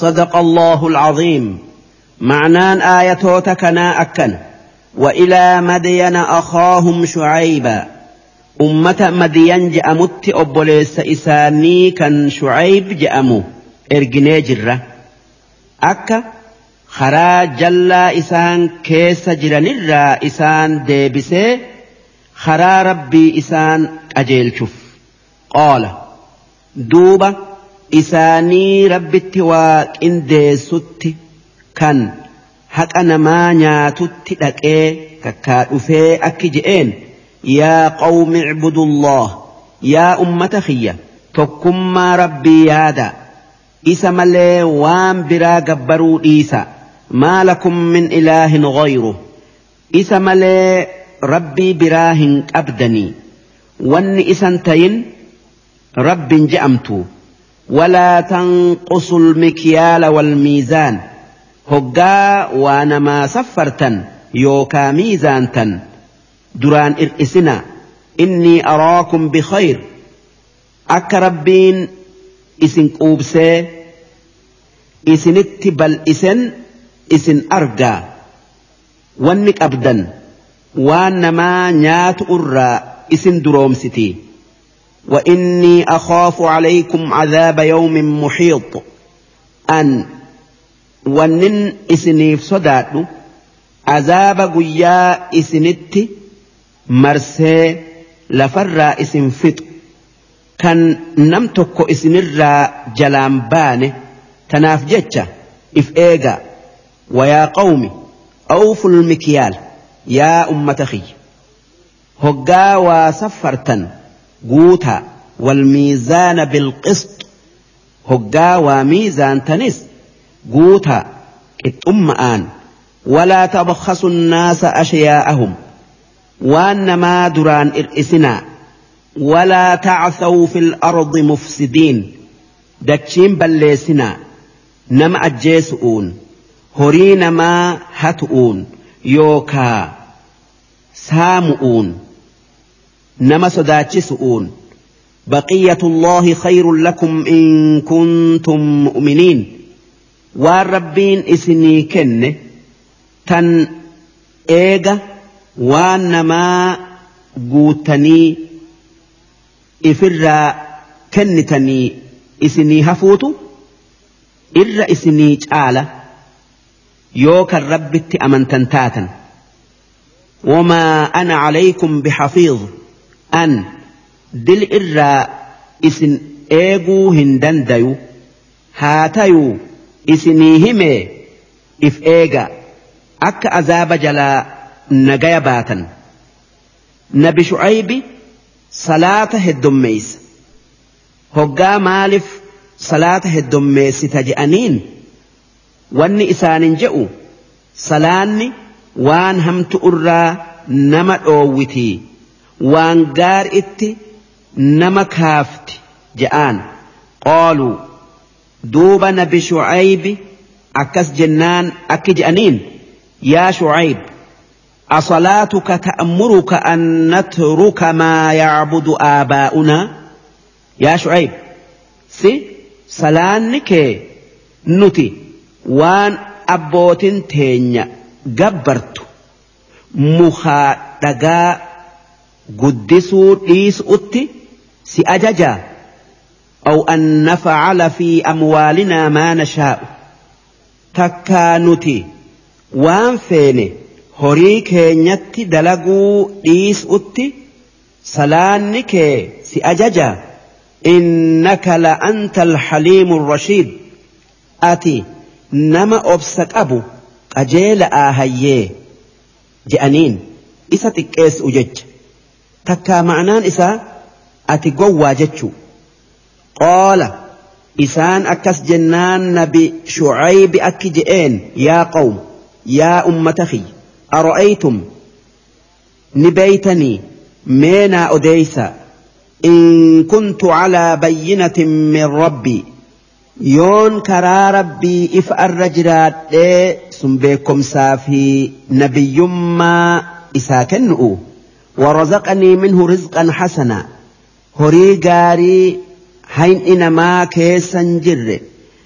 [SPEAKER 1] صدق الله العظيم معنان آيتوت تكنا أكن وإلى مدين أخاهم شعيبا أمة مدين جأمت أبوليس إساني كان شعيب جأمو إرجني جرة أكا خرا جلا إسان كيس الرا إسان ديبسي خرا ربي إسان أجيل شف قال دوبا isaanii rabbitti waa qindeessutti kan haqa namaa nyaatutti dhaqee kakkaa dhufee akki je'een yaa qawmi icbudullah yaa ummata kiyya tokkummaa rabbii yaada isa malee waan biraa gabbaruu dhiisa maa lakum min ilaahin gayru isa malee rabbii biraa hin qabdanii wanni isan tayin rabbin ja'amtu. ولا تنقصوا المكيال والميزان هقا وانما سفرتا يوكا ميزانتا دران إرئسنا إني أراكم بخير أكربين إسن قوبسي إسن اتبال إسن إسن أرقى وانك أبدا وانما نات أرى إسن دروم ستي واني اخاف عليكم عذاب يوم محيط ان ونن اسنيف صداد عذاب قيا اسنت مرسي لفر اسن فتق كان نمتك اسنرا جلام بانه تناف جتة إف إيجا ويا قوم أوفوا المكيال يا أمة خي هقا وسفرتن قوتا والميزان بالقسط هجا وميزان تنس قوتا اتأم آن ولا تبخسوا الناس أشياءهم وانما دران إرئسنا ولا تعثوا في الأرض مفسدين دكشين بلسنا نم أجيسؤون هرين ما هتؤون يوكا سامؤون نما سداتشسؤون بقية الله خير لكم إن كنتم مؤمنين والربين إسني كن تن إيغا وانما قوتني إفرا كنتني إسني هفوتو إرا إسني آلة يوك الرب أمن تنتاتا وما أنا عليكم بحفيظ an dil irraa isin eeguu hin dandayu haa tayuu isinii himee if eega akka azaaba jalaa nagaya baatan nabi shu'aybi salaata heddummeeysa hoggaa maaliif salaata heddummeessita jedhaniin wanni isaanin je'u salaanni waan hamtu irraa nama dhoowwitii waan gaar itti nama kaafti ja'aan qoolu duuba na bishuu akkas jennaan akki ja'aniin yaa ceybi asalaatu ka ta'a muruuka aannan tureka ma yaabudu aaba'uuna yaashuu ceybi si nuti waan abbootin teenya gabbartu mukhaa dhagaa. guddisuu dhiisuutti si ajajaa aw an nafacala fi amwaalinaa maa nashaa'u takkaa nuti waan feene horii keenyatti dalaguu dhiisuutti salaanni kee si ajajaa innaka la anta alxaliimu rashiid ati nama obsa qabu qajeela'aa hayyee je'aniin isa xiqqeessu jecha takkaa ma'anaan isaa ati gowwaa jechuu qaala isaan akkas jennaan nabi shucaybi akki je'een yaa qawm yaa ummata kiy ara'aytum ni beeytanii mee naa odeeysa إن كنت على بينة من ربي يون كرا ربي إف الرجرات سنبيكم سافي نبي ما إساكنؤ ورزقني منه رزقا حسنا هري غاري حين إنما كيسا جر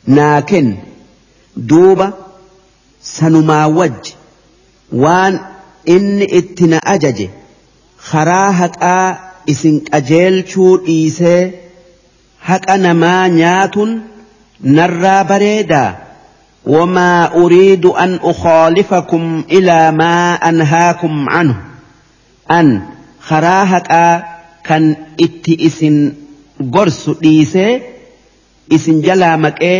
[SPEAKER 1] لكن دوبا سنما وج وان إن اتنا أجج خراهك آ إسن أجيل شور إيسي حق نما نيات نرى بريدا وما أريد أن أخالفكم إلى ما أنهاكم عنه an karaa haqaa kan itti isin gorsu dhiisee isin jalaa maqee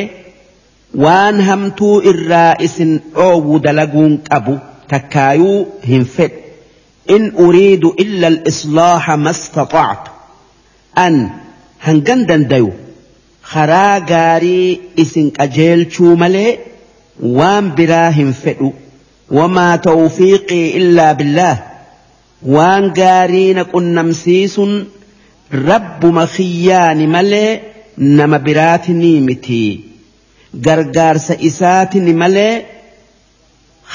[SPEAKER 1] waan hamtuu irraa isin dhoowwu dalaguun qabu takkaayuu hin fedhe in uriidu illa al-islaaha mastatactu an hangan dandayu karaa gaarii isin qajeelchuu malee waan biraa hin fedhu wamaa tawfiiqii illaa billaah waan gaarii na qunnamsiisuun rabbuma kiyyaani malee nama biraatini miti gargaarsa isaatini malee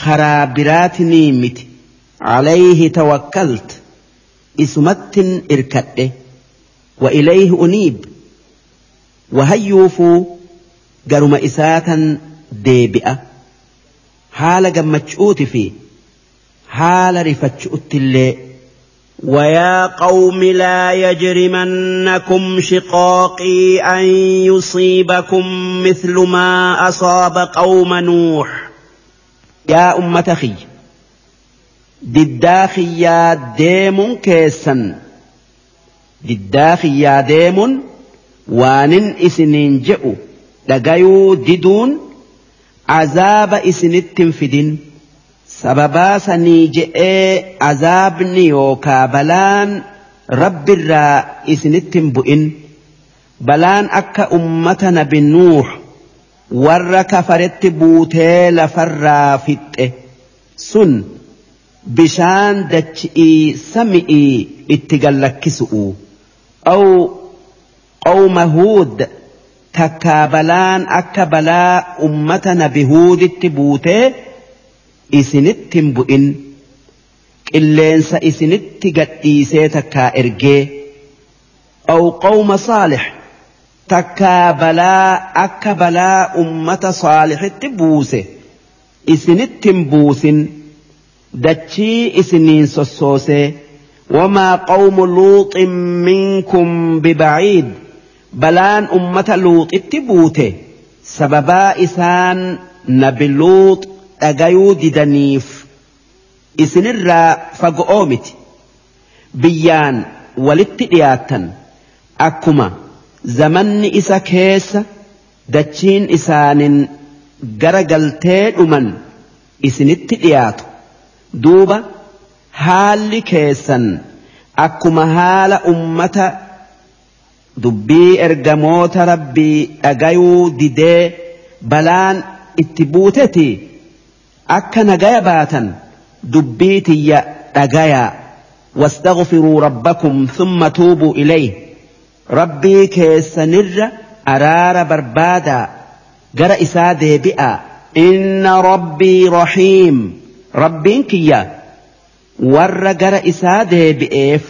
[SPEAKER 1] karaa biraatini miti Alayhi tawakkalta isumattin irkadhe wa ilayhi uniib wahayyuufuu garuma isaatan deebi'a haala gammachuuti fi حال رفتش أتلي ويا قوم لا يجرمنكم شقاقي أن يصيبكم مثل ما أصاب قوم نوح يا أمة خي دداخي يا ديم كيسا دداخي يا ديم وان إسنين جئوا لقيوا ددون عذاب اسن التنفدين sababaa sanii je'ee azaabni yookaa balaan rabbirraa isinitti hin bu'in balaan akka ummata nabi nuux warra kafaretti buutee lafarraa fixxe sun bishaan dachi'ii sami'i itti gallakkisu'u aw qawma huud takkaa balaan akka balaa ummata nabi huuditti buutee isinitti hin bu'in qilleensa isinitti gadhiisee takkaa ergee aw qawma saalix takkaa balaa akka balaa ummata saalixitti buuse isinitti hin buusin dachii isiniin sossoosee wamaa qawmu luuxin minkum bibaciid balaan ummata luuxitti buute sababaa isaan nabi luuxi dhagayuu didaniif isinirraa faga'oo miti biyyaan walitti dhiyaattan akkuma zamanni isa keessa dachiin isaanin gara galtee dhuman isinitti dhiyaatu duuba haalli keessan akkuma haala ummata dubbii ergamoota rabbii dhagayuu didee balaan itti buuteti akka nagaya baatan dubbii tiyya dhagayaa واستغفروا ربكم ثم توبوا إليه ربي كيسنر أرار بربادا جرى إسادة بئا إن ربي رحيم ربي كيا ور جرى إسادة بئف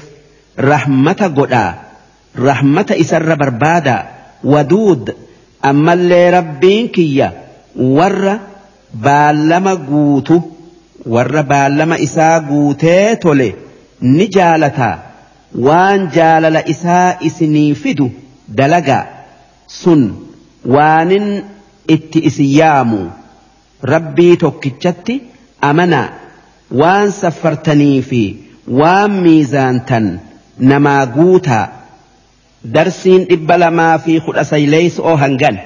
[SPEAKER 1] رحمة قدا رحمة إسر بربادا ودود أما اللي ربي كيا ور baallama guutu warra baallama isaa guutee tole ni jaalataa waan jaalala isaa isinii fidu dalagaa sun waanin itti isin yaamu rabbii tokkichatti amanaa waan saffartanii fi waan miizaantan namaa guutaa darsiin dhibba lamaa fi kudha sayleeysoo hangan.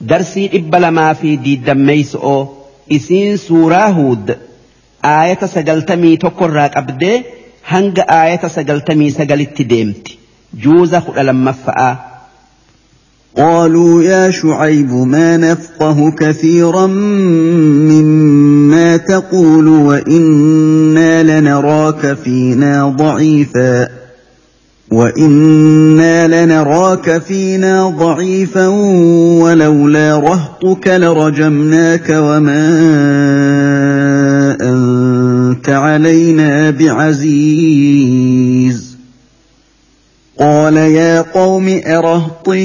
[SPEAKER 1] درسي إبلا ما في دي دميس أو إسين سورة هود آية سجلتمي تقرات أبدي هنج آية سجلتمي سجلت تديمتي جوزة لما فأ
[SPEAKER 4] قالوا يا شعيب ما نفقه كثيرا مما تقول وإنا لنراك فينا ضعيفاً وانا لنراك فينا ضعيفا ولولا رهطك لرجمناك وما انت علينا بعزيز قال يا قوم ارهطي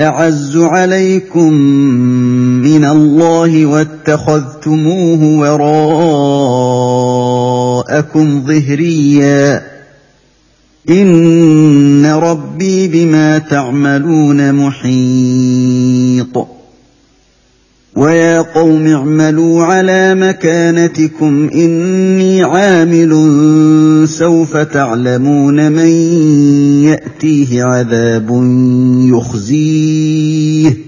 [SPEAKER 4] اعز عليكم من الله واتخذتموه وراءكم وراءكم ظهريا ان ربي بما تعملون محيط ويا قوم اعملوا على مكانتكم اني عامل سوف تعلمون من ياتيه عذاب يخزيه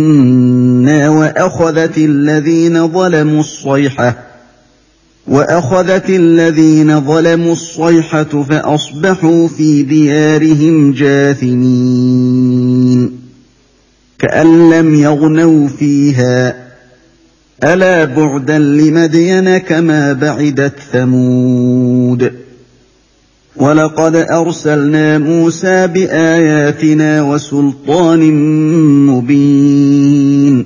[SPEAKER 4] واخذت الذين ظلموا الصيحه واخذت الذين ظلموا الصيحه فاصبحوا في ديارهم جاثمين كان لم يغنوا فيها الا بعدا لمدين كما بعدت ثمود ولقد ارسلنا موسى باياتنا وسلطان مبين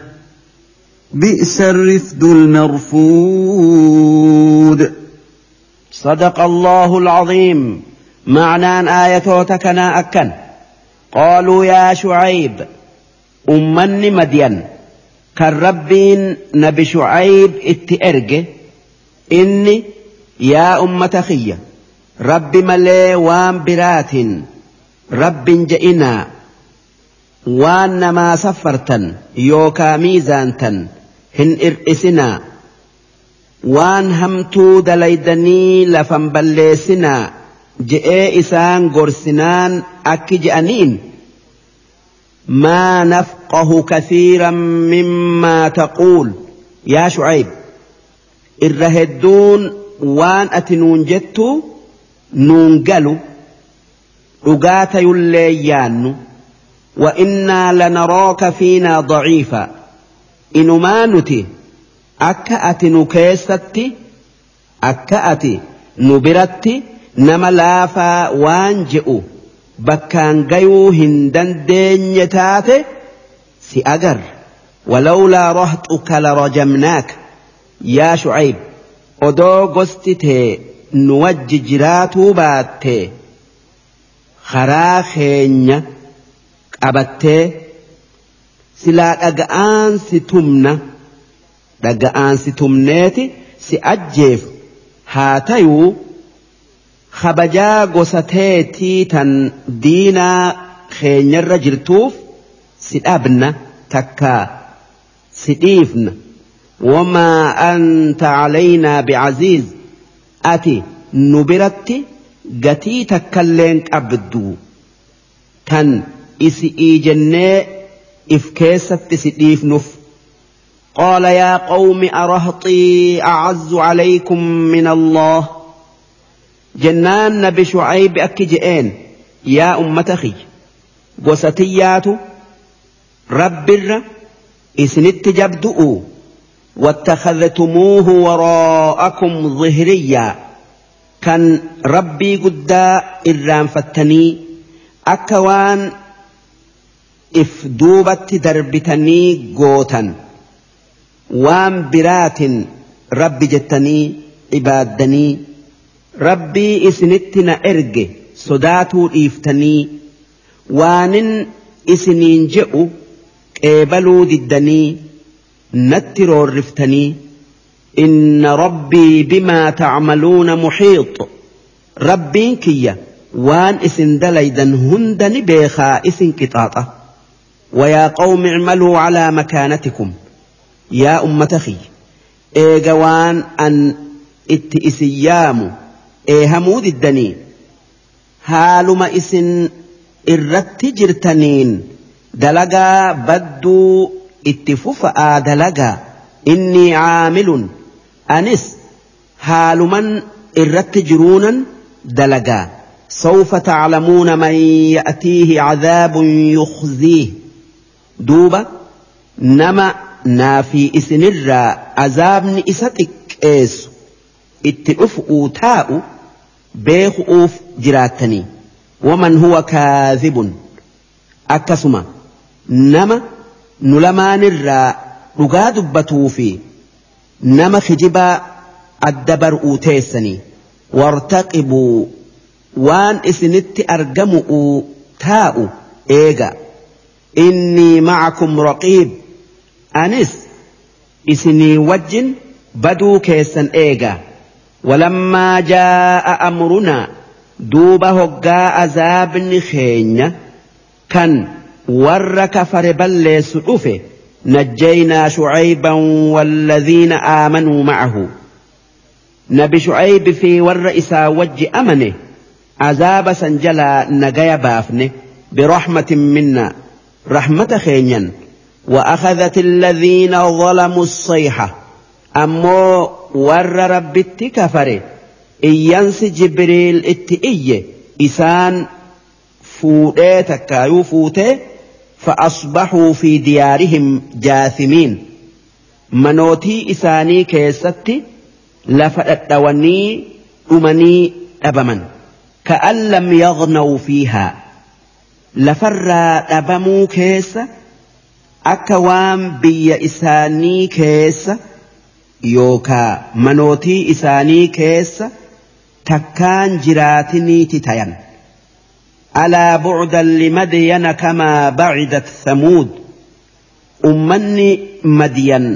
[SPEAKER 4] بئس الرفد المرفود
[SPEAKER 1] صدق الله العظيم معنى آية تكنا أكن قالوا يا شعيب أمني مدين كالربين نبي شعيب اتئرج إني يا أمة خيّة رب ملي وان برات رب جئنا وان ما سفرتا يوكا ميزانتا hin ir'isinaa waan hamtuu dalaydanii lafan balleessinaa je'ee isaan gorsinaan akki je'aniin ما نفقه كثيرا مما تقول يا شعيب الرهدون وان أتنون جتو نون قالوا أقات وإنا لنراك فينا ضعيفا inumaa nuti akka ati nu keessatti akka ati nu biratti nama laafaa waan je'u bakkaan gayuu hin dandeenye taate si agar walawlaa rohxuka Rojamnaak yaa shu'ayb odoo gosti tee nu wajji jiraatuu baatte karaa keenya qabattee silaa dhaga'aan si tumna dhaga'aan si tumneeti si ajjeef haa tayuu kabajaa gosateetii tan diinaa keenyarra jirtuuf si dhabna takka si dhiifna wamaa anta calaynaa bicaziiz ati nu biratti gatii takka illeen qabdu tan isi'ii jennee إف keessatti si نف قال يا قوم أرهطي أعز عليكم من الله جنان نبي شعيب أكجئين يا أمة خي وستيات رب الر إسنت جبدؤوا واتخذتموه وراءكم ظهريا كان ربي قدا إرام فتني أكوان if duubatti darbitanii gootan waan biraatin rabbi jettanii ibaaddanii rabbii isinitti na erge sodaatuu dhiiftanii waanin isiniin je'u qeebaluu diddanii natti roorriftanii inna rabbii bimaa tacmaluuna muxiixu rabbiin kiyya waan isin dalaydan hunda ni beekaa isin qixaaxa ويا قوم اعملوا على مكانتكم يا أمة خي جوان أن اتئسيام إيهمود الدنين هالما إسن إرت جرتنين دلقا بدو اتففأ دلقا إني عامل أنس هالما إرت جرونا دلقا سوف تعلمون من يأتيه عذاب يخزيه duuba nama naafii isinirraa azaabni isa xiqqeessu itti dhufu taa'u beeku'uuf jiraattanii waman huwa kaadhibun akkasuma nama nu lamaanirraa dhugaa dubbatuu fi nama kijibaa adda bar'uu teessanii wartaqibuu waan isinitti argamu taa'u eega إني معكم رقيب أنس إسني وج بدو كيسا إيجا ولما جاء أمرنا دوب هقا أزاب خين كان ور كفر بل سعفه نجينا شعيبا والذين آمنوا معه نبي شعيب في ور إسا وج أمنه عذاب سنجلا نجايا بافنه برحمة منا رحمة خينيا وأخذت الذين ظلموا الصيحة أمو ور رب كفر إيانس جبريل اتئي إسان فوئي تكايو فوتي فأصبحوا في ديارهم جاثمين منوتي إساني كيستي لفأتوني أمني أبمن كأن لم يغنوا فيها lafarraa dhabamuu keessa akka waan biyya isaanii keessa yookaa manootii isaanii keessa takkaan jiraatiniiti tayan alaa bu'udan limadyana kamaa bacidat samuud ummanni madiyan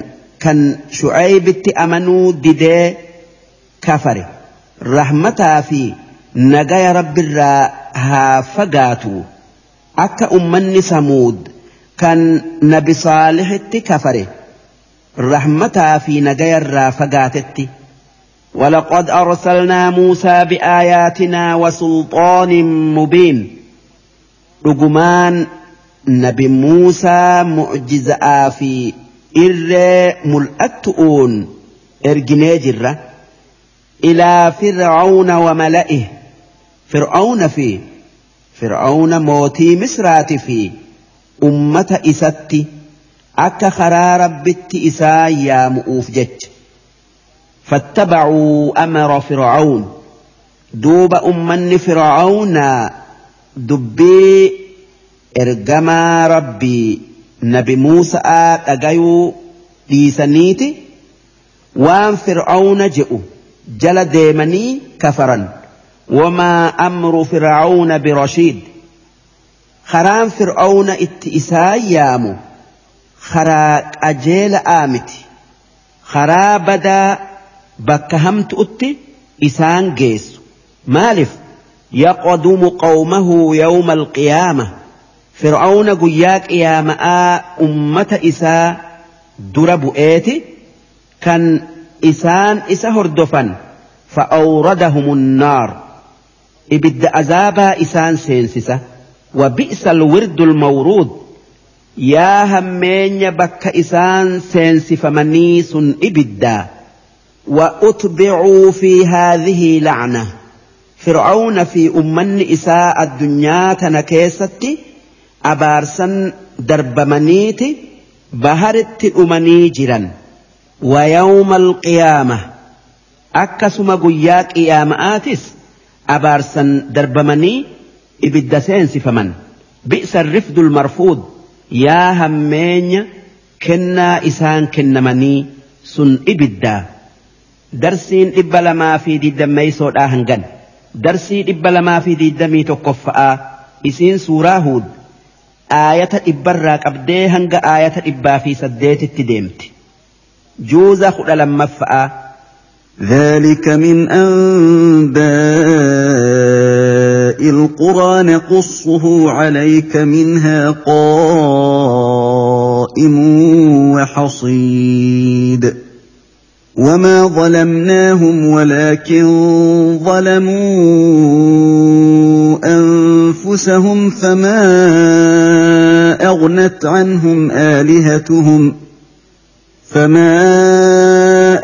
[SPEAKER 1] kan shu'aybitti amanuu didee kafare rahmataa fi nagaya rabbiirraa haa fagaatu akka ummanni samuud kan nabi saalihitti kafare rahmataa fi nagayarraa fagaatetti ولقد أرسلنا موسى بآياتنا وسلطان مبين رجمان نبي موسى معجز آفي إر ملأتؤون إرجناجر إلى فرعون وملئه فرعون فيه fir'aawna mootii misraati fi ummata isatti akka karaa rabbitti isaa yaamu'uuf jecha fattabacuu amara fir'aawn duuba ummanni fir'aawnaa dubbii ergamaa rabbii nabi muusa'a dhagayuu dhiisaniiti waan fir'aawna je'u jala deemanii kafaran. وما أمر فرعون برشيد خران فرعون اتئسا يامو خرا أجيل آمتي خرا بدا بكهمت أتي إسان جيس مالف يقدم قومه يوم القيامة فرعون قياك يا ماء أمة إساء درب إيتي كان إسان إسهر دفن فأوردهم النار إبد أذابا إسان سينسسا وبئس الورد المورود يا همين بك إسان سينس فمنيس إبدا وأتبعوا في هذه لعنة فرعون في أمن إساء الدنيا تنكيستي أبارسا درب منيتي بهرت أمني جرا ويوم القيامة أكسم قياك إياماتس abaarsan darbamanii ibidda seensifaman bi'sa rifdul marfuud yaa hammeenya kennaa isaan kennamanii sun ibiddaa darsiin dhibba lamaa fi digdammeeysoodhaa hangan darsii dhibba lamaa fi digdamii tokkoffa'aa isiin suuraa huud aayata irraa qabdee hanga aayata dhibbaa fi saddeetitti deemti juuza kudha lammaffa'aa
[SPEAKER 4] ذلك من انباء القرى نقصه عليك منها قائم وحصيد وما ظلمناهم ولكن ظلموا انفسهم فما اغنت عنهم الهتهم فما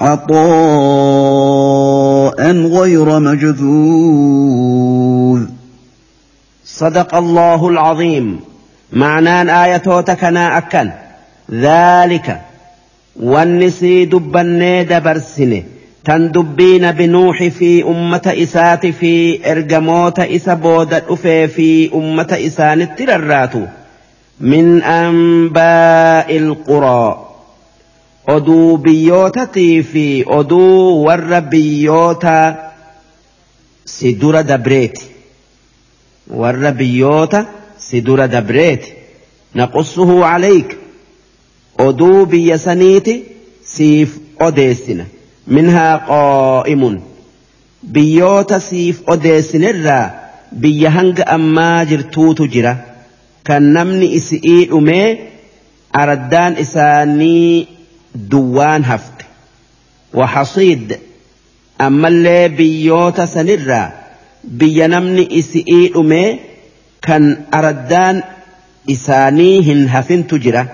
[SPEAKER 4] عطاء غير مجذوذ
[SPEAKER 1] صدق الله العظيم معنى آية تكنا أكن ذلك والنسي النيد برسني تندبين بنوح في أمة إسات في إرجموت إسا بودت أفي في أمة إسان الترراتو من أنباء القرى oduu biyyootatii fi oduu warra biyyootaa si dura dabreeti warra biyyoota si dura dabreeti naqussuhu calayk oduu biyya saniiti siif odeessina minhaa qoo'imun biyyoota siif odeessinirraa biyya hanga ammaa jirtuutu jira kan namni isi'ii dhumee araddaan isaanii دوان هفت وحصيد أما اللي بيوتا سنرى بينمني إسئي أمي كان أردان إسانيهن هفن تجرى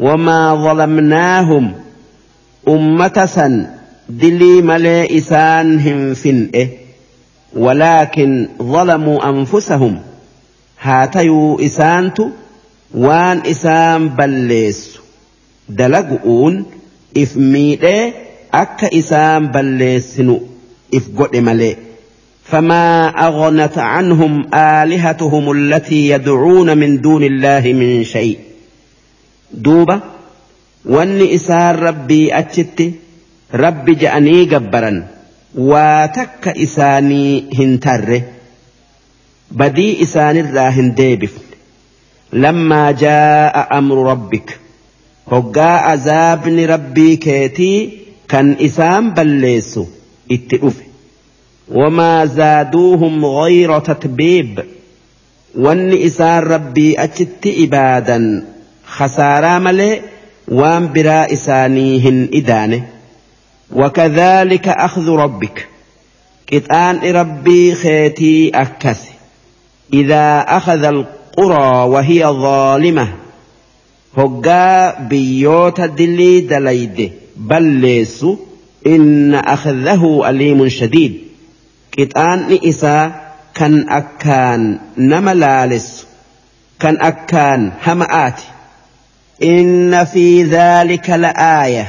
[SPEAKER 1] وما ظلمناهم أمة سن دلي ملي إسانهم فنئه إيه. ولكن ظلموا أنفسهم هاتيو إسانت وان إسان بليسوا dalagu'uun if miidhee akka isaan balleessinu if godhe malee. فما أغنت عنهم آلهتهم التي يدعون من دون الله من شيء دوبا واني إسار ربي أتشتي ربي جأني جبرا واتك إساني هنتر بدي إساني الراهن ديبف لما جاء أمر ربك hoggaa azaabni rabbii keetii kan isaan balleessu itti dhufe. وما زادوهم غير تتبيب وان إسام ربي أجت إبادا خسارا ملي وان برا إسانيهن إداني وكذلك أخذ ربك كتان ربي خيتي أكس إذا أخذ القرى وهي ظالمة hoggaa biyyoota dilii dalayde balleessu inna akhadahu aliimun shadiid qixaanni isaa kan akkaan nama laalessu kan akkaan hama'aati inna fi dhaalika la'aaya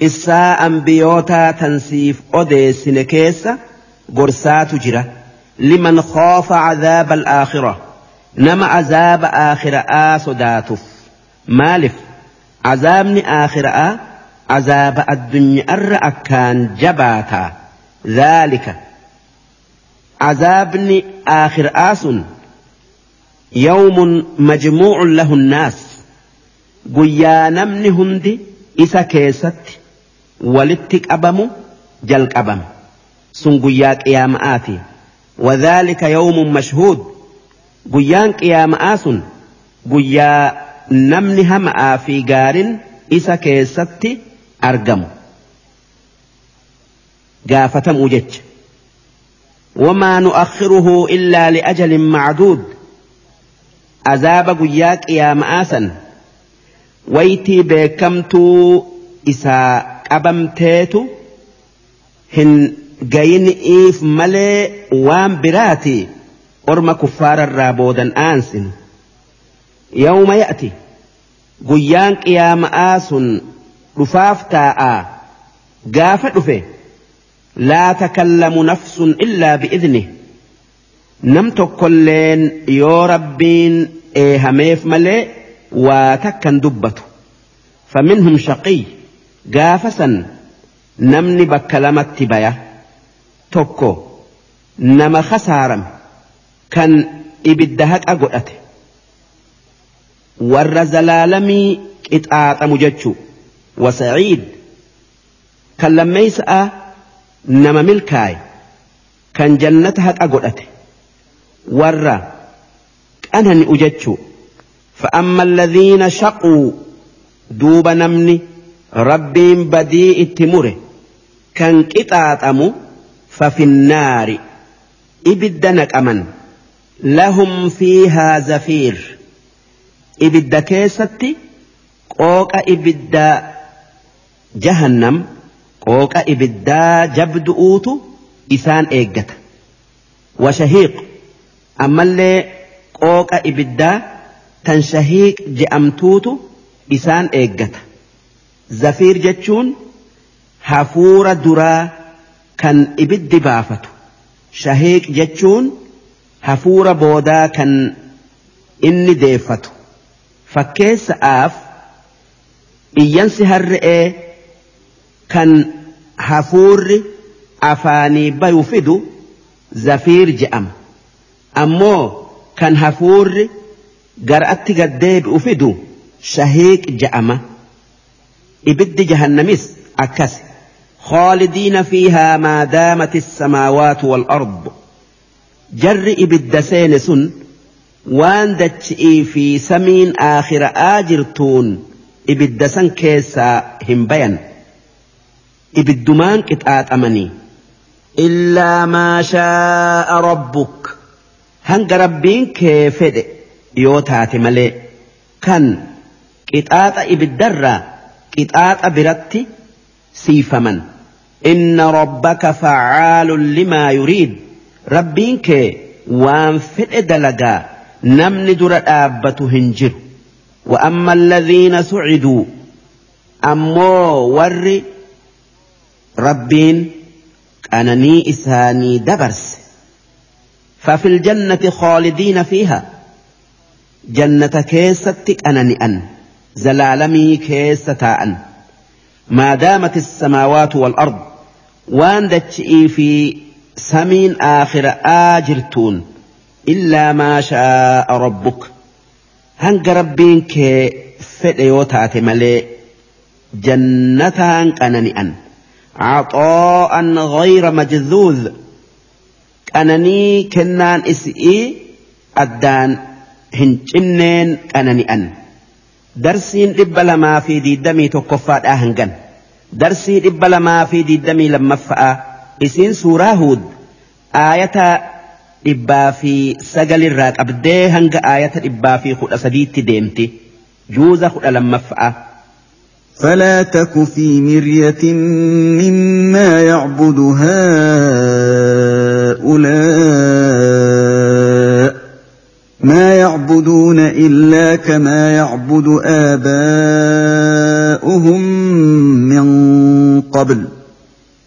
[SPEAKER 1] qissaa ambiyootaa tansiif odeessine keessa gorsaatu jira liman khoofa cadaaba alaakhira nama azaaba aakhira'aa sodaatuuf maaliif azaabni aakhiraa azaaba addunyaarra akkaan jabaataa zaalika azaabni aakhiraa sun yawmun majmuucun lahu nnaas guyyaa namni hundi isa keessatti walitti qabamu jalqabama sun guyyaa qiyaama'aati wadhaalika yawmun mashhuud guyyaan qiyaama'aa sun guyyaa namni hama'aa fi gaariin isa keessatti argamu gaafatamuu jecha wamaa nu'akhiruhu illaa li'ajalin macduud azaaba guyyaa qiyaama'aa san waytii beekamtuu isaa qabamteetu hin gayini'iif malee waan biraati orma kuffaararraa boodan aansinu يوم يأتي قيان قيام آس رفاف تاء قافة رفه لا تكلم نفس إلا بإذنه نم تقلين يا ربين إيهميف ملي وتكا دبته فمنهم شقي قافسا نمني بكلمة بيا تكو نما خسارم كان إبدهك أقولته warra zalaalamii qixaaxamu jechu wasaciid kan lammeeysa'a nama milkaaye kan jannata haqa godhate warra qanani'u jechu فأما الذين شقوا دوب نمني ربهم بديء التمره كان قطعتم ففي النار إبدنك أمن لهم فيها زفير ibidda keessatti qooqa ibiddaa jahannam qooqa ibiddaa jabdu'uutu isaan eeggata washahiiq ammallee qooqa ibiddaa tan shahiiq je'amtuutu isaan eeggata zafiir jechuun hafuura duraa kan ibiddi baafatu shahiiq jechuun hafuura boodaa kan inni deeffatu fakkeessa'aaf iyyansi harre'ee kan hafuurri afaanii bayuu fidu zafiir je'ama ammoo kan hafuurri gar'atti gaddeebi'u fidu shahiiq je'ama ibiddi jahannamis akkasi خالدين فيها ما دامت السماوات والأرض جر إبد سين سن waan dachii fi samiin aakhiraa jirtuun ibidda san keessaa hin bayan ibiddumaan qixaaxamanii. illaa maa shaa'a rabbuk hanga rabbiin kee fedhe yoo taate malee kan qixaaxa ibiddarraa qixaaxa biratti siifaman. inna rabbaka facaalun limaa yuriid rabbiin kee waan fedhe dalagaa. namni dura dhaabbatu هنجر وأما الذين سعدوا أمو ور ربين أنني إساني دبرس ففي الجنة خالدين فيها جنة كيستك أنني أن زلالمي كيستا أن ما دامت السماوات والأرض وان في سمين آخر آجرتون إلا ما شاء ربك هنك ربين كي فتيوتا تملي جنة أنني أن عطاء غير مجذوذ أنني كنان إسئي أدان هنجنين أنني أن درسين إبلا ما في دي دمي تكفات أهنجن درسين إبلا ما في دي دمي لما فأ إسين سورة هود آية dhibbaa fi sagalirraa qabdee hanga aayata dhibbaa fi kudha sadiitti deemti juuza kudha lammaffa'a.
[SPEAKER 4] فلا تك في مرية مما يعبد هؤلاء ما يعبدون إلا كما يعبد آباؤهم من قبل ۖ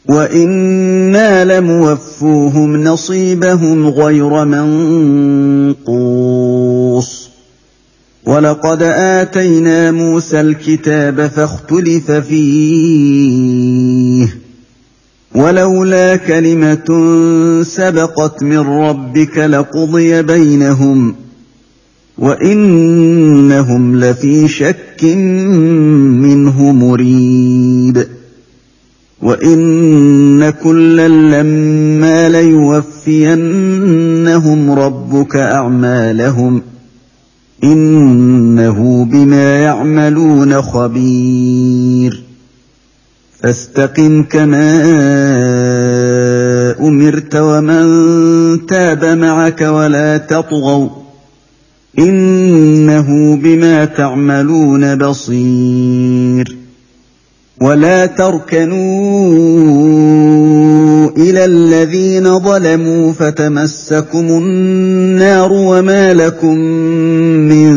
[SPEAKER 4] وانا لموفوهم نصيبهم غير منقوص ولقد اتينا موسى الكتاب فاختلف فيه ولولا كلمه سبقت من ربك لقضي بينهم وانهم لفي شك منه مريد وان كلا لما ليوفينهم ربك اعمالهم انه بما يعملون خبير فاستقم كما امرت ومن تاب معك ولا تطغوا انه بما تعملون بصير ولا تركنوا الى الذين ظلموا فتمسكم النار وما لكم من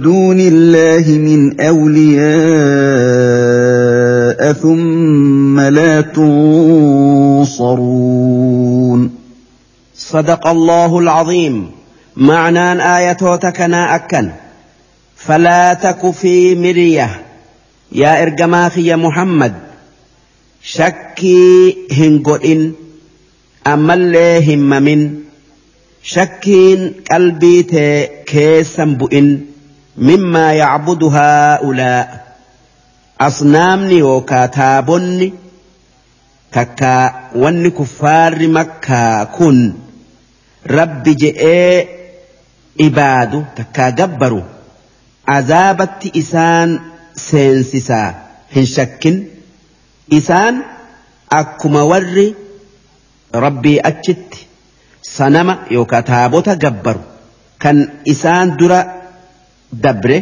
[SPEAKER 4] دون الله من اولياء ثم لا تنصرون
[SPEAKER 1] صدق الله العظيم معنى ايه تكنا اكن فلا تك في مريه yaa ergamaa kiyya Muhammad shakkii hin godhin ammallee hin mamin shakkiin qalbii tee keessan bu'in mimmaa yacbudu haa'ulaa asnaamni yookaa taabonni takka wanni kuffaarri makkaa kun rabbi je'ee ibaadu takkaa gabbaru azaabatti isaan seensisaa hin shakkin isaan akkuma warri rabbii achitti sanama yookaan taabota gabbaru kan isaan dura dabre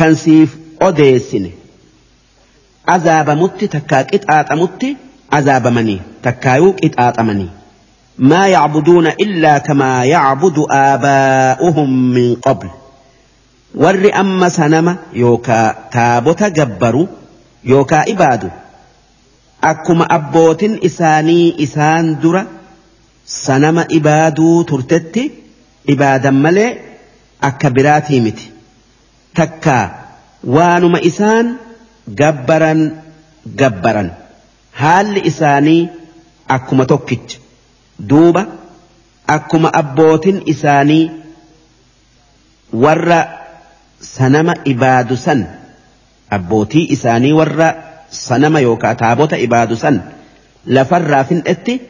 [SPEAKER 1] kan siif odeessine azaabamutti takkaa qixaaxamutti azaabamanii takkaayuu qixaaxamanii. maa يعبدون إلا kamaa يعبد آباؤهم من قبل warri amma sanama yookaa taabota gabbaru yookaa ibaadu akkuma abbootin isaanii isaan dura sanama ibaaduu turtetti ibaadan malee akka biraatii miti takkaa waanuma isaan gabbaran gabbaran haalli isaanii akkuma tokkicha duuba akkuma abbootin isaanii warra sanama ibaadu san abbootii isaanii warra sanama yookaa taabota ibaadu san lafarraa fin'etti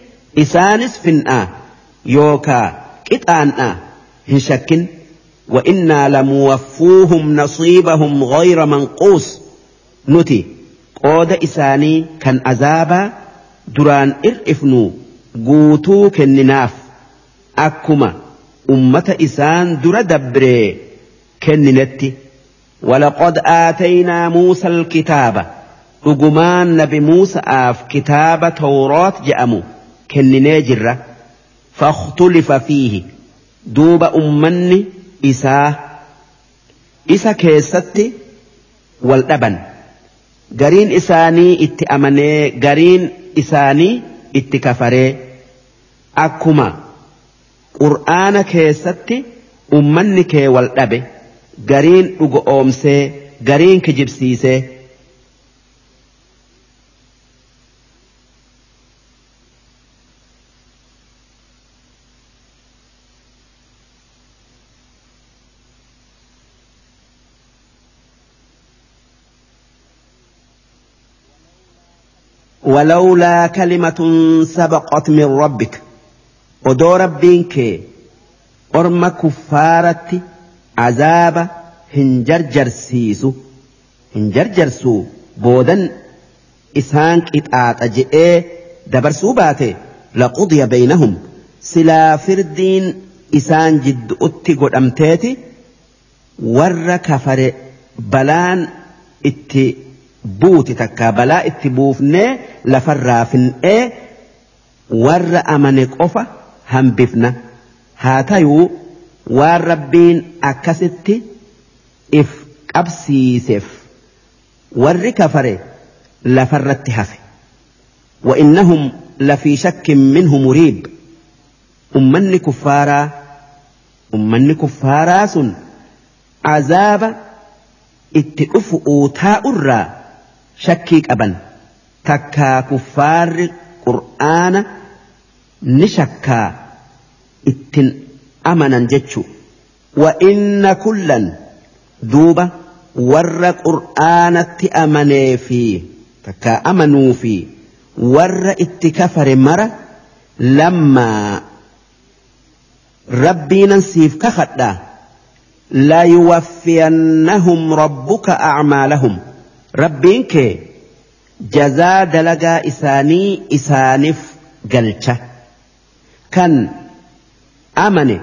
[SPEAKER 1] isaanis fin'aa yookaa qixaan'aa hin shakkin وإنا لموفوهم نصيبهم غير منقوص نتي قود إساني كان أزابا دران إرئفنو قوتو كنناف أكما أمة إسان در دبري kenninetti walaqad aataynaa muusal kitaaba dhugumaan nabi muusa'aaf kitaaba tawraat je'amu kenninee jirra fakhtulifa fiihi duuba ummanni isaa isa keessatti wal dhaban gariin isaanii itti amanee gariin isaanii itti kafaree akkuma qur'aana keessatti ummanni kee wal dhabe. gariin dhugo oomsee gariin ka jibsiisee. walalaa kalima tun saba qotamin robbita kee orma kuffaaratti. azaaba hin jarjarsiisu hin jarjarsuu boodan isaan qixaaxa je'ee dabarsuu baate laqudiya baynahum silaa firdiin isaan jidduutti godhamteeti warra kafare balaan itti buuti takka balaa itti buufnee lafarraa fin'ee warra amane qofa hanbifna haa tayuu waan rabbiin إف if qabsiiseef warri kafare lafarratti hafe وإنهم لفي شك منه مريب أمني كفارا أمني كفارا سن عذاب اتقف أوتاء الرا شكيك أبا تكا كفار قرآن نشكا اتن amanan jechu wa inna kullan duuba warra qur'aanatti amanee fi takka amanuu fi warra itti kafare mara lammaa rabbiinan siif kakadhaa لا يوفينهم ربك أعمالهم ربينك جزاء دلقا إساني إسانف قلتة كان أمني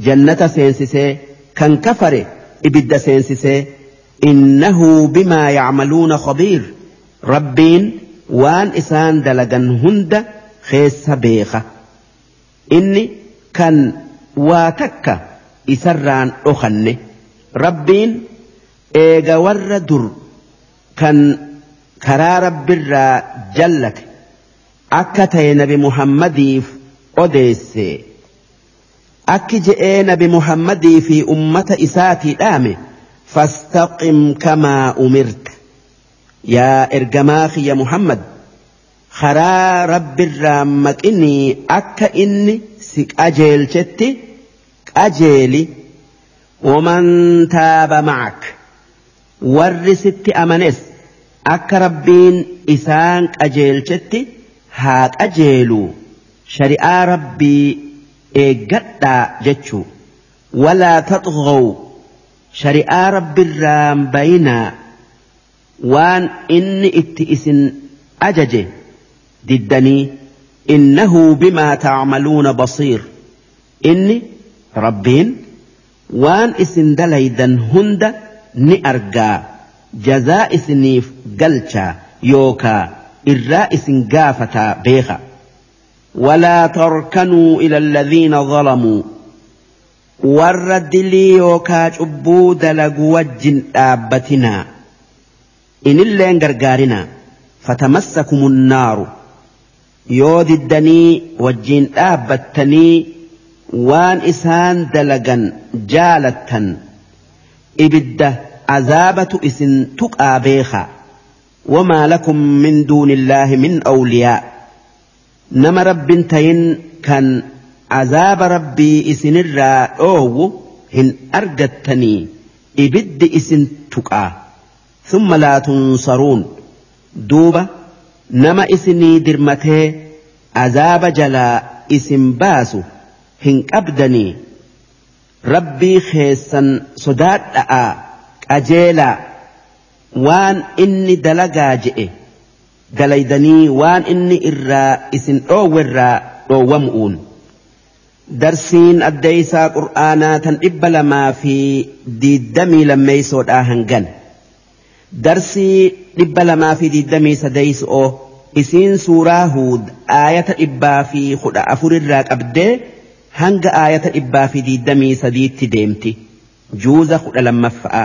[SPEAKER 1] jannata seensisee kan kafare ibidda seensisee innahu bimaa yacmaluuna khabiir rabbiin waan isaan dalagan hunda keessa beeka inni kan waa takka isarraan dhokanne rabbiin eega warra dur kan karaa rabbirraa jallate akka ta'e nabi muhammadiif odeesse akki je'ee nabi muhammadii fi ummata isaatii dhaame fastaqim kamaa umirta yaa ergamaa kiyya muhammad karaa rabbirraa maqinii akka inni si qajeelchetti qajeeli waman taaba macak warri sitti amanes akka rabbiin isaan qajeelchetti haa qajeeluu shari'aa rabbii eeggadhaa jechuu walaa taxghaw shari'aa rabbirraan bayinaa waan inni itti isin ajaje diddanii innahu bimaa tacmaluuna basiir inni rabbiin waan isin dalaydan hunda ni argaa jazaa isiniif galchaa yookaa irraa isin gaafataa beeka ولا تركنوا إلى الذين ظلموا لي يوكاج أبود لقوج آبتنا إن اللين قرقارنا فتمسكم النار يود الدني وجين آبتني وان إسان دلقا جالتا إبدة عذابة إسن تقابيخا وما لكم من دون الله من أولياء nama rabbiin ta'in kan azaaba rabbii isinirraa dhoowwu hin argattanii ibiddi isin tuqaa summa laa tunsaruun duuba nama isinii dirmatee azaaba jalaa isin baasu hin qabdanii rabbii keessan sodaadha'aa qajeelaa waan inni dalagaa je'e. galaydanii waan inni irraa isin dhoowwerraa dhoowwamu'uun darsiin addeeysaa qur'aanaa tan dhibba lamaa fi diiddamii lammeeysoodhaa hangan darsii dhibba lamaa fi diiddamii sadeeyso'oo isiin suuraa huud aayata dhibbaa fi kudha afurirraa qabdee hanga aayata dhibbaa fi diiddamii sadiitti deemti juuza kudha lammaffa'a.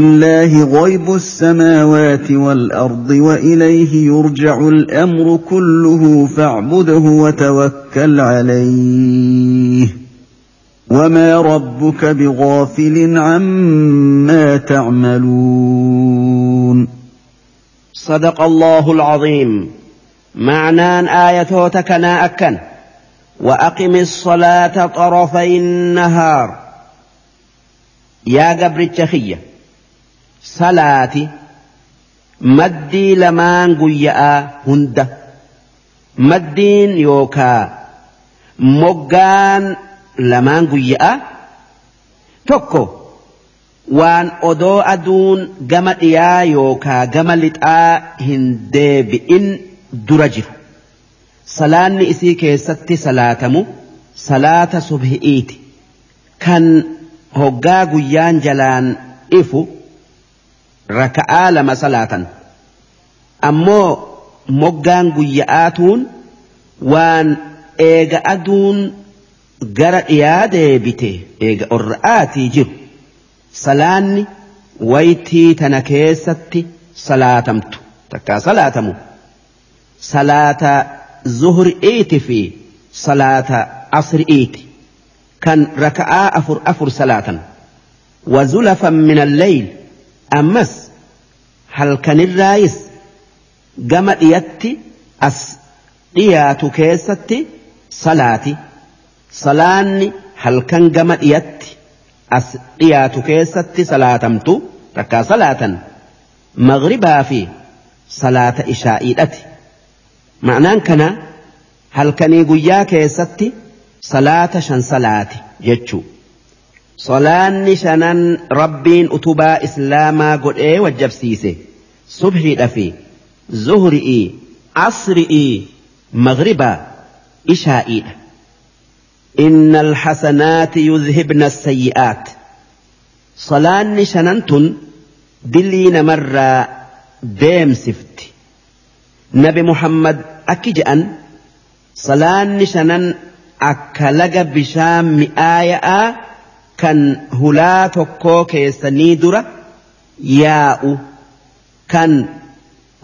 [SPEAKER 4] لله غيب السماوات والارض واليه يرجع الامر كله فاعبده وتوكل عليه وما ربك بغافل عما تعملون
[SPEAKER 1] صدق الله العظيم معنى ايه تكنا اكن واقم الصلاه طرفي النهار يا قبر التخيه salaati maddii lamaan guyya'aa hunda maddiin yookaa moggaan lamaan guyya'aa tokko waan odoo aduun gama dhiyaa yookaa gama lixaa hin deebi'in dura jiru salaanni isii keessatti salaatamu salaata subhi'iiti kan hoggaa guyyaan jalaan ifu. raka'aa lama salaatan ammoo moggaan guyya'aatuun waan eega aduun gara dhiyaa deebite eega orra'aatii jiru salaanni waytii tana keessatti salaatamtu takkaa salaatamu salaata zuhri'iiti fi salaata asri'iiti kan raka'aa afur afur salaatan وزلفا من الليل ammas halkanirraayis gama dhiyatti as dhiyaatu keessatti salaati salaanni halkan gama dhiyatti as dhiyaatu keessatti salaatamtu takkaa salaatan magribaa fi salaata ishaa'iidhati ma'anaan kana halkanii guyyaa keessatti salaata shan salaati jechuudha. صلاني شنان ربين أتوبا إسلاما قل إيه وجب سيسي صبحي دفي زهري إيه عصري إيه مغربا إشاء إيه إن الحسنات يذهبن السيئات صلاني شننتن دلين مرة ديم سفت نبي محمد أكجأن صلاني شنن أكلق بشام مآيئة kan hulaa tokkoo keessanii dura yaa'u kan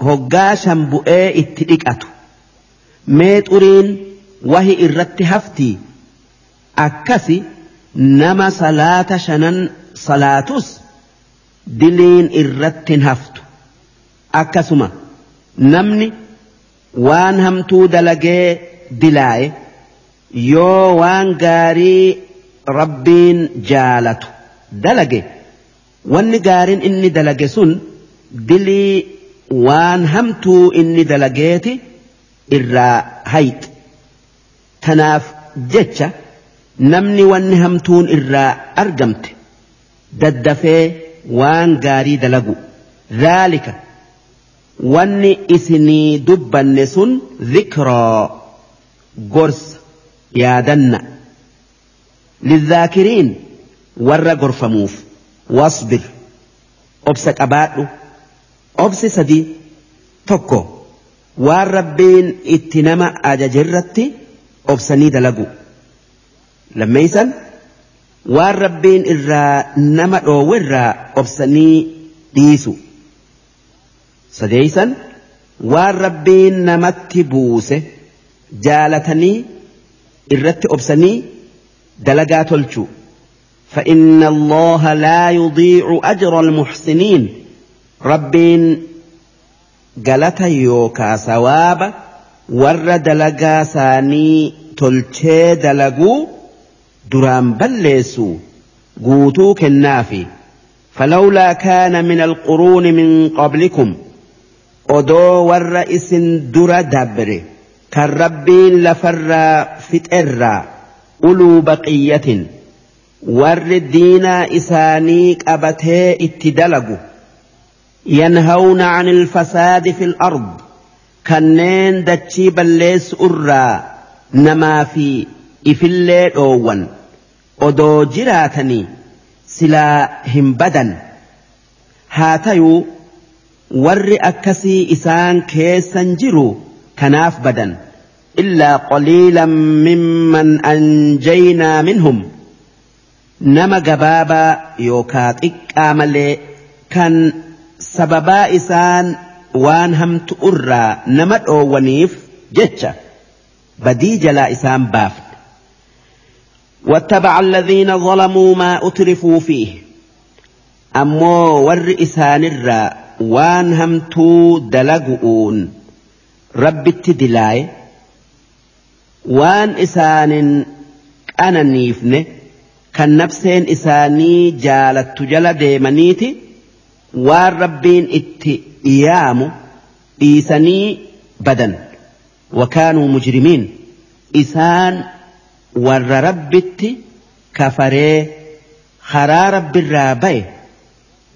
[SPEAKER 1] hoggaa shan bu'ee itti dhiqatu mee xuriin wahi irratti haftii akkasi nama salaata shanan salaatus diliin irratti haftu akkasuma namni waan hamtuu dalagee dilaaye yoo waan gaarii rabbiin jaalatu dalage wanni gaariin inni dalage sun dilii waan hamtuu inni dalageeti irraa hayxi tanaaf jecha namni wanni hamtuun irraa argamte daddafee waan gaarii dalagu dhaalika wanni isinii dubbanne sun zikraa gorsa yaadanna. lizaakiriin warra gorfamuuf wasbir obsa qabaadhu obsi sadii tokko waan rabbiin itti nama ajaje irratti obsanii dalagu lammeeysan waan rabbiin irraa nama dhoowwe irraa obsanii dhiisu sadeeysan waan rabbiin namatti buuse jaalatanii irratti obsanii دلقات الجو فإن الله لا يضيع أجر المحسنين ربين قالت يوكا سواب ور دلقا ساني تلتي دلقو دران بلسو قوتوك النافي فلولا كان من القرون من قبلكم أدو ور إسن در دبر كالربين لفر فتئرّا أولو بقية ور الدين إسانيك أبته اتدلقوا ينهون عن الفساد في الأرض كنين دتشيب الليس أرى نما في إفلي أوان أدو جراتني سلا هم بدن هاتيو ور أكسي إسان كيسان جرو كناف بدن إلا قليلا ممن أنجينا منهم نما جبابا يوكات إكامل كان سببا إسان وانهم تؤرى تؤرى نما ونيف جتشا بدي جلا إسان بافت واتبع الذين ظلموا ما أترفوا فيه أمو ور إسان الرا وانهم تو دلقؤون رب التدلاي waan isaanin qananiifne kan nafseen isaanii jaalattu jala deemaniiti waan rabbiin itti iyaamu dhiisanii badan wakaanuu mujrimiin isaan warra rabbitti kafaree karaa irraa ba'e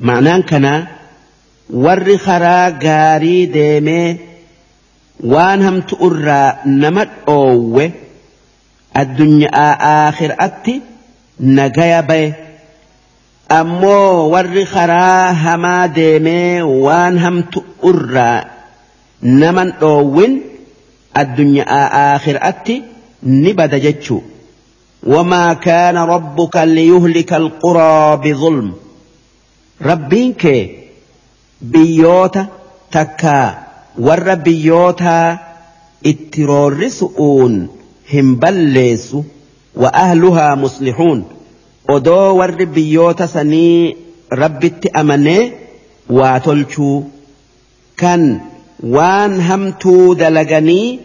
[SPEAKER 1] ma'anaan kanaa warri karaa gaarii deemee waan hamtu irraa nama dhoowwe addunyaa aakhiraatti gaya baye ammoo warri karaa hamaa deemee waan hamtu irraa nama dhoowwin addunyaa aakhiraatti ni bada jechuu wamaa kaana rabbuka liyuhlika alquraa bizulm rabbiin kee biyyoota takkaa warra biyyootaa itti roorrisu'uun hin balleessu wa ahluhaa muslihuun odoo warri biyyoota sanii rabbitti amanee waa tolchuu kan waan hamtuu dalaganii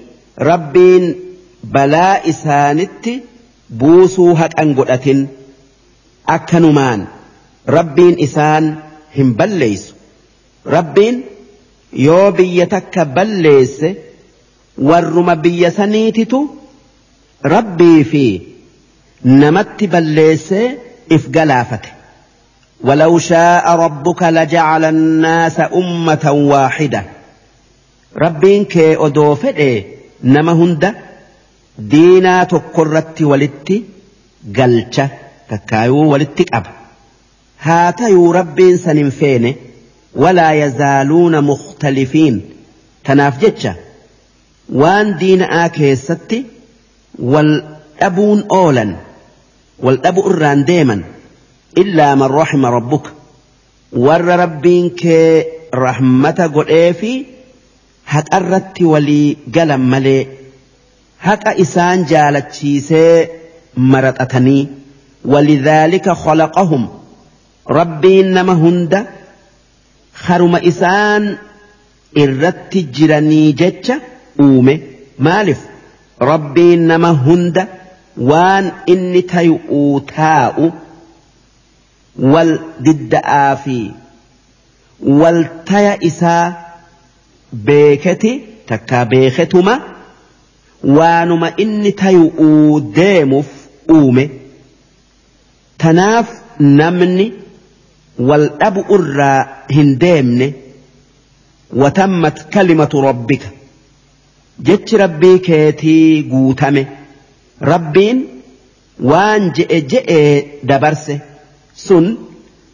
[SPEAKER 1] rabbiin balaa isaanitti buusuu haqan godhatin akkanumaan rabbiin isaan hin balleeysu rabbiin yoo biyya takka balleesse warruma biyya saniititu rabbii fi namatti balleessee if galaafate ولو شاء ربك لجعل الناس أمة واحدة ربين كي أدوفئ نمهند دينا تقرت ولدت قلت تكايو ولت أب هاتيو ربين سنفيني ولا يزالون مختلفين تناف وان دين آكه ستي والأبون أولا والأبو الران ديما إلا من رحم ربك ور ربين كي رحمة قل إيفي هك أردت ولي قلم ملي هك إسان جالت شيسي مرت أتني ولذلك خلقهم ربين نما هند haruma isaan irratti jiranii jecha uume maaliif rabbiin nama hunda waan inni tayu'uu taa'u wal didda'aa fi wal taya isaa beeketi takka beeketuma waanuma inni tayu'uu deemuuf uume tanaaf namni. والأب أرى هندامن وتمت كلمة ربك جت ربي كاتي قوتامي ربين وان جئ جئ دبرسه سن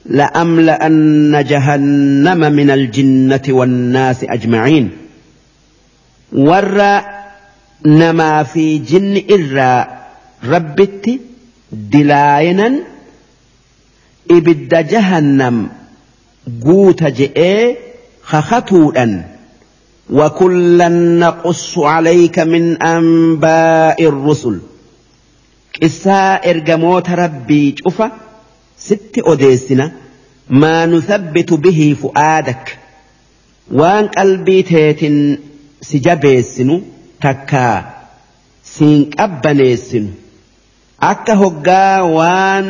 [SPEAKER 1] لأملأن جهنم من الجنة والناس أجمعين ور نما في جن إرى ربتي دلائنا ibidda jahannam guuta jedhee kakatuudhan wakullan qussu alayka min aan ba'a in rusul qisaa ergamoota rabbii cufa sitti odeessina maanu sabbitu bihii fu'aadak waan qalbii teetin si jabeessinu takka siin qabbaneessinu akka hoggaa waan.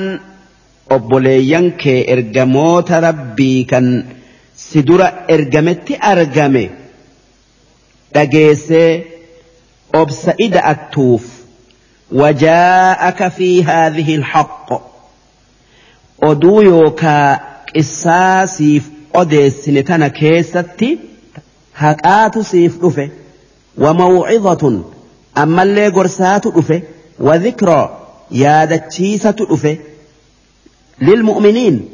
[SPEAKER 1] obboleeyyan kee ergamoota rabbii kan si dura ergametti argame dhageessee obsa ida'attuuf wajaa'aka fi haadhihi alhaqq oduu yookaa qissaasiif odeessine tana keessatti haqaatu siif dhufe wamawcidatun ammallee gorsaatu dhufe wadhikraa yaadachiisatu dhufe للمؤمنين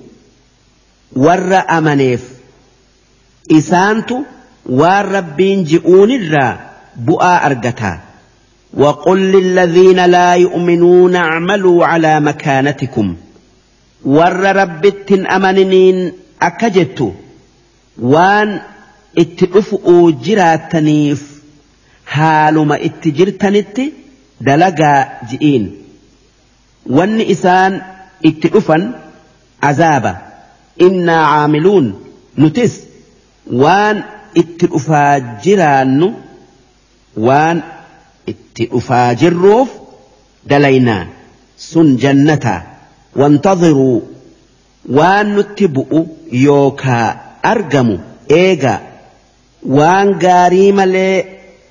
[SPEAKER 1] ور amaneef isaantu وربين جئون الرا بؤى أرقتا وقل للذين لا يؤمنون اعملوا على مكانتكم ور ربت أمنين أكجت وان اتدفؤوا جراتنيف هالما اتجرتنت دلقا جئين وان إسان اتئفن عذابا إنا عاملون نتس وان اتئفاجران وان اتئفاجروف دلينا سن جنتا وانتظروا وان نتبؤ يوكا أرجم إيغا وان قاريم لي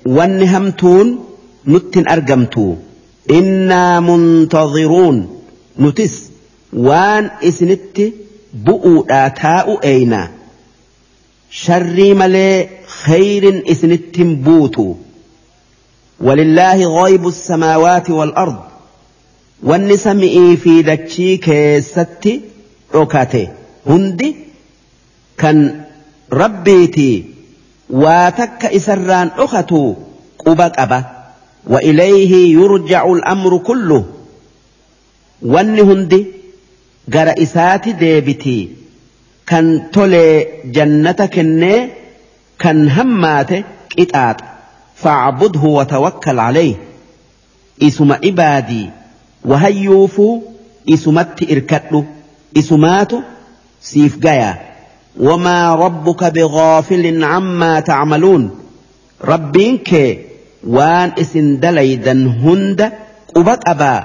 [SPEAKER 1] ونهمتون نتن أرقمتو إنا منتظرون نتس waan isinitti bu'uudha taa'u eeyna sharrii malee khayrin isinittin buutu walillaahi ghaybu samaawaati wal ard wanni sami'ii fi dachii keessatti dhokate hundi kan rabbiitii waa takka isarraan dhokatu quba qaba wa ilayhi yurja'u al'amru kullu wanni hundi gara isaati deebitii kan tolee jannata kennee kan hammaate qixaaxa faacbudhu watawakkal calayh isuma ibaadii wahayyuufuu isumatti irkadhu isumaatu siif gayaa wamaa rabbuka bigaafilin cammaa tacmaluun rabbiin kee waan isin dalaydan hunda quba qabaa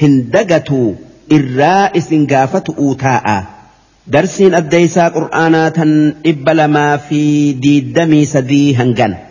[SPEAKER 1] hin dagatuu irraa isin gaafatu utaa'a darsiin addaysaa qur'aanaa tan dhibba lamaa fi diiddamii sadii hangana.